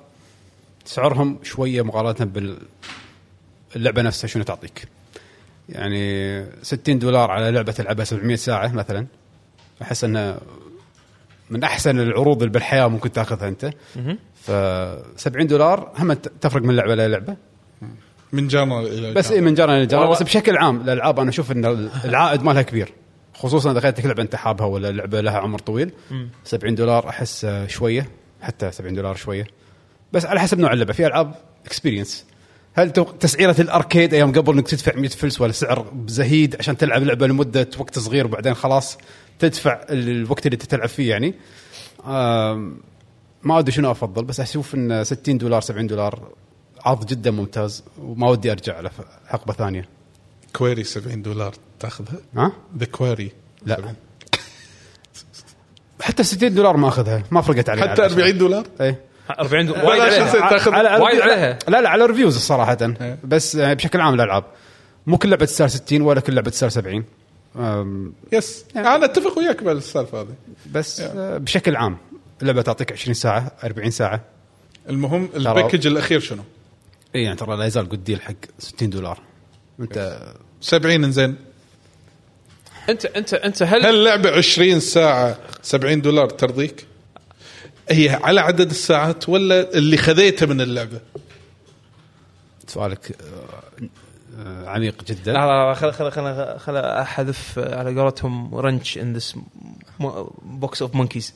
سعرهم شوية مقارنة بال اللعبه نفسها شنو تعطيك. يعني 60 دولار على لعبة تلعبها 700 ساعة مثلا. أحس أنه من أحسن العروض اللي بالحياة ممكن تأخذها أنت. ف 70 دولار هم تفرق من لعبة للعبه من جانا إلى بس اي من جانا لجانا والله- بس بشكل عام الألعاب أنا أشوف إن العائد مالها كبير. خصوصا إذا كانت لعبة أنت حابها ولا لعبة لها عمر طويل. 70 دولار أحس شوية حتى 70 دولار شوية. بس على حسب نوع اللعبة. في ألعاب experience هل تسعيرة ال arcade أيام قبل إنك تدفع 100 فلس ولا سعر زهيد عشان تلعب لعبة لمدة وقت صغير وبعدين خلاص تدفع الوقت اللي تلعب فيه يعني. ما أدري شنو أفضل بس أشوف إن 60 دولار 70 دولار عرض جدا ممتاز وما ودي أرجع له حقبة ثانية. Quarry 70 دولار تاخذها؟ ها؟ The Quarry لا. حتى 60 دولار ما أخذها ما فرقت علي حتى 40 دولار؟ اي 40 دولار. وايد عليها. تاخذ وايد عليها. لا لا على reviews صراحة بس آه، بشكل عام الالعاب مو كل لعبة تسال 60 ولا كل لعبة تسال 70 أم، yes. أنا أتفق وياك بالسالفة هذه. بس آه، بشكل عام اللعبة تعطيك 20 ساعة 40 ساعة. المهم ال package الأخير شنو؟ اي يعني ترى لا يزال good deal حق 60 دولار. انت 70 إنزين. انت انت أنت هل, هل لعبة 20 ساعة 70 دولار ترضيك؟ هي على عدد الساعات ولا اللي خذيته من اللعبة؟ سؤالك آه، عميق جدا. لا لا لا خل خل خل خل أحذف آه، على قولتهم wrench in this box of monkeys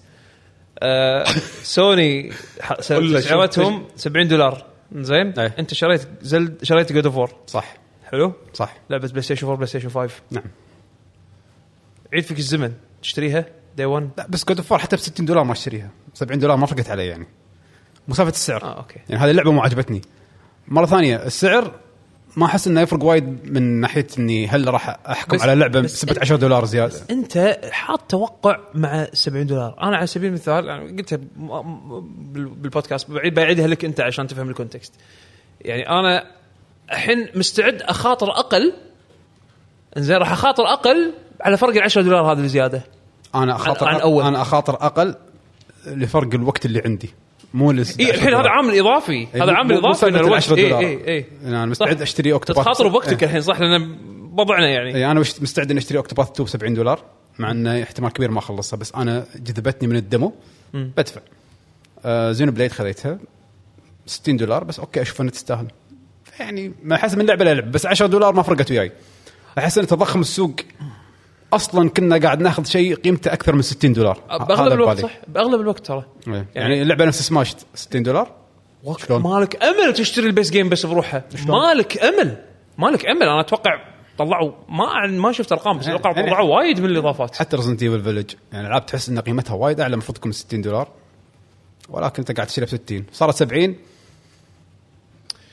سوني سعرتهم 70 دولار. زين؟ أي. أنت شريت Zelda شريت God of War صح. حلو؟ صح. لعبة PlayStation 4 PlayStation 5 نعم. عيد فيك الزمن. تشتريها؟ دي 1 لا بس God of حتى ب 60 دولار ما أشتريها. 70 دولار ما فرقت علي يعني. مسافة السعر. آه okay. يعني هذه اللعبة مو عجبتني. مرة ثانية السعر ما أحس إنه يفرق وايد من ناحية إني هل راح أحكم بس- على لعبه بس بسبه 10 دولار زيادة. أنت حاط توقع مع 70 دولار. أنا على سبيل المثال يعني قلتها بالبودكاست بعيد- بعيدها لك أنت عشان تفهم ال context. يعني أنا الحين مستعد أخاطر أقل. إنزين راح أخاطر أقل على فرق ال 10 دولار هذا الزياده أنا أخاطر عن أول. أنا أخاطر أقل لفرق الوقت اللي عندي. مو لس اي الحين هذا عامل إضافي. إي، هذا عامل إضافي إن الوقت- 10 إي، دولار. إي، إي. يعني أنا مستعد. أشتري Octopath تتخاطر بوقتك الحين صح؟ لأن بضعنا يعني. اي أنا مش- مستعد اني أشتري Octopath 2 ب 70 دولار مع انه احتمال كبير ما أخلصها بس أنا جذبتني من ال demo بدفع. آه Xenoblade خذيتها 60 دولار بس okay أشوف إنها تستاهل. يعني ما حسب من لعبة للعبه بس 10 دولار ما فرقت وياي. أحس ان تضخم السوق. أصلا كنا قاعد ناخذ شيء قيمته أكثر من 60 دولار. هذا بأغلب الوقت. صح. بأغلب الوقت ترى. إيه. يعني اللعبة نفس سماش 60 دولار؟ مالك أمل تشتري ال base game بس بروحها مالك أمل. مالك أمل. أنا أتوقع طلعوا ما ما شفت أرقام بس أتوقع يعني- طلعوا وايد من الإضافات. حتى Resident Evil Village يعني العاب تحس إن قيمتها وايد أعلى المفروض تكون 60 دولار. ولكن أنت قاعد تشتريها ب 60 صارت 70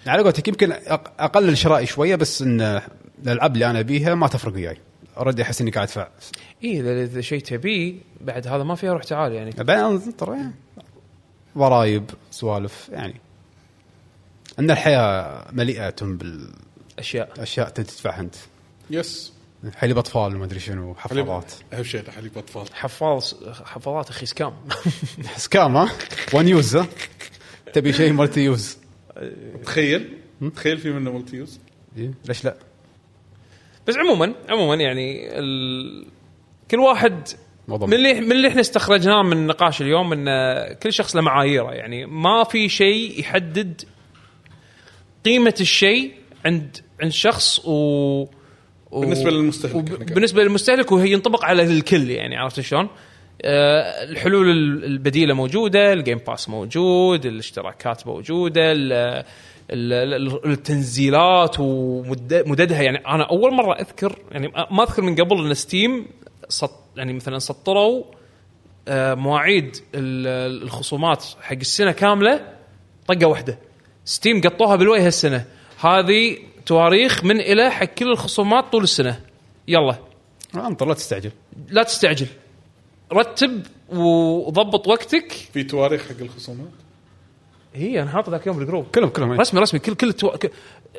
على قولتك يمكن اقلل شرائي شوية بس إن الألعاب اللي أنا أبيها ما تفرق وياي. already احس اني قاعد ادفع اي اذا إذا شيء تبيه بعد هذا ما فيها روح تعال يعني. بعدين ترى. يعني ضرايب سوالف يعني. أن الحياة مليئة بالأشياء اشياء تدفعها أنت. yes. حليب أطفال وما أدري شنو حفاضات أهم شيء حليب أطفال. حفاظ حفاظات أخي scam. scam ها؟ one use تبي شيء multi use تخيل تخيل في منه multi use ليش لا؟ بس عموما عموما يعني ال... كل واحد موضوع من اللي من اللي إحنا استخرجناه من النقاش اليوم إن كل شخص له معاييره يعني ما في شيء يحدد قيمة الشيء عند عند شخص و, و بالنسبة للمستهلك وب-. بالنسبة للمستهلك وهي ينطبق على الكل يعني عرفت شلون؟ آه الحلول ال- البديلة موجودة، ال Game Pass موجود، الاشتراكات موجودة، التنزيلات ومددها يعني أنا أول مرة أذكر يعني ما أذكر من قبل إن Steam سط يعني مثلا سطروا آه، مواعيد ال- الخصومات حق السنة كاملة طقة واحدة. Steam قطوها بالوجه هالسنة. هذه تواريخ من إلى حق كل الخصومات طول السنة. يلا. انطر لا تستعجل. لا تستعجل. رتب وضبط وقتك. في تواريخ حق الخصومات؟ هي أنا حاطه ذاك اليوم بال group كلهم كلهم إيه. رسمي رسمي كل كل التو... ك...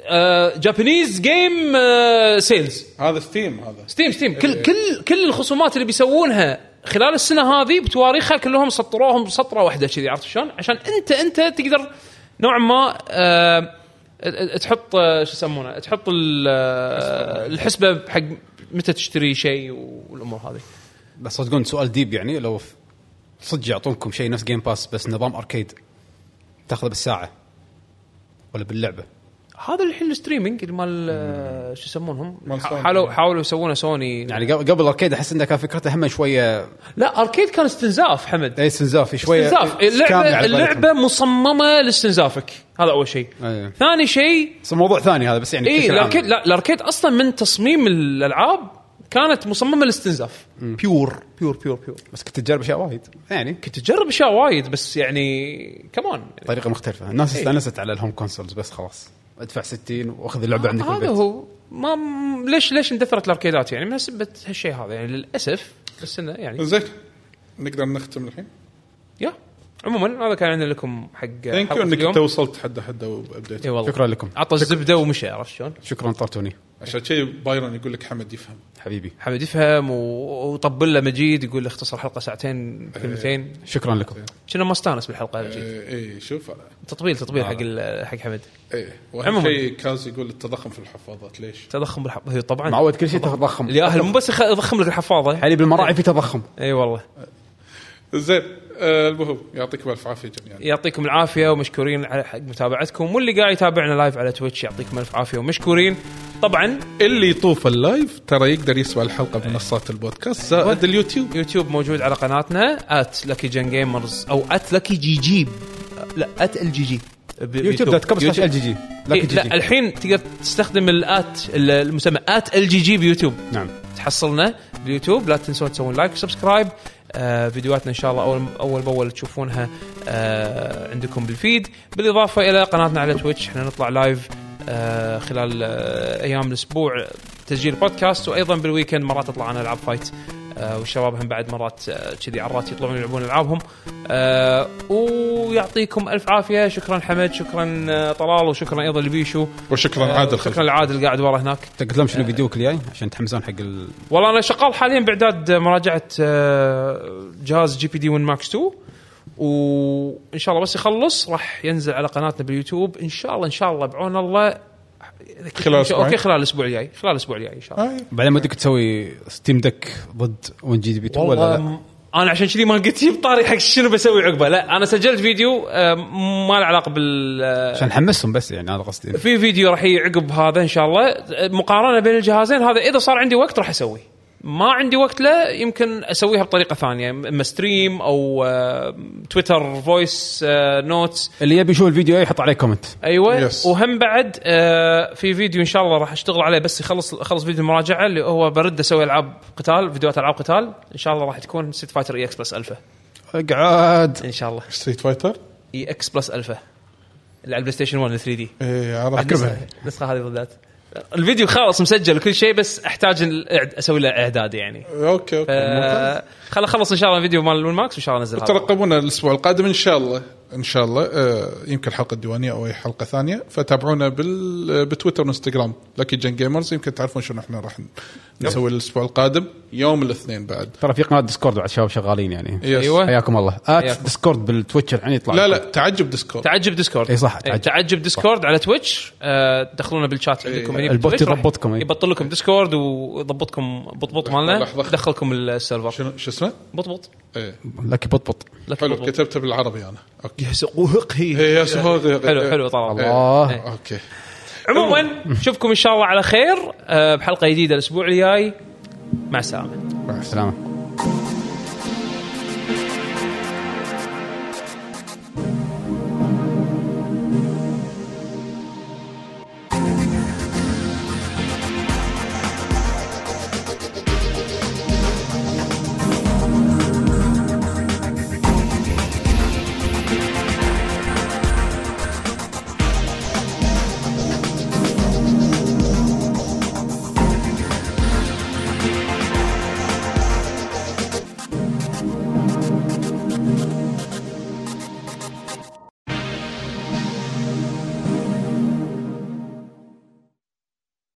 آه Japanese game آه sales هذا Steam هذا. Steam Steam كل كل كل الخصومات اللي بيسوونها خلال السنة هذه بتواريخها كلهم سطروهم سطرة واحدة كذي عرفت شلون؟ عشان انت أنت تقدر نوعا ما آه تحط آه، شو يسمونه؟ تحط آه، الحسبة حق متى تشتري شيء والأمور هذه. بس صدقون سؤال deep يعني لو صدق يعطونكم شيء نفس Game Pass بس نظام arcade تاخذه بالساعة ولا باللعبة. هذا الحين ال streaming اللي مال آه، شو يسمونهم. حاولوا حاولوا يسوونه سوني. يعني قبل قبل ال arcade أحس إنه كان فكرته هم شوية لا arcade كان استنزاف حمد. اي استنزاف شوية استنزاف. scam اللعبه اللعبة مصممة لاستنزافك. هذا أول شيء. أيوه. ثاني شيء موضوع ثاني هذا بس يعني اي. ال arcade لا ال arcade أصلا من تصميم الألعاب كانت مصممة للاستنزاف pure pure pure pure بس كنت تجرب أشياء وايد. يعني؟ كنت تجرب أشياء وايد بس يعني كمان طريقة مختلفة. الناس استانست على ال home consoles بس خلاص. ادفع 60 وأخذ اللعبة عندك في هذا هو. ما م- ليش ليش اندثرت الأركيدات يعني؟ من سبه هالشيء هذا يعني للأسف بس إنه يعني زين. نقدر نختم الحين؟ يا. عموما هذا كان عندنا لكم حق ثانك يو إنك. انت وصلت حد حد وابديت والله. شكرا لكم. عطى الزبدة ومشى عرفت شلون؟ شكرا طرتوني. عشان شيء بايرن يقول لك حمد يفهم. حبيبي. حمد يفهم و- وطبل له مجيد يقول له اختصر حلقه ساعتين كلمتين. شكرا لكم. كنا ما استانس بالحلقة يا مجيد اي إيه شوف. تطبيل تطبيل حق ال- حق حمد. اي وأهم عموماً. شيء كاز يقول التضخم في الحفاظات ليش؟ تضخم بالحفاظه هي طبعا. معود كل شيء تضخم. الياهل مو بس يضخم لك الحفاظة. حليب المراعي في تضخم. إي والله. زين. آه المهم يعطيكم الف عافية جميعا. يعطيكم العافية ومشكورين على حق متابعتكم. واللي قاعد يتابعنا live على Twitch يعطيكم الف عافية ومشكورين. طبعا اللي يطوف ال live ترى يقدر يسمع الحلقة بمنصات البودكاست زائد اليوتيوب. يوتيوب موجود على قناتنا at Lucky Gen Gamers أو at Lucky GG لا ات ال جي جي يوتيوب دوت كوم سلاش ال جي جي إيه لا الحين تقدر تستخدم ال at المسمى at LGG بيوتيوب. نعم. تحصلنا باليوتيوب لا تنسون تسوون like و subscribe آه فيديوهاتنا إن شاء الله اول أول بأول تشوفونها آه عندكم بال feed. بالإضافة إلى قناتنا على Twitch إحنا نطلع live آه خلال آه أيام الأسبوع تسجيل بودكاست وأيضا بال weekend مرات تطلع عنا العاب fight آه والشباب هم بعد مرات آه، كذي عرات يطلعون يلعبون ألعابهم. آه ويعطيكم ألف عافية. شكرا حمد شكرا آه، طلال وشكرا أيضا لبيشو. وشكرا آه، عادل شكرا. لعادل قاعد ورا هناك. قلت لهم شنو فيديوك الجاي؟ عشان يتحمسون حق ال... والله أنا شغال حاليا باعداد مراجعة آه، جهاز GPD Win Max 2 وإن شاء الله بس يخلص راح ينزل على قناتنا باليوتيوب. إن شاء الله إن شاء الله بعون الله خلال أسبوعين. okay خلال الأسبوع الجاي. خلال الأسبوع الجاي إن شاء الله. آه. بعدين ودك تسوي Steam Deck ضد Win GP 2 ولا لا؟ أنا عشان كذي ما قلت جيب طاري حق شنو بسوي عقبه. لا أنا سجلت فيديو آه، ما له علاقة بال عشان نحمسهم بس يعني هذا قصدي. في فيديو راح يجي عقب هذا إن شاء الله. مقارنة بين الجهازين هذا إذا صار عندي وقت راح اسويه ما عندي وقت له يمكن أسويها بطريقة ثانية إما stream أو تويتر voice notes اللي يبي يشوف الفيديو يحط عليه comment أيوه Yes. وهم بعد آه، في فيديو إن شاء الله راح أشتغل عليه بس يخلص اخلص فيديو المراجعه اللي هو برد أسوي ألعاب قتال فيديوهات ألعاب قتال. إن شاء الله راح تكون Street Fighter EX Plus Alpha أقعد. إن شاء الله. Street Fighter EX Plus Alpha اللي على ال PlayStation 1 3D إيه عرفت النسخة هذه بالذات. الفيديو خلاص مسجل وكل شيء بس أحتاج الإعد- أسوي له إعداد يعني okay okay. آه، خل اخلص إن شاء الله الفيديو مال ال Max وإن شاء الله انزل هذا. ترقبونا الأسبوع القادم إن شاء الله إن شاء الله آه يمكن حلقة ديوانية أو أي حلقة ثانية. فتابعونا بال بتويتر وإنستغرام. Lucky Gen Gamers يمكن تعرفون شنو إحنا راح نسوي الأسبوع القادم. يوم الاثنين بعد. ترى في قناة ديسكورد بعد شباب شغالين يعني. يس. أيوة. حياكم الله. ات. ديسكورد بالتويتر الحين يطلع لا. لا تعجب ديسكورد تعجب ديسكورد إي صح، تعجب. تعجب ديسكورد على تويتش آه، تدخلونا بالشات عندكم هني البوت بالتويتش، يضبطكم،. يبطل لكم ديسكورد ويضبطكم بطبط مالنا. لحظة. يدخلكم السيرفر. شنو شو اسمه؟ بطبط. إيه لكي بطبط. لك حلو. كتبته بالعربي أنا. أوكي. يسوق إيه، يا سهول. حلو حلو طال الله. أوكي. عموما نشوفكم إن شاء الله على خير آه، بحلقة جديدة الأسبوع الجاي. مع السلامة. مع السلامة.